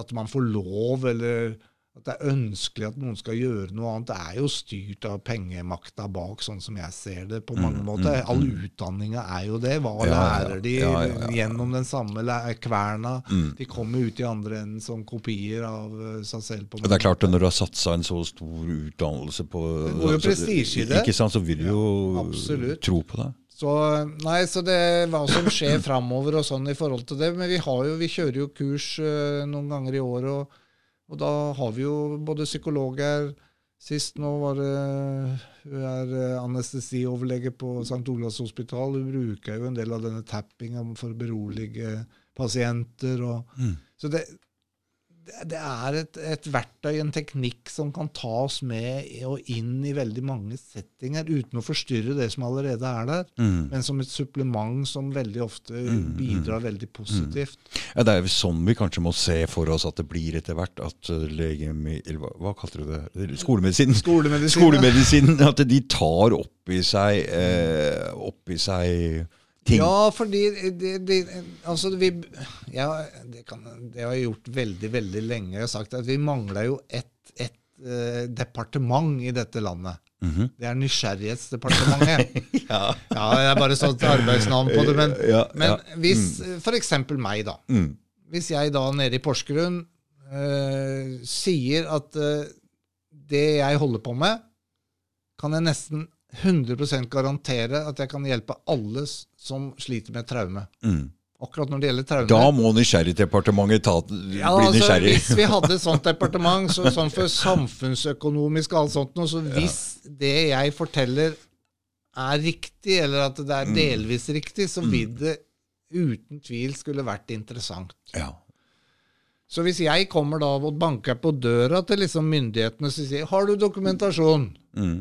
at man får lov, eller at det er ønskelig at noen skal gjøre noe annet. Det er jo styrt av pengemakta bak, sånn som jeg ser det på mange Mm, måter. mm, All mm. utdanninga er jo det. Hva Ja, lærer de Ja, ja, gjennom den samme kverna? Mm. De kommer ut i andre enden som kopier av eh, seg selv. på mange det er klart at Når du har satsa en så stor utdannelse på Det går jo så- prestisje i det. Ikke sant, Så vil du jo tro på det. Så, nei, så det hva som skjer [laughs] framover og sånn i forhold til det. Men vi, har jo, vi kjører jo kurs øh, noen ganger i året, og, og da har vi jo både psykologer Sist nå var det Hun er eh, anestesioverlege på St. Olavs hospital. Hun bruker jo en del av denne tappinga for å berolige pasienter. Og, Mm. Så det, det, er et, et verktøy, en teknikk, som kan tas med og inn i veldig mange settinger uten å forstyrre det som allerede er der Mm. men som et supplement som veldig ofte Mm, bidrar veldig positivt. Ja, Det er jo sånn vi kanskje må se for oss at det blir etter hvert. At uh, legemi... Hva, hva kalte du det? Skolemedisinen? Skolemedisinen, Skolemedisin. At de tar opp i seg, eh, opp i seg ting. Ja, fordi det, det, altså vi, ja, det, kan, det har jeg gjort veldig, veldig lenge. Jeg har sagt at vi mangler jo ett et, eh, departement i dette landet. Mhm. Det er Nysgjerrighetsdepartementet. [laughs] ja. ja, det er bare sånn arbeidsnavn på det. Men, [laughs] Ja, men hvis f.eks. meg, da. Mm. Hvis jeg da nede i Porsgrunn eh, sier at eh, det jeg holder på med, kan jeg nesten 100% garantere at jeg kan hjelpe alle som sliter med traume. Mm. Akkurat når det gjelder traume. Da må Nysgjerrigdepartementet ta, ja, bli altså, nysgjerrig. Hvis vi hadde et sånt [laughs] departement, så, sånn for samfunnsøkonomisk og alt sånt, noe, så hvis det jeg forteller er riktig, eller at det er Mm. delvis riktig, så vil det uten tvil skulle vært interessant. Ja. Så hvis jeg kommer da og banker på døra til liksom myndighetene og sier har du dokumentasjon? Mm.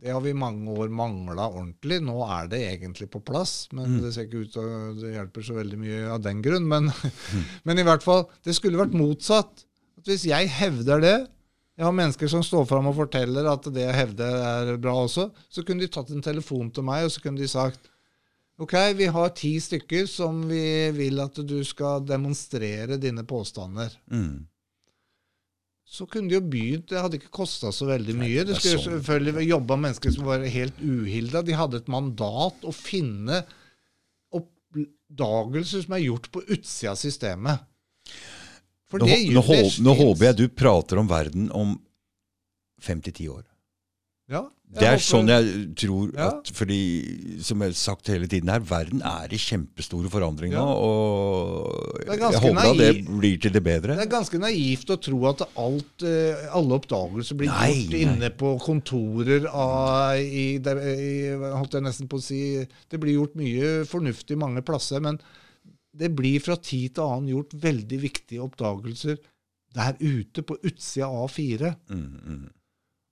Det har vi i mange år mangla ordentlig. Nå er det egentlig på plass, men Mm. det ser ikke ut til det hjelper så veldig mye av den grunn. Men, [laughs] men i hvert fall, det skulle vært motsatt. At hvis jeg hevder det Jeg har mennesker som står fram og forteller at det jeg hevder er bra også. Så kunne de tatt en telefon til meg, og så kunne de sagt Ok, vi har ti stykker som vi vil at du skal demonstrere dine påstander. Mm. Så kunne de jo begynt. Det hadde ikke kosta så veldig mye. Det skulle sånn. selvfølgelig jobba mennesker som var helt uhilda. De hadde et mandat å finne oppdagelser som er gjort på utsida av systemet. For Nå, det gjør- nå, det nå håper jeg du prater om verden om fem til ti år. Ja, Det er sånn jeg tror Ja. at Fordi, som jeg har sagt hele tiden her, verden er i kjempestore forandringer Ja. Og jeg håper at det blir til det bedre. Det er ganske naivt å tro at alt, eh, alle oppdagelser blir Nei, gjort nei. inne på kontorer av, i, det, i, holdt jeg nesten på å si, Det blir gjort mye fornuftig mange plasser, men det blir fra tid til annen gjort veldig viktige oppdagelser der ute, på utsida av A4, Mm, mm,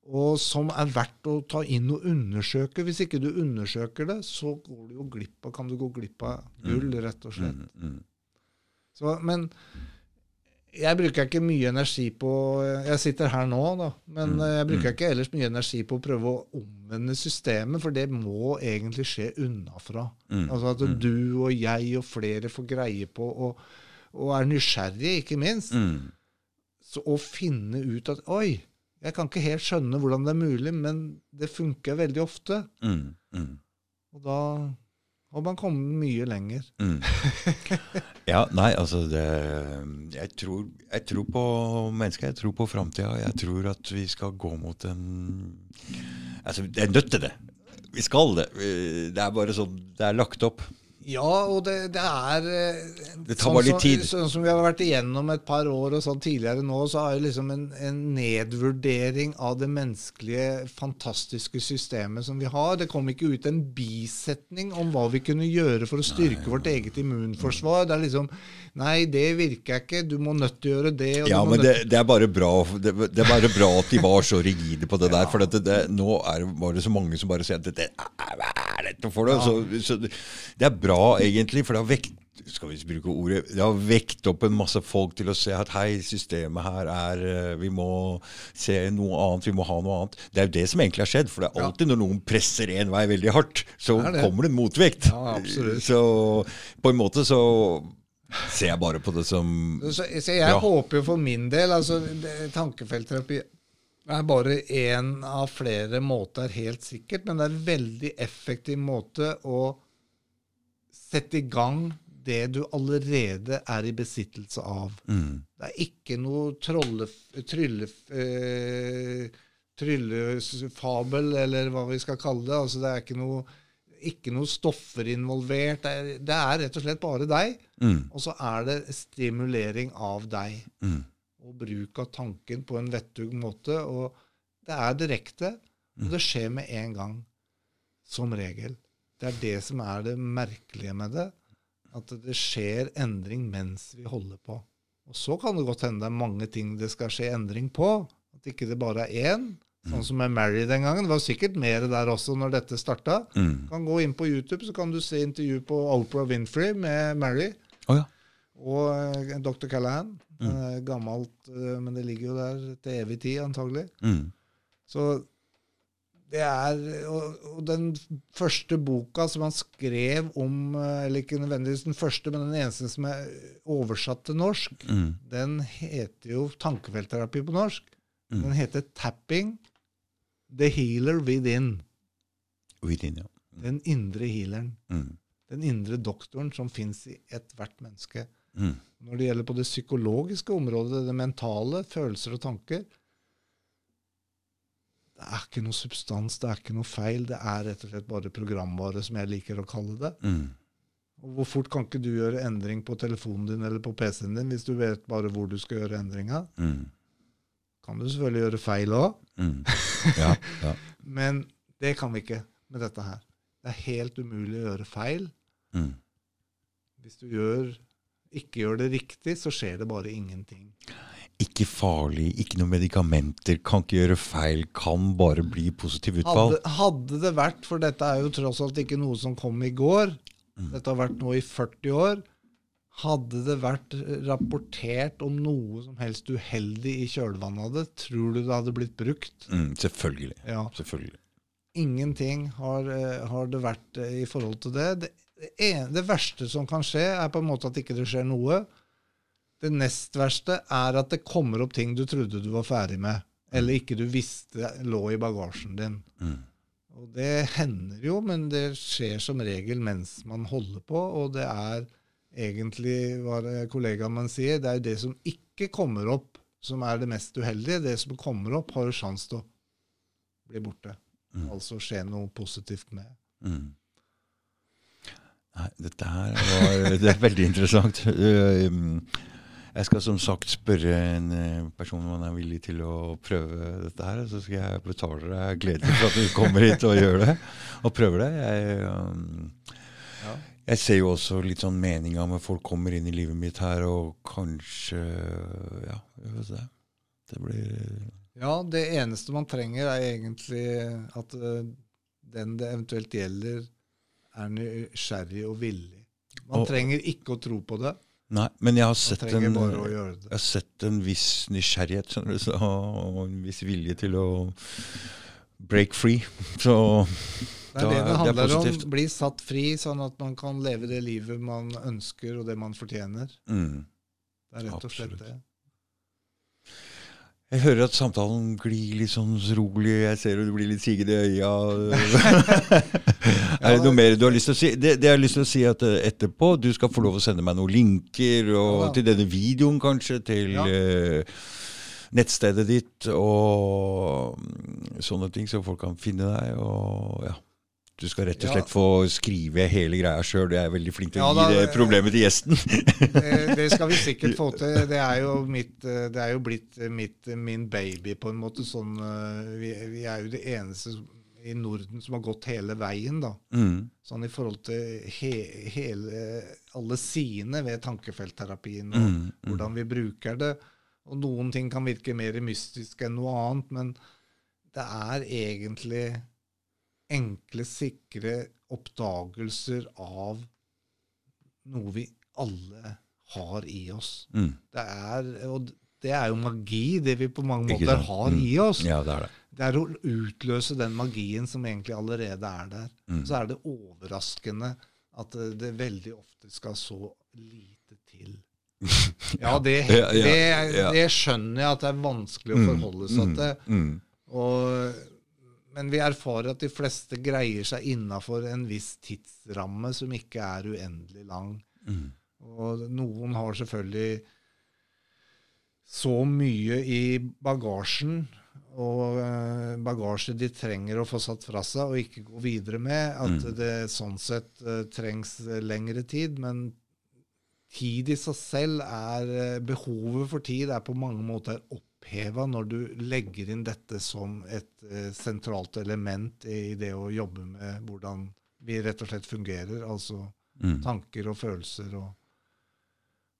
og som er verdt å ta inn og undersøke. Hvis ikke du undersøker det, så går du jo glipp av, kan du gå glipp av gull, rett og slett. mm, mm. Så, men jeg bruker ikke mye energi på Jeg sitter her nå, da, men Mm, jeg bruker mm. ikke ellers mye energi på å prøve å omvende systemet, for det må egentlig skje unnafra. Mm, Altså at mm. du og jeg og flere får greie på, og, og er nysgjerrige, ikke minst, Mm, så å finne ut at Oi, jeg kan ikke helt skjønne hvordan det er mulig, men det funker veldig ofte. mm, mm. Og da har man kommet mye lenger. Mm. [laughs] Ja, nei, altså det, jeg, tror, jeg tror på mennesker, jeg tror på framtida. Jeg tror at vi skal gå mot en Altså, det er nødt til det. Vi skal det. Det er bare sånn Det er lagt opp. Ja, og det, det er eh, Det tar bare litt tid. Sånn, sånn som vi har vært igjennom et par år og sånn tidligere nå, så er jo liksom en, en nedvurdering av det menneskelige, fantastiske systemet som vi har. Det kom ikke ut en bisetning om hva vi kunne gjøre for å styrke vårt eget immunforsvar. Det er liksom Nei, det virker ikke. Du må nødt til å gjøre det. Ja, men det, det, er bare bra, det, det er bare bra at de var så rigide på det der. For at det, det, nå er det bare så mange som bare sier at det, hva er dette for noe? Så, så det det er bra egentlig, for det har vekt skal vi bruke ordet, Det har vekt opp en masse folk til å se at hei, systemet her er eh, Vi må se noe annet, vi må ha noe annet. Det er jo det som egentlig har skjedd. For det er alltid når noen presser en vei veldig hardt, så Det det. kommer det en motvekt. Ja. Så på en måte så ser jeg bare på det som Så, så jeg Ja. håper jo for min del altså Tankefeltterapi er bare én av flere måter, helt sikkert, men det er en veldig effektiv måte å sette i gang det du allerede er i besittelse av. mm, Det er ikke noe trolle, trylle, eh, tryllefabel, eller hva vi skal kalle det. Altså, det er ikke noe, ikke noe stoffer involvert. Det er, det er rett og slett bare deg. mm, Og så er det stimulering av deg. mm. Og bruk av tanken på en vettug måte. Og det er direkte, og det skjer med en gang. Som regel. Det er det som er det merkelige med det. At det skjer endring mens vi holder på. Og så kan det godt hende det er mange ting det skal skje endring på. At ikke det bare er én. Sånn som med Mary den gangen. Det var sikkert mer der også når dette starta. Mm. Kan gå inn på YouTube, så kan du se intervju på Oprah Winfrey med Mary. Oh, ja. Og eh, Dr. Callahan. Mm. gammelt, eh, men det ligger jo der til evig tid, antagelig. Mm. Så det er og, og den første boka som han skrev om eh, Eller ikke nødvendigvis den første, men den eneste som er oversatt til norsk, Mm. den heter jo tankefeltterapi på norsk. Mm. Den heter 'Tapping the Healer Within'. Within, ja. Den indre healeren. Mm. Den indre doktoren som fins i ethvert menneske. Mm. Når det gjelder på det psykologiske området, det mentale, følelser og tanker Det er ikke noe substans, det er ikke noe feil. Det er rett og slett bare programvare, som jeg liker å kalle det. Mm. Og Hvor fort kan ikke du gjøre endring på telefonen din eller på PC-en din hvis du vet bare hvor du skal gjøre endringa? Mm. Kan du selvfølgelig gjøre feil òg, Mm. [laughs] Ja, ja. men det kan vi ikke med dette her. Det er helt umulig å gjøre feil. Mm. Hvis du gjør, ikke gjør det riktig, så skjer det bare ingenting. Ikke farlig, ikke noen medikamenter, kan ikke gjøre feil, kan bare bli positiv utfall. Hadde, hadde det vært, for dette er jo tross alt ikke noe som kom i går, Mm. dette har vært nå i 40 år, hadde det vært rapportert om noe som helst uheldig i kjølvannet av det, tror du det hadde blitt brukt? Mm, selvfølgelig. Ja. selvfølgelig. Ingenting har, eh, har det vært eh, i forhold til det. Det, det, en, det verste som kan skje, er på en måte at ikke det skjer noe. Det nest verste er at det kommer opp ting du trodde du var ferdig med, eller ikke du visste lå i bagasjen din. Mm. Og det hender jo, men det skjer som regel mens man holder på, og det er egentlig hva kollegaen man sier, det er jo det som ikke kommer opp, som er det mest uheldige. Det som kommer opp, har jo sjanse til å bli borte. altså skje noe positivt med. Mm. Nei, dette her var, [laughs] det er veldig interessant. Jeg skal som sagt spørre en eh, person om han er villig til å prøve dette her. Så skal jeg betale deg gledelig for at du kommer hit og gjør det. Og prøver det. Jeg, um, Ja. jeg ser jo også litt sånn meninga med folk kommer inn i livet mitt her, og kanskje Ja, se. Det blir Ja, det eneste man trenger, er egentlig at eh, den det eventuelt gjelder, er nysgjerrig og villig. Man Og- trenger ikke å tro på det. Nei, men jeg har sett en Jeg har sett en viss nysgjerrighet du, så, og en viss vilje til å break free. [laughs] Så Det er det det handler det om. Bli satt fri, sånn at man kan leve det livet man ønsker, og det man fortjener. mm. Det er rett og slett Absolutt. det. Jeg hører at samtalen glir litt sånn rolig. Jeg ser du blir litt sigende i øya. [laughs] [laughs] er det noe mer du har lyst til å si? Det, det jeg har lyst til å si at eh, etterpå Du skal få lov å sende meg noen linker og, Ja til denne videoen, kanskje. Til Ja. uh, nettstedet ditt og mm, sånne ting, så folk kan finne deg. Og ja. Du skal rett og Ja. slett få skrive hele greia sjøl. Jeg er veldig flink til å Ja gi det problemet til gjesten. Eh, Det skal vi sikkert få til. [laughs] Det er jo, mitt, eh, det er jo blitt eh, mitt, min baby, på en måte. Sånn, vi, vi er jo det eneste i Norden som har gått hele veien, da. mm. Sånn i forhold til he, hele, alle sidene ved tankefeltterapien, og Mm, mm. hvordan vi bruker det. Og noen ting kan virke mer mystisk enn noe annet, men det er egentlig enkle, sikre oppdagelser av noe vi alle har i oss. Mm. Det er, og det er jo magi, det vi på mange måter har Mm. i oss. Ja, det er det. Det er å utløse den magien som egentlig allerede er der. Mm. Så er det overraskende at det, det veldig ofte skal så lite til. [laughs] Ja, det, det, det skjønner jeg at det er vanskelig å forholde seg til. Mm. Mm. Og, men vi erfarer at de fleste greier seg innafor en viss tidsramme som ikke er uendelig lang. Mm. Og noen har selvfølgelig så mye i bagasjen, og eh, bagasje de trenger å få satt fra seg og ikke gå videre med, at Mm. det sånn sett eh, trengs eh, lengre tid. Men tid i seg selv er eh, Behovet for tid er på mange måter oppheva når du legger inn dette som et eh, sentralt element i det å jobbe med hvordan vi rett og slett fungerer. Altså Mm. tanker og følelser og,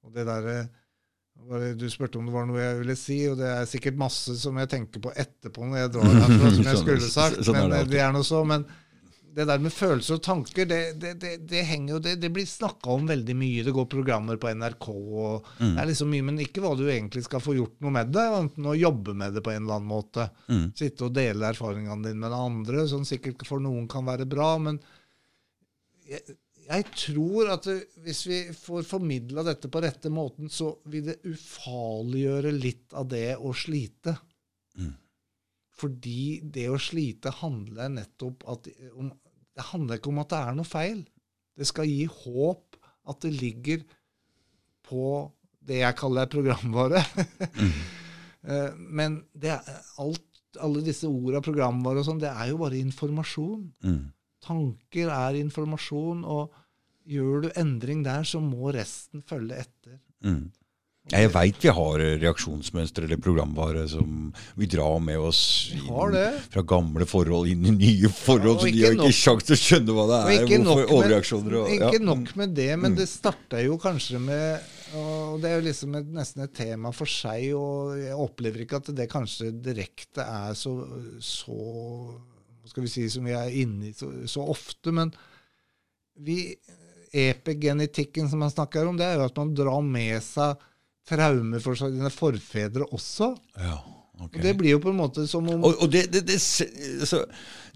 og det derre Du spurte om det var noe jeg ville si, og det er sikkert masse som jeg tenker på etterpå når jeg drar [laughs] herfra, som jeg Sånn- skulle sagt. sånn men det det, det er noe så. Men det der med følelser og tanker, det, det, det, det henger jo Det, det blir snakka om veldig mye. Det går programmer på NRK, og Mm. det er liksom mye, men ikke hva du egentlig skal få gjort noe med det, enten å jobbe med det på en eller annen måte. Mm. Sitte og dele erfaringene dine med andre, som sikkert for noen kan være bra. Men jeg, jeg tror at hvis vi får formidla dette på rette måten, så vil det ufarliggjøre litt av det å slite. Mm. Fordi det å slite handler nettopp at, om Det handler ikke om at det er noe feil. Det skal gi håp at det ligger på det jeg kaller programvare. mm. [laughs] Men det er alt, alle disse orda, programvare og sånn, det er jo bare informasjon. Mm. Tanker er informasjon, og gjør du endring der, så må resten følge etter. Mm. Ja, Jeg veit vi har reaksjonsmønstre eller programvare som vi drar med oss fra gamle forhold inn i nye forhold, Ja, så de har ikke sjans til å skjønne hva det er. ikke Hvorfor overreaksjoner og Ikke nok med det, men Mm. det starta jo kanskje med Og det er jo liksom et, nesten et tema for seg, og jeg opplever ikke at det kanskje direkte er så, så skal vi si som vi er inne i så, så ofte, men vi Epigenetikken som man snakker om, det er jo at man drar med seg traumer for sine forfedre også. Ja, ok. Og det blir jo på en måte som om Og, og det, det, det, altså,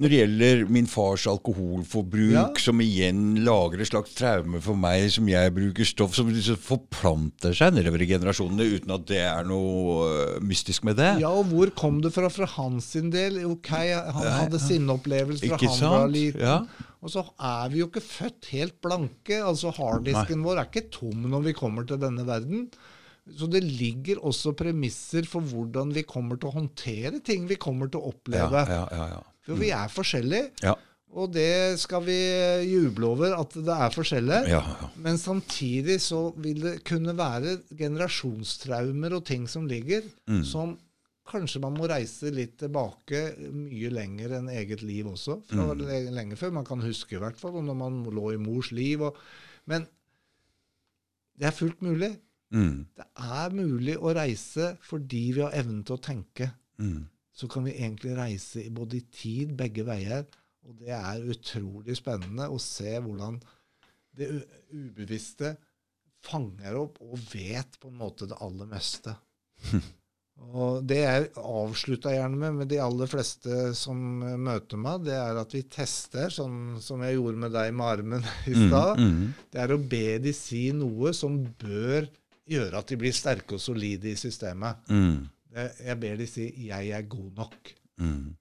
når det gjelder min fars alkoholforbruk, Ja. som igjen lager et slags traume for meg, som jeg bruker stoff som liksom forplanter seg nedover i generasjonene uten at det er noe øh, mystisk med det. Ja, og hvor kom det fra for hans sin del? Ok, han Ja, hadde sine opplevelser fra han var liten. Ja. Og så er vi jo ikke født helt blanke. altså Harddisken vår er ikke tom når vi kommer til denne verden. Så det ligger også premisser for hvordan vi kommer til å håndtere ting vi kommer til å Ja, oppleve. ja, ja, ja. For vi er forskjellige. Ja. Og det skal vi juble over, at det er forskjellig. Ja, ja. Men samtidig så vil det kunne være generasjonstraumer og ting som ligger, Mm. som kanskje man må reise litt tilbake mye lenger enn eget liv også. Fra Mm. le- lenge før. Man kan huske i hvert fall når man lå i mors liv. Og, men det er fullt mulig. Mm. Det er mulig å reise fordi vi har evnen til å tenke. Mm. Så kan vi egentlig reise i både i tid, begge veier. Og det er utrolig spennende å se hvordan det ubevisste fanger opp og vet på en måte det aller meste. Og det jeg avslutta gjerne med med de aller fleste som møter meg, det er at vi tester, sånn som jeg gjorde med deg med armen i stad. Mm. Det er å be de si noe som bør gjøre at de blir sterke og solide i systemet. Mm. Det, jeg ber de si 'jeg er god nok'. Mm.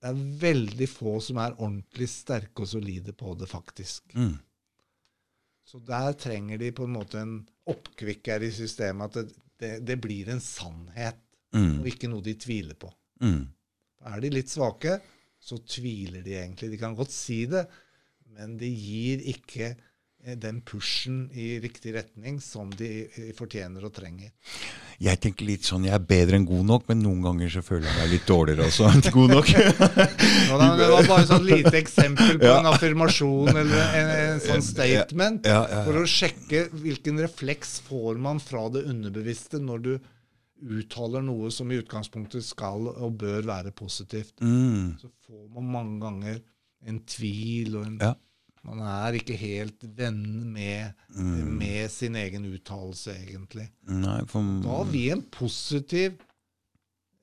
Det er veldig få som er ordentlig sterke og solide på det, faktisk. Mm. Så der trenger de på en måte en oppkvikker i systemet, at det, det, det blir en sannhet, Mm. og ikke noe de tviler på. Mm. Er de litt svake, så tviler de egentlig. De kan godt si det, men de gir ikke den pushen i riktig retning som de eh, fortjener og trenger. Jeg tenker litt sånn, jeg er bedre enn god nok, men noen ganger så føler jeg meg litt dårligere også enn god nok. [laughs] Da, det var bare et sånn lite eksempel på Ja. en affirmasjon eller en, en sånn statement. Ja, ja, For å sjekke hvilken refleks får man fra det underbevisste når du uttaler noe som i utgangspunktet skal og bør være positivt. Mm. Så får man mange ganger en tvil, og en. Man er ikke helt venn med, Mm. med sin egen uttalelse, egentlig. Nei, for Da vil en positiv,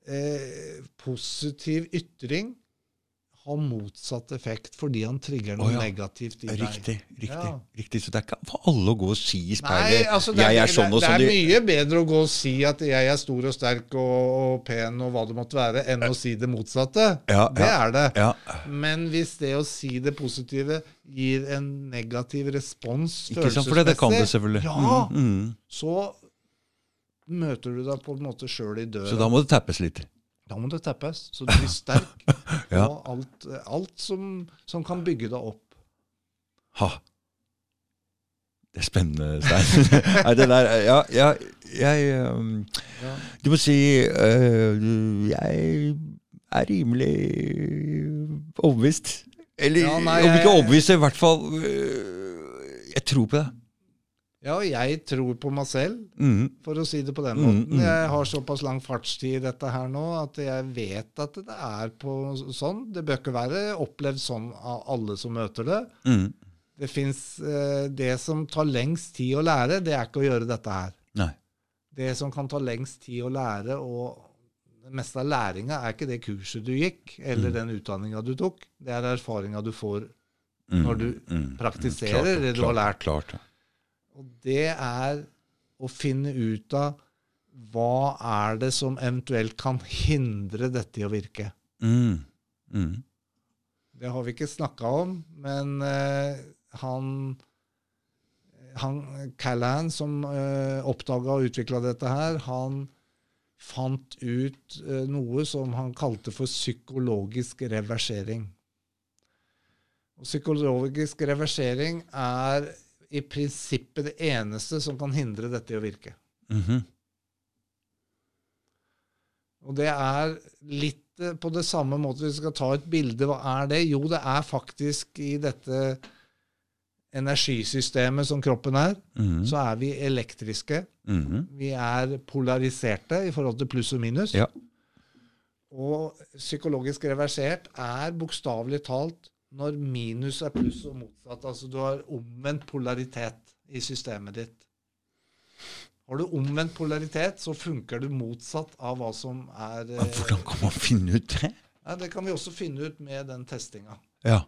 eh, positiv ytring ha motsatt effekt fordi han trigger noe oh, ja. negativt i deg. Riktig. riktig, Ja. riktig. Så det er ikke for alle å gå og si i Nei, speilet altså det, jeg er, sånn og sånn. det er mye bedre å gå og si at jeg er stor og sterk og, og pen og hva det måtte være, enn å si det motsatte. Ja, det er det. Ja. Men hvis det å si det positive gir en negativ respons Ikke sant, for det, det kan det selvfølgelig. ja, Mm, mm. så møter du deg på en måte sjøl i døra. Så da må det tappes litt. Da må det teppes, så du blir sterk [laughs] Ja. på alt, alt som, som kan bygge deg opp. Ha. Det er spennende, Stein. [laughs] Nei, det der Ja, ja jeg um, Ja. Du må si uh, Jeg er rimelig overbevist. Eller Ja, nei, om ikke overbevist, i hvert fall uh, Jeg tror på det. Ja, jeg tror på meg selv, Mm. for å si det på den Mm, måten. mm. Jeg har såpass lang fartstid i dette her nå at jeg vet at det er på sånn. Det bør ikke være opplevd sånn av alle som møter det. Mm. Det fins eh, Det som tar lengst tid å lære, det er ikke å gjøre dette her. Nei. Det som kan ta lengst tid å lære, og det meste av læringa, er ikke det kurset du gikk, eller den utdanninga du tok. Det er erfaringa du får Mm. når du Mm. praktiserer Klart det du har lært. Klart, ja. Og det er å finne ut av hva er det som eventuelt kan hindre dette i å virke. Mm. Mm. Det har vi ikke snakka om, men uh, han, han Callahan, som uh, oppdaga og utvikla dette her, han fant ut uh, noe som han kalte for psykologisk reversering. Og psykologisk reversering er i prinsippet det eneste som kan hindre dette i å virke. Mhm. Og det er litt eh, på det samme måte vi skal ta et bilde. Hva er det? Jo, det er faktisk i dette energisystemet som kroppen er, Mhm. så er vi elektriske. Mhm. Vi er polariserte i forhold til pluss og minus. Ja. Og psykologisk reversert er bokstavelig talt når minus er pluss og motsatt. Altså du har omvendt polaritet i systemet ditt. Har du omvendt polaritet, så funker du motsatt av hva som er Men hvordan kan man finne ut det? ja, Det kan vi også finne ut med den testinga. Ja.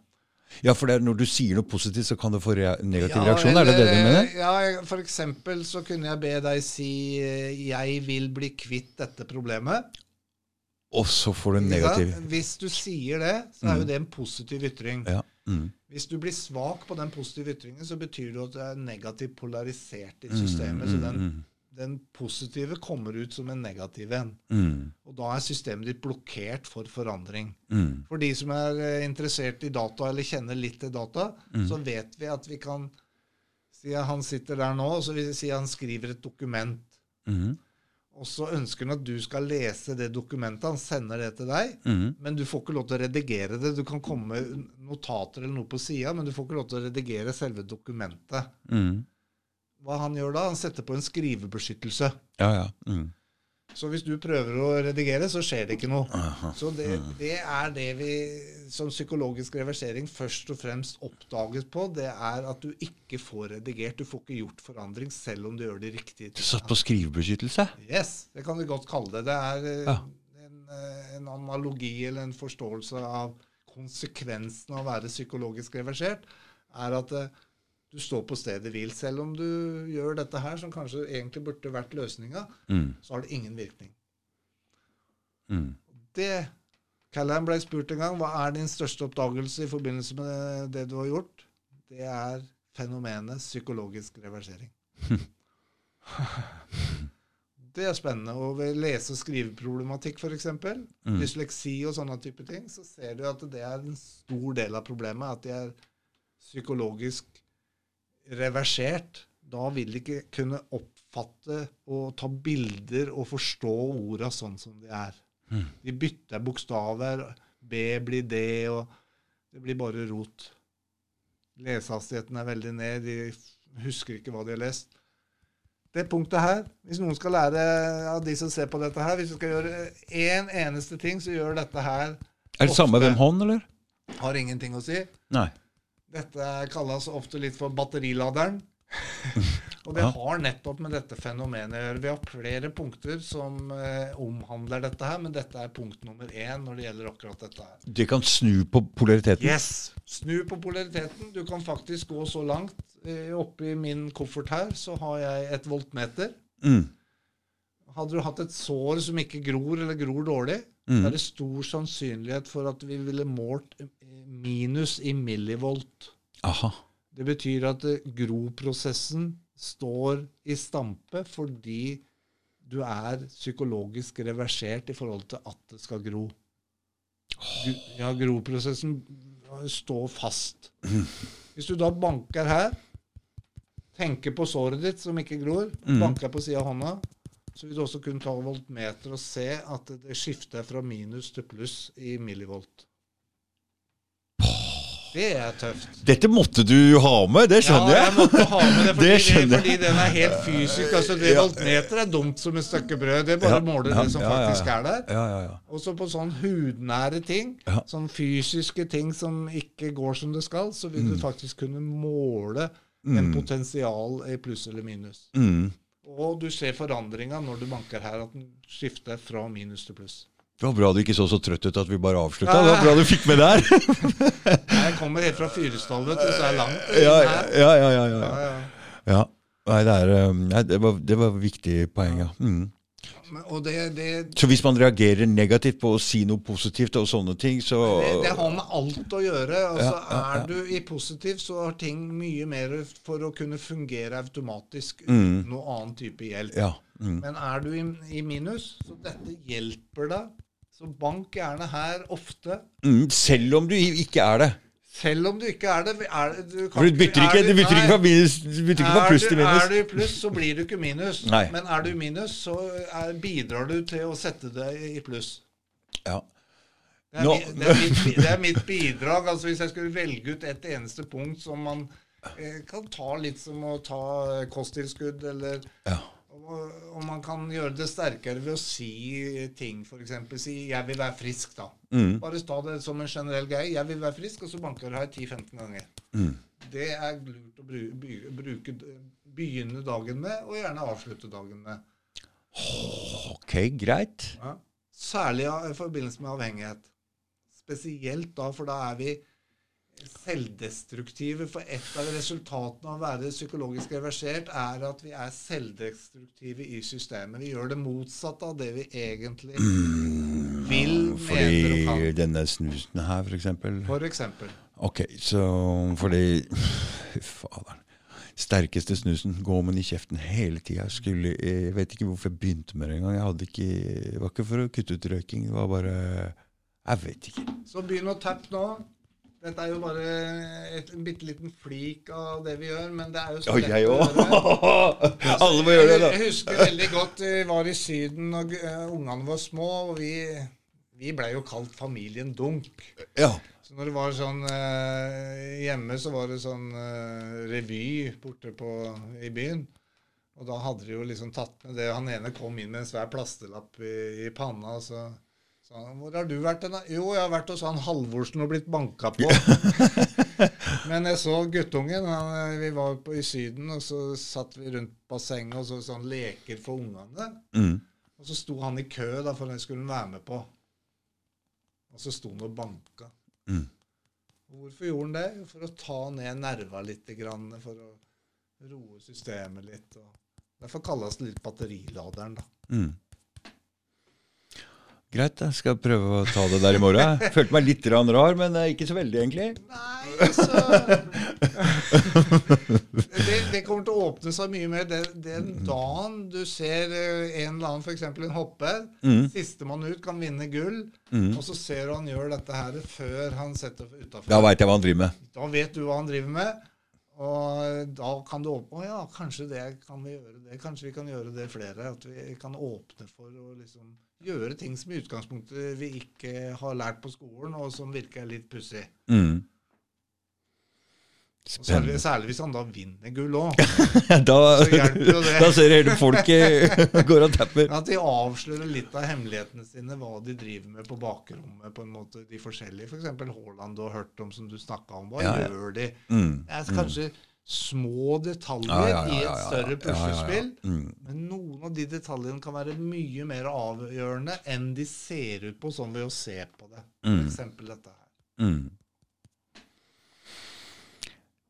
ja, for det når du sier noe positivt, så kan det få rea negativ reaksjon? Er det det du mener? Ja, for eksempel så kunne jeg be deg si eh, 'jeg vil bli kvitt dette problemet'. Og så får du en negativ ja, Hvis du sier det, så er jo det en positiv ytring. Ja. Mm. Hvis du blir svak på den positive ytringen, så betyr det at du er negativt polarisert i Mm, systemet. Så mm, den, mm. den positive kommer ut som en negativ en. Mm. Og da er systemet ditt blokkert for forandring. Mm. For de som er eh, interessert i data, eller kjenner litt til data, Mm. så vet vi at vi kan Si at han sitter der nå, og så vil si at han skriver et dokument. Mm. Og så ønsker han at du skal lese det dokumentet. Han sender det til deg. Mm. Men du får ikke lov til å redigere det. Du kan komme med notater eller noe på sida, men du får ikke lov til å redigere selve dokumentet. Mm. Hva han gjør da? Han setter på en skrivebeskyttelse. Ja, ja. Mm. Så hvis du prøver å redigere, så skjer det ikke noe. Aha. Så det, det er det vi som psykologisk reversering først og fremst oppdaget på. Det er at du ikke får redigert. Du får ikke gjort forandring selv om du gjør det riktig. Du satt på skrivebeskyttelse? Yes, det kan vi godt kalle det. Det er eh, Ja. en, eh, en analogi eller en forståelse av konsekvensen av å være psykologisk reversert, er at eh, du står på stedet hvil. Selv om du gjør dette her, som kanskje egentlig burde vært løsninga, Mm. så har det ingen virkning. Mm. Det Callan ble spurt en gang hva er din største oppdagelse i forbindelse med det du har gjort. Det er fenomenet psykologisk reversering. [laughs] Det er spennende. Og ved lese- og skriveproblematikk f.eks., Mm. dysleksi og sånne type ting, så ser du at det er en stor del av problemet. At de er psykologisk reversert. Da vil de ikke kunne oppfatte og ta bilder og forstå orda sånn som de er. Mm. De bytter bokstaver. B blir D, og det blir bare rot. Lesehastigheten er veldig ned. De husker ikke hva de har lest. Det punktet her, hvis noen skal lære av de som ser på dette her Hvis du skal gjøre én eneste ting, så gjør dette her Er det samme Ofte. hvem hånd, eller? Har ingenting å si. Nei. Dette kalles ofte litt for batteriladeren. Og det har nettopp med dette fenomenet å gjøre. Vi har flere punkter som eh, omhandler dette her, men dette er punkt nummer én når det gjelder akkurat dette her. Det kan snu på polariteten? Yes! Snu på polariteten. Du kan faktisk gå så langt. Eh, Oppi min koffert her så har jeg et voltmeter. Mm. Hadde du hatt et sår som ikke gror, eller gror dårlig, Mm. så er det stor sannsynlighet for at vi ville målt eh, minus i millivolt. Aha. Det betyr at eh, groprosessen står i stampe fordi du er psykologisk reversert i forhold til at det skal gro. Ja, groprosessen står fast. Hvis du da banker her, tenker på såret ditt som ikke gror, Mm. banker på sida av hånda, så vil du også kunne ta voltmeter og se at det skifter fra minus til pluss i millivolt. Det er tøft. Dette måtte du ha med, det skjønner jeg. ja, jeg måtte ha med det, fordi, Det skjønner fordi den er helt fysisk. altså Det Ja. voltmeter er dumt som et stykke brød. Det bare Ja, måler ja, det som faktisk er der. Ja, ja, ja. Og så på sånn hudnære ting, sånn fysiske ting som ikke går som det skal, så vil du faktisk kunne måle en Mm. potensial i pluss eller minus. Mm. Og du ser forandringa når du banker her, at den skifter fra minus til pluss. Det var bra du ikke så så trøtt ut at vi bare avslutta. Det var bra du fikk med der. [laughs] Jeg kommer helt fra Fyresdal, vet du, så det er langt. ja, ja, ja, ja, ja, Ja. Nei, det, er, um, nei, det, var, det var viktig poeng, ja. Mm. Det, det, Så hvis man reagerer negativt på å si noe positivt og sånne ting, så Det, det har med alt å gjøre. Altså, Ja, ja, ja. Er du i positiv, så har ting mye mer for å kunne fungere automatisk Mm. uten noe annen type hjelp. Mm. Men er du i, i minus, så dette hjelper deg. Så bank gjerne her ofte. Mm. Selv om du ikke er det. Selv om du ikke er det. Er, du kan du bytter er ikke, du- bytter ikke fra, minus, bytter ikke fra pluss til minus. Er du i pluss, så blir du ikke minus. Nei. Men er du i minus, så er, bidrar du til å sette deg i pluss. Ja. Det er, Nå- mi, det, er mitt, det er mitt bidrag. altså Hvis jeg skulle velge ut et eneste punkt som man eh, kan ta litt som å ta eh, kosttilskudd, eller Ja. Og, man kan gjøre det sterkere ved å si ting, f.eks. si 'jeg vil være frisk', da. Mm. Bare ta det som en generell greie. 'Jeg vil være frisk', og så banker du her 10-15 ganger. Mm. Det er lurt å bruke, bruke, begynne dagen med, og gjerne avslutte dagen med. Ok, greit. Ja. Særlig i forbindelse med avhengighet. Spesielt da, for da er vi selvdestruktive. For et av resultatene av å være psykologisk reversert er at vi er selvdestruktive i systemet. Vi gjør det motsatte av det vi egentlig vil, mener og Fordi kan. denne snusen her, for eksempel. For eksempel. Ok, så fordi faderen. sterkeste snusen. går den i kjeften hele tida. Jeg vet ikke hvorfor jeg begynte med det engang. Jeg det var ikke for å kutte ut røyking. Det var bare Jeg vet ikke. Så begynn å tappe nå. Dette er jo bare et, en bitte liten flik av det vi gjør, men det er jo så lett jeg å gjøre. [laughs] Alle må gjøre det, da. Jeg, husker veldig godt vi var i Syden, og uh, ungene var små, og vi, vi blei jo kalt familien Dunk. Ja. Så når det var sånn uh, hjemme, så var det sånn uh, revy borte på, i byen. Og da hadde de jo liksom tatt med det. Han ene kom inn med en svær plastelapp i, i panna. og så 'Hvor har du vært?' Denne? 'Jo, jeg har vært hos han Halvorsen og blitt banka på'. [laughs] Men jeg så guttungen. Han, vi var på, i Syden, og så satt vi rundt bassenget og så sånn leker for ungene. Mm. Og så sto han i kø da, for den skulle han være med på. Og så sto han og banka. Mm. Hvorfor gjorde han det? For å ta ned nerva litt, for å roe systemet litt. derfor kalles det litt batteriladeren, da. Mm. Greit, jeg skal prøve å ta det der i morgen. Jeg følte meg litt rar, men ikke så veldig, egentlig. Nei, så det, det, kommer til å åpne seg mye mer. Den, den dagen du ser eh, en eller annen, f.eks. en hopper, mm. sistemann ut kan vinne gull, mm. og så ser du han gjør dette her før han setter utafor. Da veit jeg hva han driver med. Da vet du hva han driver med. Og da kan du åpne ja, kanskje det kan vi gjøre det. Kanskje vi kan gjøre det flere. At vi kan åpne for å liksom gjøre ting som i utgangspunktet vi ikke har lært på skolen, og som virker litt pussig. Mm. Særlig, særlig, hvis han da vinner gull òg. [laughs] da, [laughs] da ser hele folket [laughs] går og tapper. At de avslører litt av hemmelighetene sine, hva de driver med på bakrommet. på en måte, De forskjellige. F.eks. For Haaland du har hørt om, som du snakka om. Hva ja, ja. gjør de? Mm. Jeg, kanskje mm små detaljer ja, ja, ja, i et større puslespill. Mm. Men noen av de detaljene kan være mye mer avgjørende enn de ser ut på sånn ved å se på det. Mm. eksempel dette her. Mm.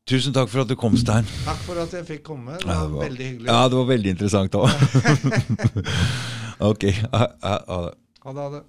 Tusen takk for at du kom, Stein. Takk for at jeg fikk komme. Det var, det veldig hyggelig. Ja, det var veldig interessant òg. [laughs] [laughs] ok. Ha det. Ha det.